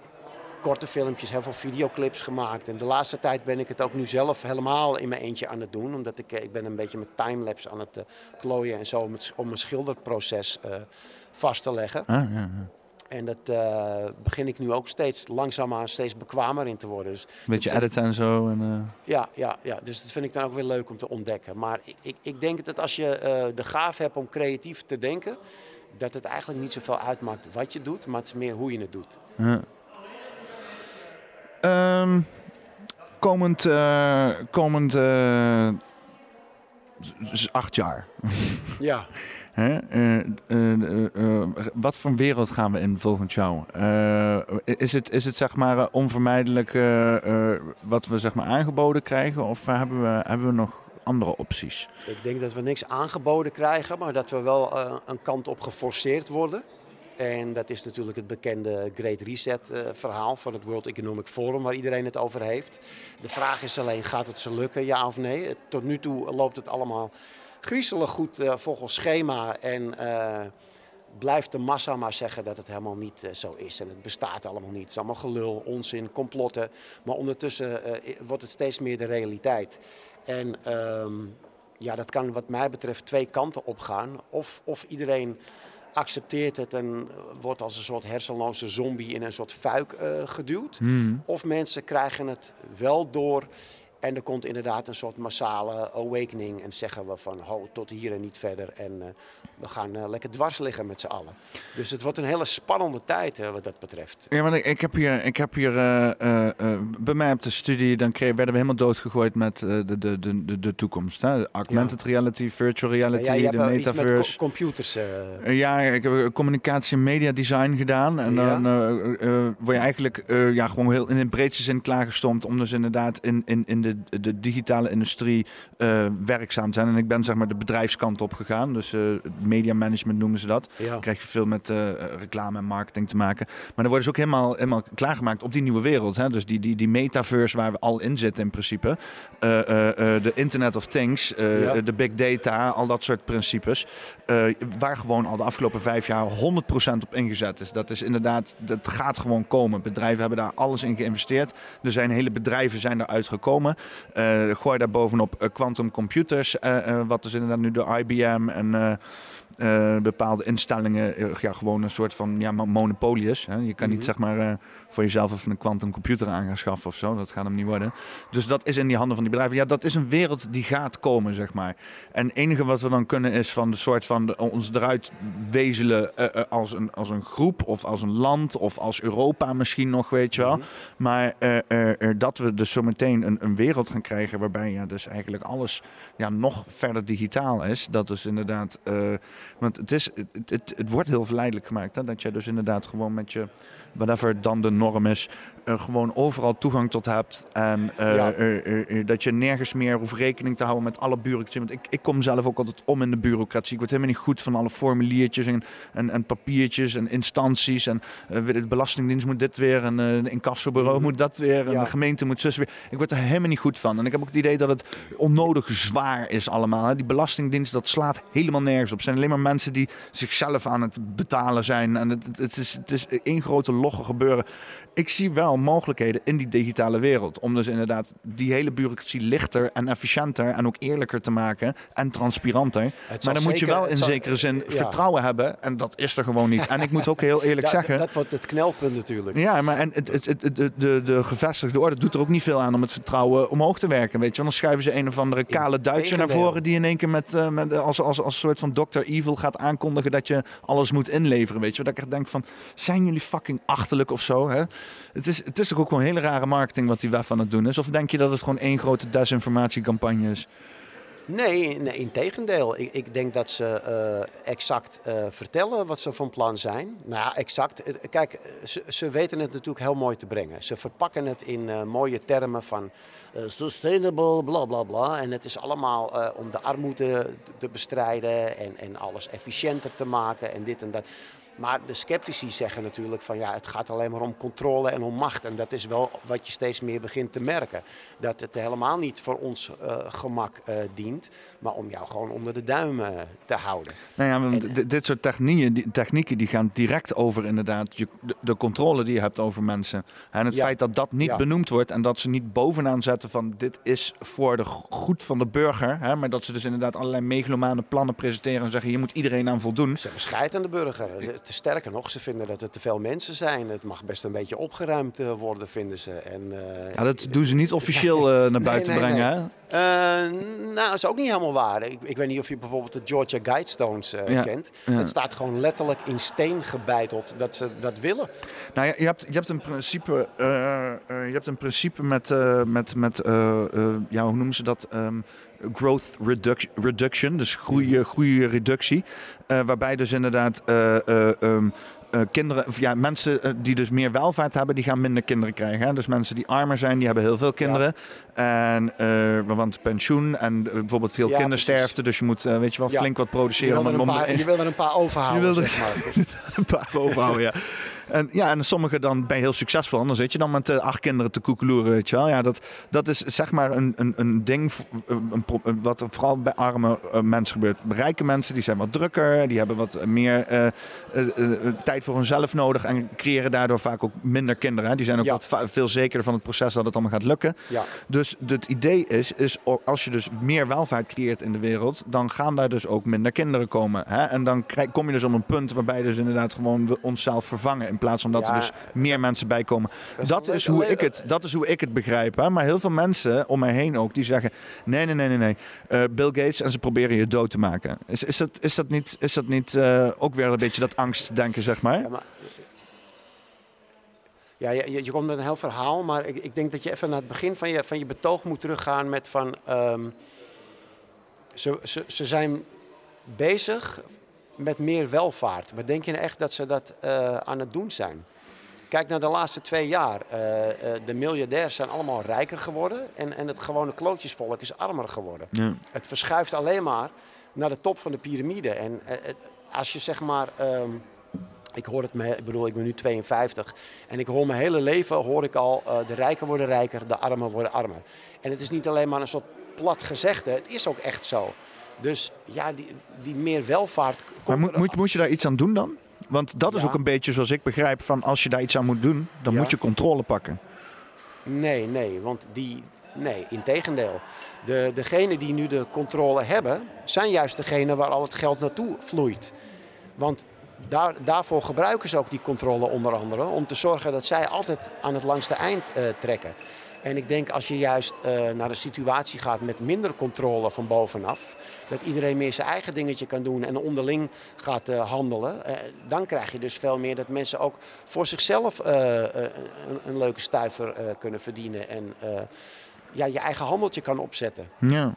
korte filmpjes, heel veel videoclips gemaakt. En de laatste tijd ben ik het ook nu zelf helemaal in mijn eentje aan het doen. Omdat ik, eh, ik ben een beetje met timelapse aan het klooien en zo om, het, om mijn schilderproces vast te leggen. Ah, ja. En dat eh, begin ik nu ook steeds langzaamaan steeds bekwamer in te worden. Dus Een beetje editen en zo. En, eh, ja, ja, ja, dus dat vind ik dan ook weer leuk om te ontdekken. Maar ik, ik, ik denk dat als je eh, de gaaf hebt om creatief te denken, dat het eigenlijk niet zoveel uitmaakt wat je doet, maar het is meer hoe je het doet. Ja. Ehm, komend eh, komend eh, z- acht jaar. Ja, Eh, eh, eh, wat voor wereld gaan we in volgend jaar? Eh, is, het, is het zeg maar onvermijdelijk wat we zeg maar aangeboden krijgen? Of hebben, we, hebben we nog andere opties? ik denk dat we niks aangeboden krijgen, maar dat we wel een kant op geforceerd worden. En dat is natuurlijk het bekende Great Reset eh, verhaal van het World Economic Forum, waar iedereen het over heeft. De vraag is alleen, gaat het ze lukken, ja of nee? Tot nu toe loopt het allemaal griezelig goed eh, volgens schema en eh, blijft de massa maar zeggen dat het helemaal niet eh, zo is. En het bestaat allemaal niet. Het is allemaal gelul, onzin, complotten. Maar ondertussen wordt het steeds meer de realiteit. En ehm, ja, dat kan wat mij betreft twee kanten opgaan. Of, of iedereen accepteert het en wordt als een soort hersenloze zombie in een soort fuik geduwd. Of mensen krijgen het wel door en er komt inderdaad een soort massale awakening en zeggen we van ho, tot hier en niet verder. En eh, we gaan eh, lekker dwars liggen met z'n allen. Dus het wordt een hele spannende tijd eh, wat dat betreft. Ja, want ik, ik heb hier, ik heb hier bij mij op de studie, dan kreeg, werden we helemaal doodgegooid met de, de, de, de, de toekomst. Hè? Augmented reality, virtual reality, Ja, hebt de wel iets met metaverse. co- computers. Ja, ik heb communicatie en media design gedaan. En Ja. dan word je eigenlijk ja, gewoon heel in de breedste zin klaargestoomd om dus inderdaad in, in, in de, de digitale industrie eh, werkzaam zijn. En ik ben zeg maar de bedrijfskant op gegaan. Dus eh media management noemen ze dat. ja. Dan krijg je veel met eh, reclame en marketing te maken. Maar dan worden ze ook helemaal, helemaal klaargemaakt op die nieuwe wereld. Hè? Dus die, die, die metaverse waar we al in zitten in principe. De Internet of Things, Ja. de big data, al dat soort principes. waar gewoon al de afgelopen vijf jaar 100% op ingezet is. Dat is inderdaad, dat gaat gewoon komen. Bedrijven hebben daar alles in geïnvesteerd. Er zijn hele bedrijven zijn eruit gekomen. Eh gooi daar bovenop eh, quantum computers, eh, wat dus inderdaad nu door IBM en bepaalde instellingen ja, gewoon een soort van ja, mo- monopolie is. Hè. Je kan niet Mhm. zeg maar voor jezelf even een quantum computer aan gaan schaffen of zo. Dat gaat hem niet worden. Dus dat is in die handen van die bedrijven. Ja, dat is een wereld die gaat komen, zeg maar. En het enige wat we dan kunnen is van de soort van de- ons eruit wezelen eh, eh, als, een, als een groep of als een land of als Europa misschien nog, weet je wel. Mhm. Maar eh, dat we dus zometeen een, een wereld gaan krijgen waarbij ja, dus eigenlijk alles ja, nog verder digitaal is. Dat dus inderdaad, Want het, is, het, het, het wordt heel verleidelijk gemaakt. Hè? Dat je dus inderdaad gewoon met je, whatever dan de norm uh, gewoon overal toegang tot hebt. En Ja. uh, dat je nergens meer hoeft rekening te houden met alle bureaucratie. Want ik, ik kom zelf ook altijd om in de bureaucratie. Ik word helemaal niet goed van alle formuliertjes en, en, en papiertjes en instanties. En de Belastingdienst moet dit weer en de incassobureau Mhm. moet dat weer en Ja. de gemeente moet zus weer. Ik word er helemaal niet goed van. En ik heb ook het idee dat het onnodig zwaar is allemaal. Die Belastingdienst, dat slaat helemaal nergens op. Het zijn alleen maar mensen die zichzelf aan het betalen zijn. En het, het, het is, het is één grote logge gebeuren. Ik zie wel mogelijkheden in die digitale wereld. Om dus inderdaad die hele bureaucratie lichter en efficiënter en ook eerlijker te maken. En transparanter. Het Maar dan moet je wel in zal- zekere zin ja. vertrouwen hebben. En dat is er gewoon niet. En ik moet ook heel eerlijk Ja, zeggen. Dat wordt het knelpunt natuurlijk. Ja, maar en het, het, het, de, de, de gevestigde orde doet er ook niet veel aan om het vertrouwen omhoog te werken. Weet je, want dan schuiven ze een of andere kale Duitser naar voren die in één keer met, eh, met als, als, als soort van Dr. Evil gaat aankondigen dat je alles moet inleveren. Weet je, dat ik echt denk van, zijn jullie fucking achterlijk of zo? Hè? Het, is, het is ook gewoon hele rare marketing wat die WEF aan het doen is? Of denk je dat het gewoon één grote desinformatiecampagne is? Nee, nee in tegendeel. Ik, ik denk dat ze eh, exact eh, vertellen wat ze van plan zijn. Nou ja, exact. Kijk, ze, weten het natuurlijk heel mooi te brengen. Ze verpakken het in eh, mooie termen van sustainable, bla bla bla. En het is allemaal om de armoede te bestrijden en, en alles efficiënter te maken en dit en dat. Maar de sceptici zeggen natuurlijk van ja, het gaat alleen maar om controle en om macht. En dat is wel wat je steeds meer begint te merken. Dat het helemaal niet voor ons eh, gemak eh, dient, maar om jou gewoon onder de duim eh, te houden. Nou ja, want En- dit- soort technieën die, technieken die gaan direct over inderdaad je, de, de controle die je hebt over mensen. En het Ja. feit dat dat niet Ja. benoemd wordt en dat ze niet bovenaan zetten van dit is voor de go- goed van de burger. Hè, maar dat ze dus inderdaad allerlei megalomane plannen presenteren en zeggen hier moet iedereen aan voldoen. Ze hebben aan de burger. Sterker nog, ze vinden dat er te veel mensen zijn. Het mag best een beetje opgeruimd eh, worden, vinden ze. En, eh, Ja, dat doen ze niet officieel eh, naar buiten nee, brengen. nee. Hè? Nou, dat is ook niet helemaal waar. Ik, ik weet niet of je bijvoorbeeld de Georgia Guidestones Ja, kent. ja. Het staat gewoon letterlijk in steen gebeiteld dat ze dat willen. Nou, ja, je, hebt, je hebt een principe, je hebt een principe met, met, met ja, hoe noemen ze dat? Ehm, growth reduc- reduction, dus groei, groeireductie. Eh, waarbij dus inderdaad eh, eh, ehm, eh, kinderen, of ja, mensen die dus meer welvaart hebben, die gaan minder kinderen krijgen. Hè? Dus mensen die armer zijn, die hebben heel veel kinderen. En want pensioen en bijvoorbeeld veel Ja, kindersterfte. Dus je moet, weet je wel, Ja. flink wat Je produceren. wil, er om- een om- paar, je wil er een paar overhouden, Je wil er- zeg maar. een paar overhouden, ja. En, ja, en sommige dan ben je heel succesvol. En dan zit je dan met eh, acht kinderen te koekeloeren, weet je wel. Ja, dat, dat is zeg maar een, een, een ding een, een- wat vooral bij arme eh, mensen gebeurt. Rijke mensen, die zijn wat drukker. Die hebben wat meer eh, tijd voor hunzelf nodig. En creëren daardoor vaak ook minder kinderen. Hè. Die zijn ook Ja. wat veel zekerder van het proces dat het allemaal gaat lukken. Ja. Dus het idee is, is als je dus meer welvaart creëert in de wereld, dan gaan daar dus ook minder kinderen komen. Hè? En dan krijg, kom je dus op een punt waarbij dus inderdaad gewoon we onszelf vervangen. In plaats van dat Ja, er dus meer mensen bij komen. Dat is, hoe ik het, dat is hoe ik het begrijp. Hè? Maar heel veel mensen om mij heen ook, die zeggen... Nee, nee, nee, nee, nee. Eh, Bill Gates en ze proberen je dood te maken. Is, is dat, is dat niet, is dat niet eh, ook weer een beetje dat angstdenken, zeg maar? Ja, maar, ja, je, je- je komt met een heel verhaal, maar ik, ik denk dat je even naar het begin van je, van je betoog moet teruggaan met van... ehm, ze, ze, ze zijn bezig met meer welvaart. Maar denk je nou echt dat ze dat eh, aan het doen zijn? Kijk naar de laatste twee jaar. Eh, eh, de miljardairs zijn allemaal rijker geworden en, en het gewone klootjesvolk is armer geworden. Ja. Het verschuift alleen maar naar de top van de piramide. En het- als je zeg maar. ehm, ik hoor het, me, ik bedoel, ik ben nu 52. En ik hoor mijn hele leven, hoor ik al, de rijken worden rijker, de armen worden armer. En het is niet alleen maar een soort plat gezegde, het is ook echt zo. Dus ja, die, die meer welvaart komt Maar moet, je daar iets aan doen dan? Want dat is Ja. ook een beetje zoals ik begrijp van als je daar iets aan moet doen, dan Ja. moet je controle pakken. Nee, nee, want die. Nee, integendeel. De, degenen die nu de controle hebben, zijn juist degenen waar al het geld naartoe vloeit. Want daar, daarvoor gebruiken ze ook die controle onder andere, om te zorgen dat zij altijd aan het langste eind eh, trekken. En ik denk als je juist eh, naar een situatie gaat met minder controle van bovenaf, dat iedereen meer zijn eigen dingetje kan doen en onderling gaat eh, handelen, eh, dan krijg je dus veel meer dat mensen ook voor zichzelf eh, een, een leuke stuiver kunnen verdienen en ja, je eigen handeltje kan opzetten. Ja.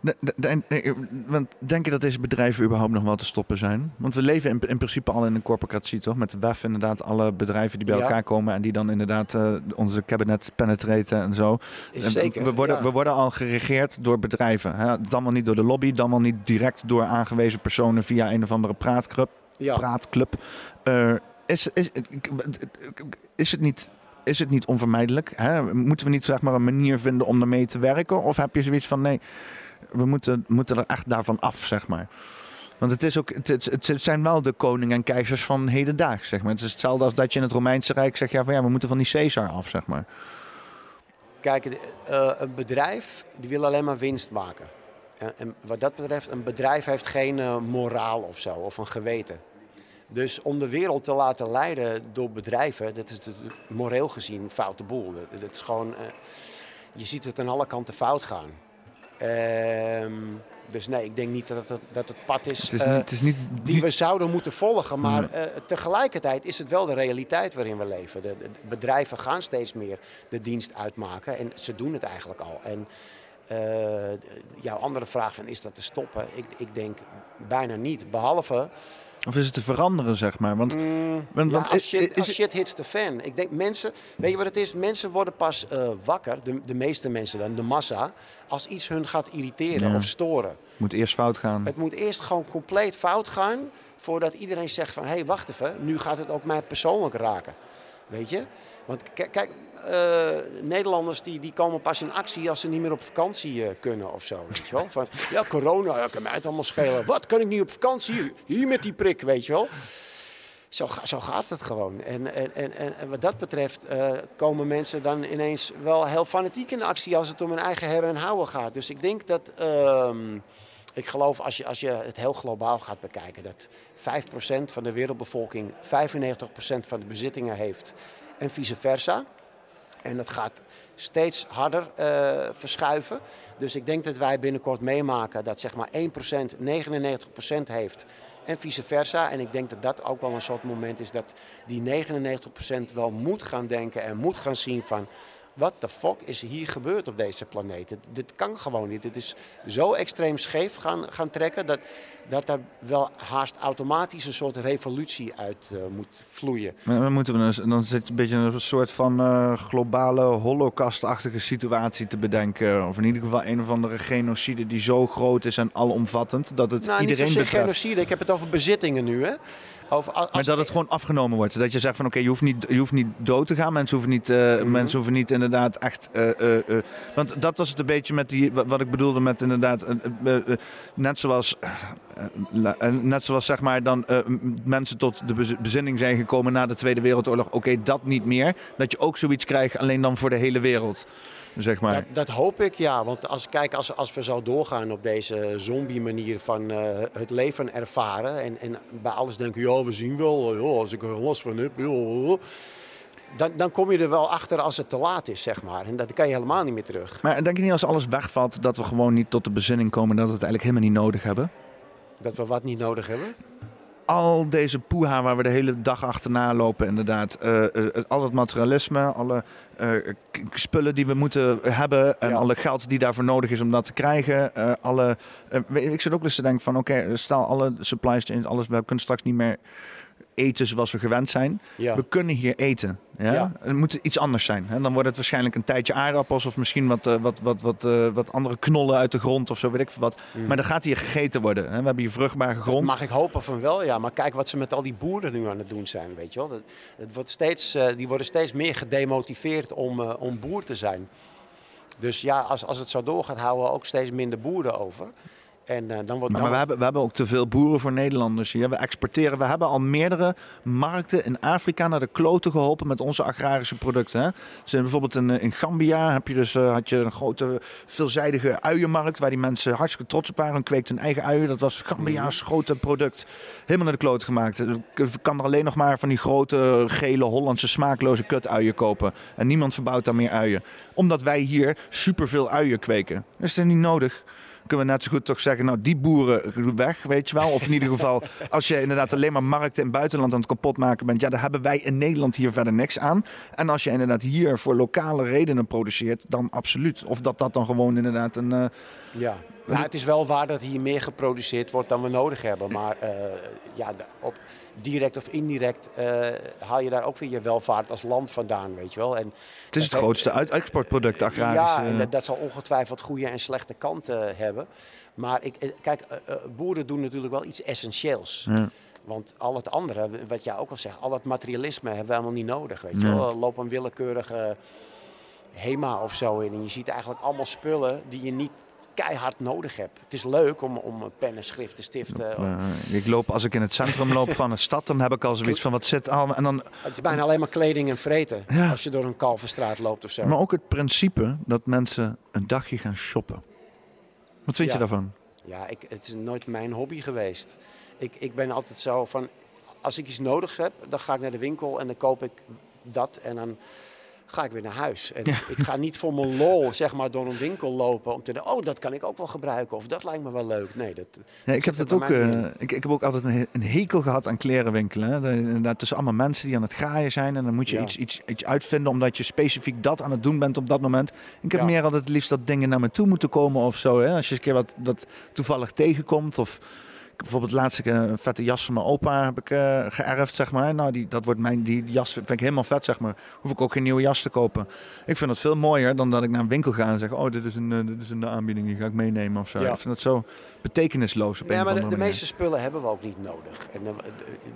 De- want denk je dat deze bedrijven überhaupt nog wel te stoppen zijn? Want we leven in, in principe al in een corporatie, toch? Met de WEF inderdaad, alle bedrijven die bij Ja. elkaar komen en die dan inderdaad eh, onze cabinet penetraten en zo. En zeker, we, worden, ja. we worden al geregeerd door bedrijven. Hè? Dan wel niet door de lobby, dan wel niet direct door aangewezen personen via een of andere praatclub. Ja. praatclub. Eh, is, is, is, het niet, is het niet onvermijdelijk? Hè? Moeten we niet zeg maar, een manier vinden om ermee te werken? Of heb je zoiets van nee, we moeten, moeten er echt daarvan af, zeg maar? Want het, is ook, het, het, zijn wel de koningen en keizers van hedendaags, zeg maar. Het is hetzelfde als dat je in het Romeinse Rijk zegt... Ja, we moeten van die Caesar af, zeg maar. Kijk, eh, een bedrijf die wil alleen maar winst maken. En, wat dat betreft, een bedrijf heeft geen eh, moraal of zo, of een geweten. Dus om de wereld te laten leiden door bedrijven, dat is moreel gezien een foute boel. Dat is gewoon, eh, je ziet het aan alle kanten fout gaan. Ehm, dus nee, ik denk niet dat het, dat het pad is, Het is eh, niet... Het is niet die we zouden moeten volgen. Maar eh, tegelijkertijd is het wel de realiteit waarin we leven. De, de bedrijven gaan steeds meer de dienst uitmaken en ze doen het eigenlijk al. En eh, jouw andere vraag van is dat te stoppen? Ik, ik denk bijna niet. Behalve Of is het te veranderen, zeg maar? Want, want, ja, want als, shit, is- als shit hits the fan. Ik denk mensen, weet je wat het is? Mensen worden pas eh, wakker, de, de meeste mensen dan, de massa, als iets hun gaat irriteren Ja. of storen. moet eerst fout gaan. Het moet eerst gewoon compleet fout gaan voordat iedereen zegt van hé, hey, wacht even, nu gaat het ook mij persoonlijk raken. Weet je? Want kijk, eh, Nederlanders die, die komen pas in actie als ze niet meer op vakantie eh, kunnen of zo. Weet je wel? Van ja, corona, ja, kan mij het allemaal schelen. Wat kan ik niet op vakantie? Hier met die prik, weet je wel. Zo, zo gaat het gewoon. En, en, en, en, en wat dat betreft eh, komen mensen dan ineens wel heel fanatiek in actie als het om hun eigen hebben en houden gaat. Dus ik denk dat, ehm, ik geloof als je, als je het heel globaal gaat bekijken, dat 5% van de wereldbevolking 95% van de bezittingen heeft en vice versa. En dat gaat steeds harder eh, verschuiven. Dus ik denk dat wij binnenkort meemaken dat zeg maar 1% 99% heeft en vice versa. En ik denk dat dat ook wel een soort moment is dat die 99% wel moet gaan denken en moet gaan zien van... Wat de fuck is hier gebeurd op deze planeet? Dit, dit kan gewoon niet. Dit is zo extreem scheef gaan, gaan trekken dat, dat er wel haast automatisch een soort revolutie uit eh, moet vloeien. Maar Dan, moeten we dus, dan zit een beetje een soort van eh, globale holocaustachtige situatie te bedenken. Of in ieder geval een of andere genocide die zo groot is en alomvattend dat het Nou, niet iedereen zozeer betreft. genocide. Ik heb het over bezittingen nu, hè? Over, Maar dat het gewoon afgenomen wordt. Dat je zegt van oké, je, hoeft niet, je hoeft niet dood te gaan. Mensen hoeven niet, eh, Mhm. mensen hoeven niet inderdaad echt. eh, eh, want dat was het een beetje met die. Wat, ik bedoelde met inderdaad. net zoals. net zoals zeg maar dan mensen tot de bez- bezinning zijn gekomen na de Tweede Wereldoorlog. Oké, dat niet meer. Dat je ook zoiets krijgt alleen dan voor de hele wereld. Zeg maar. Dat, dat hoop ik, ja. Want als, kijk, als, als we zo doorgaan op deze zombie-manier van eh, het leven ervaren... En, en bij alles denken, ja, we zien wel, ja, als ik er last van heb... Ja, dan, dan kom je er wel achter als het te laat is, zeg maar. En dat kan je helemaal niet meer terug. Maar denk je niet als alles wegvalt dat we gewoon niet tot de bezinning komen dat we het eigenlijk helemaal niet nodig hebben? Dat we wat niet nodig hebben. Al deze poeha waar we de hele dag achterna lopen, inderdaad. Eh, eh, al het materialisme, alle eh, spullen die we moeten hebben en Ja. alle geld die daarvoor nodig is om dat te krijgen. alle, ik zit ook eens te denken van, oké, stel alle supply chains, alles, we kunnen straks niet meer eten zoals we gewend zijn. Ja. We kunnen hier eten. Ja? Ja. Het moet iets anders zijn. Hè? Dan wordt het waarschijnlijk een tijdje aardappels of misschien wat, eh, wat, wat, wat, eh, wat andere knollen uit de grond of zo, weet ik veel wat. Maar dan gaat hier gegeten worden. Hè? We hebben hier vruchtbare grond. Mag ik hopen van wel, ja. Maar kijk wat ze met al die boeren nu aan het doen zijn, weet je wel. Dat, het wordt steeds, eh, die worden steeds meer gedemotiveerd om, om boer te zijn. Dus ja, als, als het zo doorgaat, houden we ook steeds minder boeren over. En eh, dan wordt... Maar, dan maar we, hebben, we hebben ook te veel boeren voor Nederlanders hier. We exporteren. We hebben al meerdere markten in Afrika naar de kloten geholpen met onze agrarische producten. Hè. Dus bijvoorbeeld in, eh, in Gambia heb je dus, eh, had je een grote veelzijdige uienmarkt waar die mensen hartstikke trots op waren en kweekten hun eigen uien. Dat was Gambia's grote product. Helemaal naar de kloot gemaakt. Ik kan er alleen nog maar van die grote gele Hollandse smaakloze kutuien kopen. En niemand verbouwt daar meer uien. Omdat wij hier superveel uien kweken. Dat is dat niet nodig kunnen we net zo goed toch zeggen, nou die boeren weg, weet je wel. Of in ieder geval, als je inderdaad alleen maar markten in het buitenland aan het kapotmaken bent, ja, daar hebben wij in Nederland hier verder niks aan. En als je inderdaad hier voor lokale redenen produceert, dan absoluut. Of dat dat dan gewoon inderdaad een, eh, Ja. Nou, het is wel waar dat hier meer geproduceerd wordt dan we nodig hebben. Maar uh, ja, op direct of indirect uh, haal je daar ook weer je welvaart als land vandaan, weet je wel. En het is het grootste uit exportproduct agrarisch. Ja, en dat, dat, zal ongetwijfeld goede en slechte kanten hebben. Maar ik, kijk, boeren doen natuurlijk wel iets essentieels. Ja. Want al het andere, wat jij ook al zegt, al het materialisme hebben we helemaal niet nodig. Weet je wel. Loop een willekeurige HEMA of zo in en je ziet eigenlijk allemaal spullen die je niet keihard nodig hebt. Het is leuk om, om pennen, schriften, stiften. ik loop, als ik in het centrum loop van een stad, dan heb ik al zoiets van wat zit allemaal. En dan, het is bijna alleen maar kleding en vreten als je door een Kalverstraat loopt of zo. Maar ook het principe dat mensen een dagje gaan shoppen. Wat vind je daarvan? Ja, ik, het is nooit mijn hobby geweest. Ik, ik ben altijd zo van, als ik iets nodig heb, dan ga ik naar de winkel en dan koop ik dat. En dan ga ik weer naar huis. En ik ga niet voor mijn lol zeg maar, door een winkel lopen om te denken, oh, dat kan ik ook wel gebruiken. Of dat lijkt me wel leuk. Nee, dat, ja, ik, heb dat ook, uh, ik, ik heb ook altijd een, een, hekel gehad aan klerenwinkelen. Inderdaad, tussen allemaal mensen die aan het graaien zijn. En dan moet je iets, iets, iets uitvinden omdat je specifiek dat aan het doen bent op dat moment. Ik heb meer altijd het liefst dat dingen naar me toe moeten komen of zo. Hè? Als je eens een keer wat, wat toevallig tegenkomt of bijvoorbeeld laatst een vette jas van mijn opa heb ik uh, geërfd, zeg maar. Nou, die, dat wordt mijn, die jas vind ik helemaal vet, zeg maar. Hoef ik ook geen nieuwe jas te kopen. Ik vind het veel mooier dan dat ik naar een winkel ga en zeg, oh, dit is een, uh, dit is een aanbieding, die ga ik meenemen of zo. Ja. Ik vind het zo betekenisloos op ja, een maar de, de, meeste spullen hebben we ook niet nodig. En uh,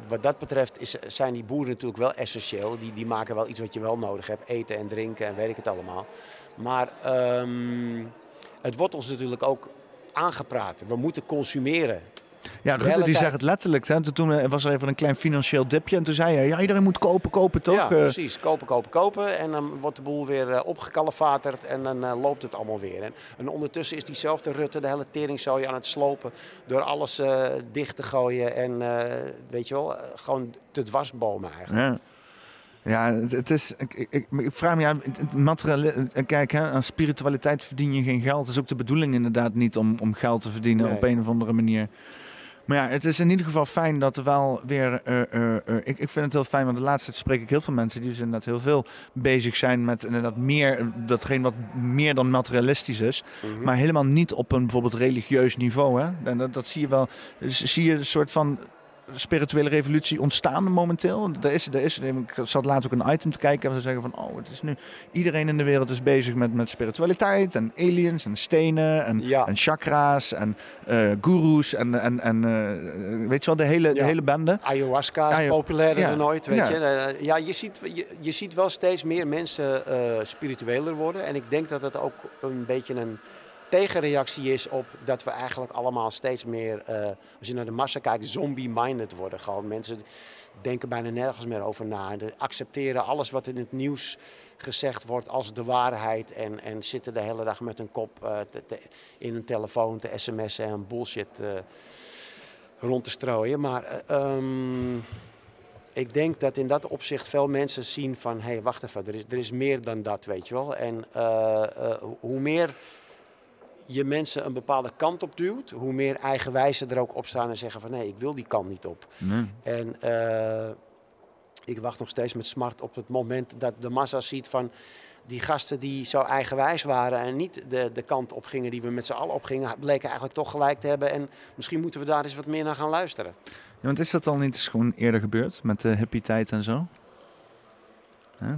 wat dat betreft is, zijn die boeren natuurlijk wel essentieel. Die, die maken wel iets wat je wel nodig hebt, eten en drinken en weet ik het allemaal. Maar um, het wordt ons natuurlijk ook aangepraat. We moeten consumeren. Ja, Rutte die zegt het letterlijk. Hè. Toen eh, was er even een klein financieel dipje. En toen zei hij, ja, iedereen moet kopen, kopen, toch? Ja, eh, precies. Kopen, kopen, kopen. En dan wordt de boel weer uh, opgekalefaterd en dan loopt het allemaal weer. En, en, ondertussen is diezelfde Rutte de hele teringzooi aan het slopen... door alles dicht te gooien en, weet je wel, gewoon te dwarsbomen eigenlijk. Ja. Ja, het, is. Ik, ik, ik, vraag me aan. Kijk, hè, aan spiritualiteit verdien je geen geld. Het is ook de bedoeling inderdaad niet om, om geld te verdienen op een of andere manier. Maar ja, het is in ieder geval fijn dat er wel weer. Uh, uh, uh, ik, ik vind het heel fijn, want de laatste tijd spreek ik heel veel mensen die dus inderdaad heel veel bezig zijn met inderdaad meer, datgene wat meer dan materialistisch is. Mhm. Maar helemaal niet op een bijvoorbeeld religieus niveau. Hè? En dat, dat zie je wel. Dus zie je een soort van spirituele revolutie ontstaan momenteel. Er is, er is, ik zat laatst ook een item te kijken en ze zeggen van, oh, het is nu iedereen in de wereld is bezig met, met spiritualiteit en aliens en stenen en, en chakra's en uh, gurus en, en, en uh, weet je wel, de hele, de hele bende. Ayahuasca is populairder dan ooit, weet je. Uh, ja, je ziet, je, je, ziet wel steeds meer mensen spiritueler worden en ik denk dat het ook een beetje een tegenreactie is op dat we eigenlijk allemaal steeds meer, uh, als je naar de massa kijkt, zombie-minded worden. Gewoon mensen denken bijna nergens meer over na. De accepteren alles wat in het nieuws gezegd wordt als de waarheid. En, en zitten de hele dag met een kop te, in een telefoon te sms'en en bullshit uh, rond te strooien. Maar um, ik denk dat in dat opzicht veel mensen zien van... hé, hey, wacht even, er is, er is meer dan dat, weet je wel. En hoe meer je mensen een bepaalde kant op duwt, hoe meer eigenwijzen er ook op staan en zeggen van nee, ik wil die kant niet op. Nee. En uh, ik wacht nog steeds met smart op het moment dat de massa ziet van die gasten die zo eigenwijs waren en niet de, de kant op gingen die we met z'n allen op gingen, bleken eigenlijk toch gelijk te hebben. En misschien moeten we daar eens wat meer naar gaan luisteren. Ja, want is dat al niet eens gewoon eerder gebeurd met de hippie tijd en zo?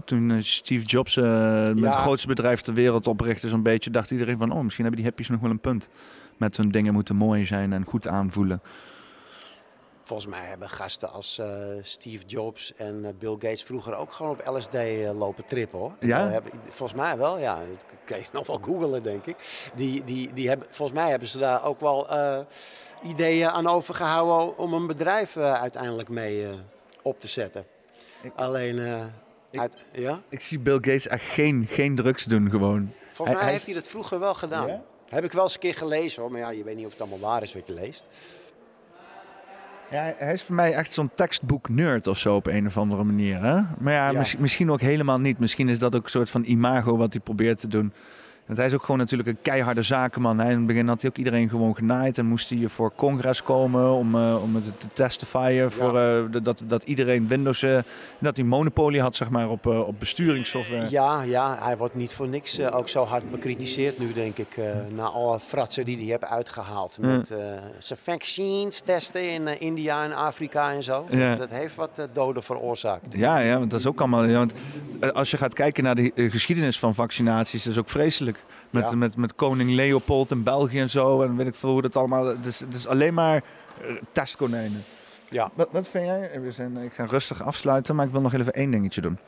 Toen eh, Steve Jobs uh, met het grootste bedrijf ter wereld oprichtte, zo'n beetje, dacht iedereen van, oh, misschien hebben die hippies nog wel een punt. Met hun dingen moeten mooi zijn en goed aanvoelen. Volgens mij hebben gasten als uh, Steve Jobs en Bill Gates vroeger ook gewoon op LSD lopen trippen hoor. Ja? Hebben, volgens mij wel, ja. Dat kan je nog wel googelen denk ik. Die, die, die hebben, volgens mij hebben ze daar ook wel ideeën aan overgehouden om een bedrijf uiteindelijk mee op te zetten. Alleen ik, ja? ik zie Bill Gates echt geen, geen drugs doen gewoon. Volgens mij heeft hij dat vroeger wel gedaan. Heb ik wel eens een keer gelezen hoor, maar ja, je weet niet of het allemaal waar is wat je leest. Ja, hij is voor mij echt zo'n tekstboek-nerd of zo op een of andere manier. Hè? Maar ja, misschien ook helemaal niet. Misschien is dat ook een soort van imago wat hij probeert te doen. Want hij is ook gewoon natuurlijk een keiharde zakenman. Hè. In het begin had hij ook iedereen gewoon genaaid. En moest hij voor congres komen om, uh, om het te testifyen. Voor, uh, dat, dat iedereen Windows... Uh, dat hij monopolie had zeg maar, op, op besturingssoftware. Ja, ja, hij wordt niet voor niks ook zo hard bekritiseerd nu, denk ik. na alle fratsen die hij heeft uitgehaald. Met zijn vaccines testen in India en Afrika en zo. Ja. Dat, dat, heeft wat doden veroorzaakt. Ja, ja, want dat is ook allemaal... Ja, want als je gaat kijken naar de geschiedenis van vaccinaties, dat is ook vreselijk. Met, met, met koning Leopold in België en zo. En weet ik veel hoe dat allemaal... Het is, het is alleen maar eh, testkonijnen. Ja. Wat, wat vind jij? We zijn, ik ga rustig afsluiten, maar ik wil nog even één dingetje doen.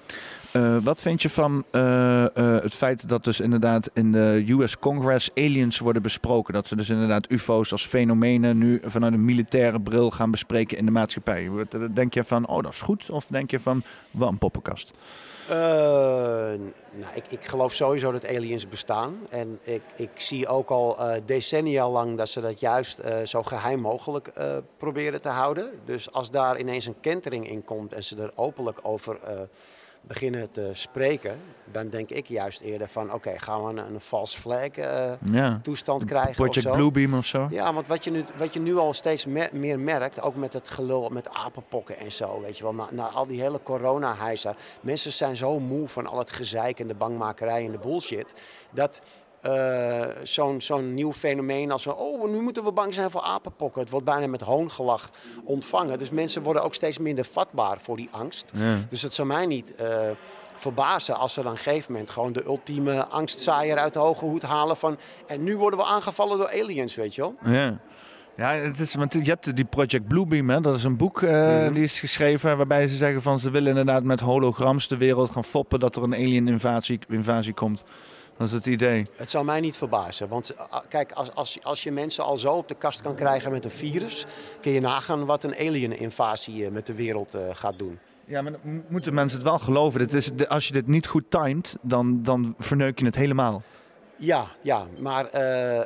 Uh, wat vind je van uh, uh, het feit dat dus inderdaad in de US Congress aliens worden besproken? Dat ze dus inderdaad UFO's als fenomenen nu vanuit een militaire bril gaan bespreken in de maatschappij. Denk je van, oh dat is goed? Of denk je van, wat een poppenkast? Uh, nou, ik, ik, geloof sowieso dat aliens bestaan. En ik, ik zie ook al uh, decennia lang dat ze dat juist uh, zo geheim mogelijk proberen te houden. Dus als daar ineens een kentering in komt en ze er openlijk over beginnen te spreken, dan denk ik juist eerder van oké, gaan we een, een false flag uh, ja. toestand krijgen Project of zo. Bluebeam of zo? Ja, want wat je nu, wat je nu al steeds meer merkt, ook met het gelul met apenpokken en zo, weet je wel, na, na al die hele corona-heisa, mensen zijn zo moe van al het gezeik en de bangmakerij en de bullshit, dat uh, zo'n zo'n nieuw fenomeen als we, oh, nu moeten we bang zijn voor apenpokken. Het wordt bijna met hoongelach ontvangen. Dus mensen worden ook steeds minder vatbaar voor die angst. Dus het zou mij niet uh, verbazen als ze dan op een gegeven moment gewoon de ultieme angstzaaier uit de hoge hoed halen van, en nu worden we aangevallen door aliens, weet je wel? Ja. Ja, het is, want je hebt die Project Bluebeam, hè? dat is een boek uh, mm-hmm. die is geschreven waarbij ze zeggen van ze willen inderdaad met holograms de wereld gaan foppen dat er een alien invasie, invasie komt. Dat is het idee. Het zou mij niet verbazen. Want eh, kijk, als, als, als je mensen al zo op de kast kan krijgen met een virus, kun je nagaan wat een alien-invasie eh, met de wereld uh, gaat doen. Ja, maar dan moeten mensen het wel geloven. Dit is, als je dit niet goed timed, dan, dan verneuk je het helemaal. Ja, ja maar uh,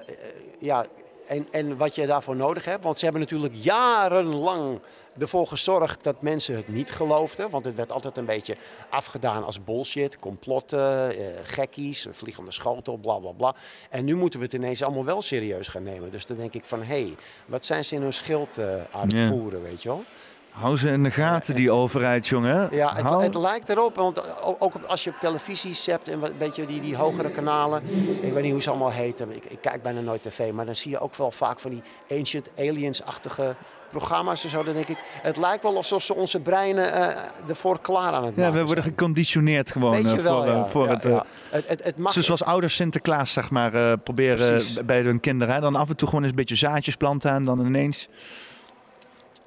ja, en, en wat je daarvoor nodig hebt, want ze hebben natuurlijk jarenlang ervoor gezorgd dat mensen het niet geloofden. Want het werd altijd een beetje afgedaan als bullshit, complotten, eh, gekkies, vliegende schotel, bla bla bla. En nu moeten we het ineens allemaal wel serieus gaan nemen. Dus dan denk ik van, hé, hey, wat zijn ze in hun schild uh, aan het voeren, weet je wel? Hou ze in de gaten, die overheid, jongen. Ja, het, het, lijkt erop. Want ook als je op televisies hebt en een beetje die, die hogere kanalen. Ik weet niet hoe ze allemaal heten. Ik, ik, kijk bijna nooit tv. Maar dan zie je ook wel vaak van die Ancient Aliens-achtige programma's en zo. Dan denk ik, het lijkt wel alsof ze onze breinen uh, ervoor klaar aan het maken Ja, we worden geconditioneerd gewoon uh, voor, wel, ja. voor het, uh, het, het, het mag... Zoals ouders Sinterklaas, zeg maar, proberen Precies. bij hun kinderen. Dan af en toe gewoon eens een beetje zaadjes planten en dan ineens...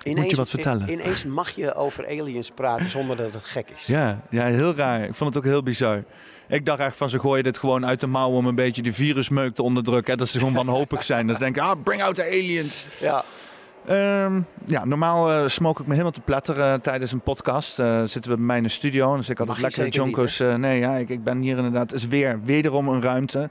Ineens, Moet je wat vertellen? Ineens mag je over aliens praten zonder dat het gek is. Ja, ja, heel raar. Ik vond het ook heel bizar. Ik dacht echt van ze gooien dit gewoon uit de mouw om een beetje de virusmeuk te onderdrukken. Dat ze gewoon wanhopig zijn. Dat ze denken, ah, bring out the aliens. Ja. Um, ja, normaal uh, smoke ik me helemaal te platteren uh, tijdens een podcast. Uh, zitten we bij mij in de studio. Dus ik had het lekker jonkers. nee, ja, ik, ik ben hier inderdaad. Het is weer wederom een ruimte.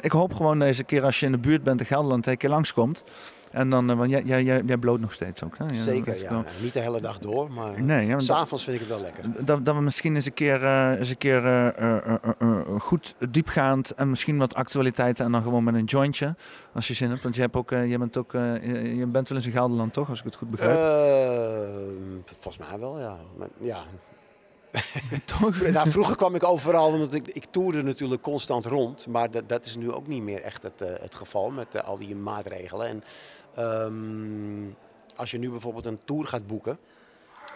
ik hoop gewoon deze keer als je in de buurt bent in Gelderland een keer langskomt. En dan, uh, want jij, jij, jij, jij bloot nog steeds ook. Hè? Ja, Zeker, ja. Niet de hele dag door, maar nee, ja, s'avonds vind ik het wel lekker. Dat, dat we misschien eens een keer, uh, eens een keer uh, goed diepgaand en misschien wat actualiteiten en dan gewoon met een jointje, als je zin hebt. Want je, hebt ook, je, bent, ook, je bent wel eens in Gelderland, toch? Als ik het goed begrijp. volgens mij wel, ja. Maar, ja. nou, vroeger kwam ik overal, omdat ik, ik toerde natuurlijk constant rond. Maar dat, dat is nu ook niet meer echt het, het geval met al die maatregelen. En Um, als je nu bijvoorbeeld een tour gaat boeken,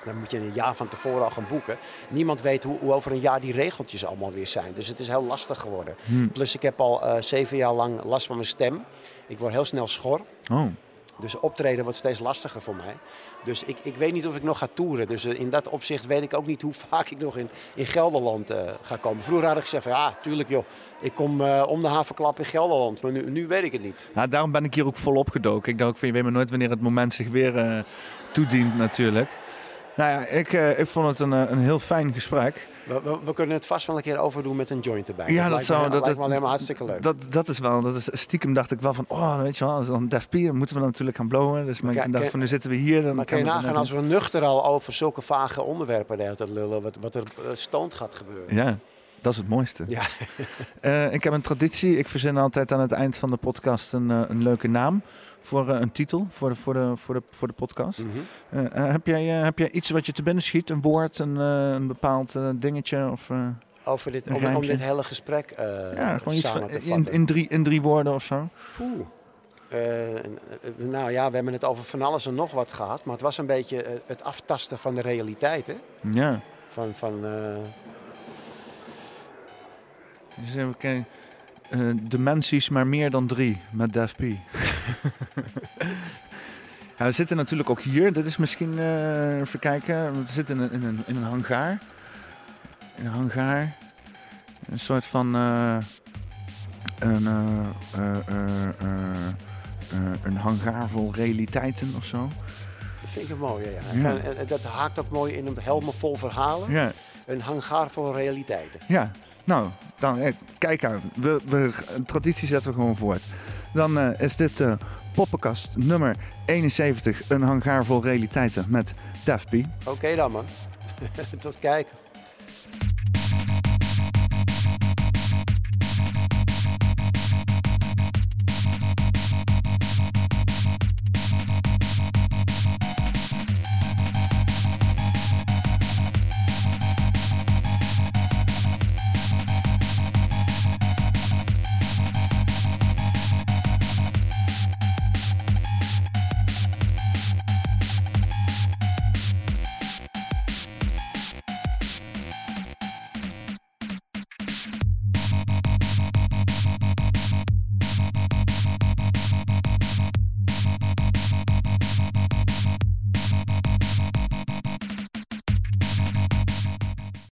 dan moet je een jaar van tevoren al gaan boeken. Niemand weet hoe, hoe, over een jaar die regeltjes allemaal weer zijn. Dus het is heel lastig geworden. Hmm. Plus ik heb al uh, zeven jaar lang last van mijn stem. Ik word heel snel schor. Oh. Dus optreden wordt steeds lastiger voor mij. Dus ik, ik weet niet of ik nog ga toeren. Dus uh, in dat opzicht weet ik ook niet hoe vaak ik nog in, in Gelderland uh, ga komen. Vroeger had ik gezegd ja, tuurlijk joh. Ik kom uh, om de havenklap in Gelderland. Maar nu, nu weet ik het niet. Ja, daarom ben ik hier ook volop gedoken. Ik dacht je weet maar nooit wanneer het moment zich weer toedient natuurlijk. Nou ja, ik, ik vond het een, een heel fijn gesprek. We, we, kunnen het vast wel een keer overdoen met een joint erbij. Ja, dat, dat zou... Me, dat, lijkt me helemaal hartstikke leuk. Dat, dat is wel... Dat is, stiekem dacht ik wel van... Oh, weet je wel, dan Def Pier moeten we natuurlijk gaan blowen. Dus ik dacht van, nu zitten we hier. Dan maar kan je nagaan als we nuchter al over zulke vage onderwerpen de hele tijd lullen... wat, wat er uh, stoont gaat gebeuren. Ja. Dat is het mooiste. Ja. Eh, ik heb een traditie. Ik verzin altijd aan het eind van de podcast een, eh, een leuke naam voor eh, een titel voor de, voor de, voor de, voor de podcast. Mhm. Eh, eh, heb, jij, heb jij iets wat je te binnen schiet? Een woord, een, een bepaald dingetje? Of, Over dit, om, om dit hele gesprek ja, gewoon iets samen van, te in, in, drie, in drie woorden of zo? Nou ja, we hebben het over van alles en nog wat gehad. Maar het was een beetje het aftasten van de realiteit. Hè? Ja. Van, van, eh, Dus even kijken. Eh, dimensies, maar meer dan drie met Def P. ja, we zitten natuurlijk ook hier. Dit is misschien, eh, even kijken. We zitten in een, in een, in een hangaar. In een hangaar. Een soort van... eh, een, een hangaar vol realiteiten of zo. dat vind ik een mooie. Ja. Ja. Eh, dat haakt ook mooi in een helm vol verhalen. Ja, Een hangaar vol realiteiten. ja. Nou, dan, eh, kijk aan. We, we, traditie zetten we gewoon voort. Dan eh, is dit eh poppenkast nummer 71. Een hangaar vol realiteiten met Def P. Oké dan man. Tot kijken.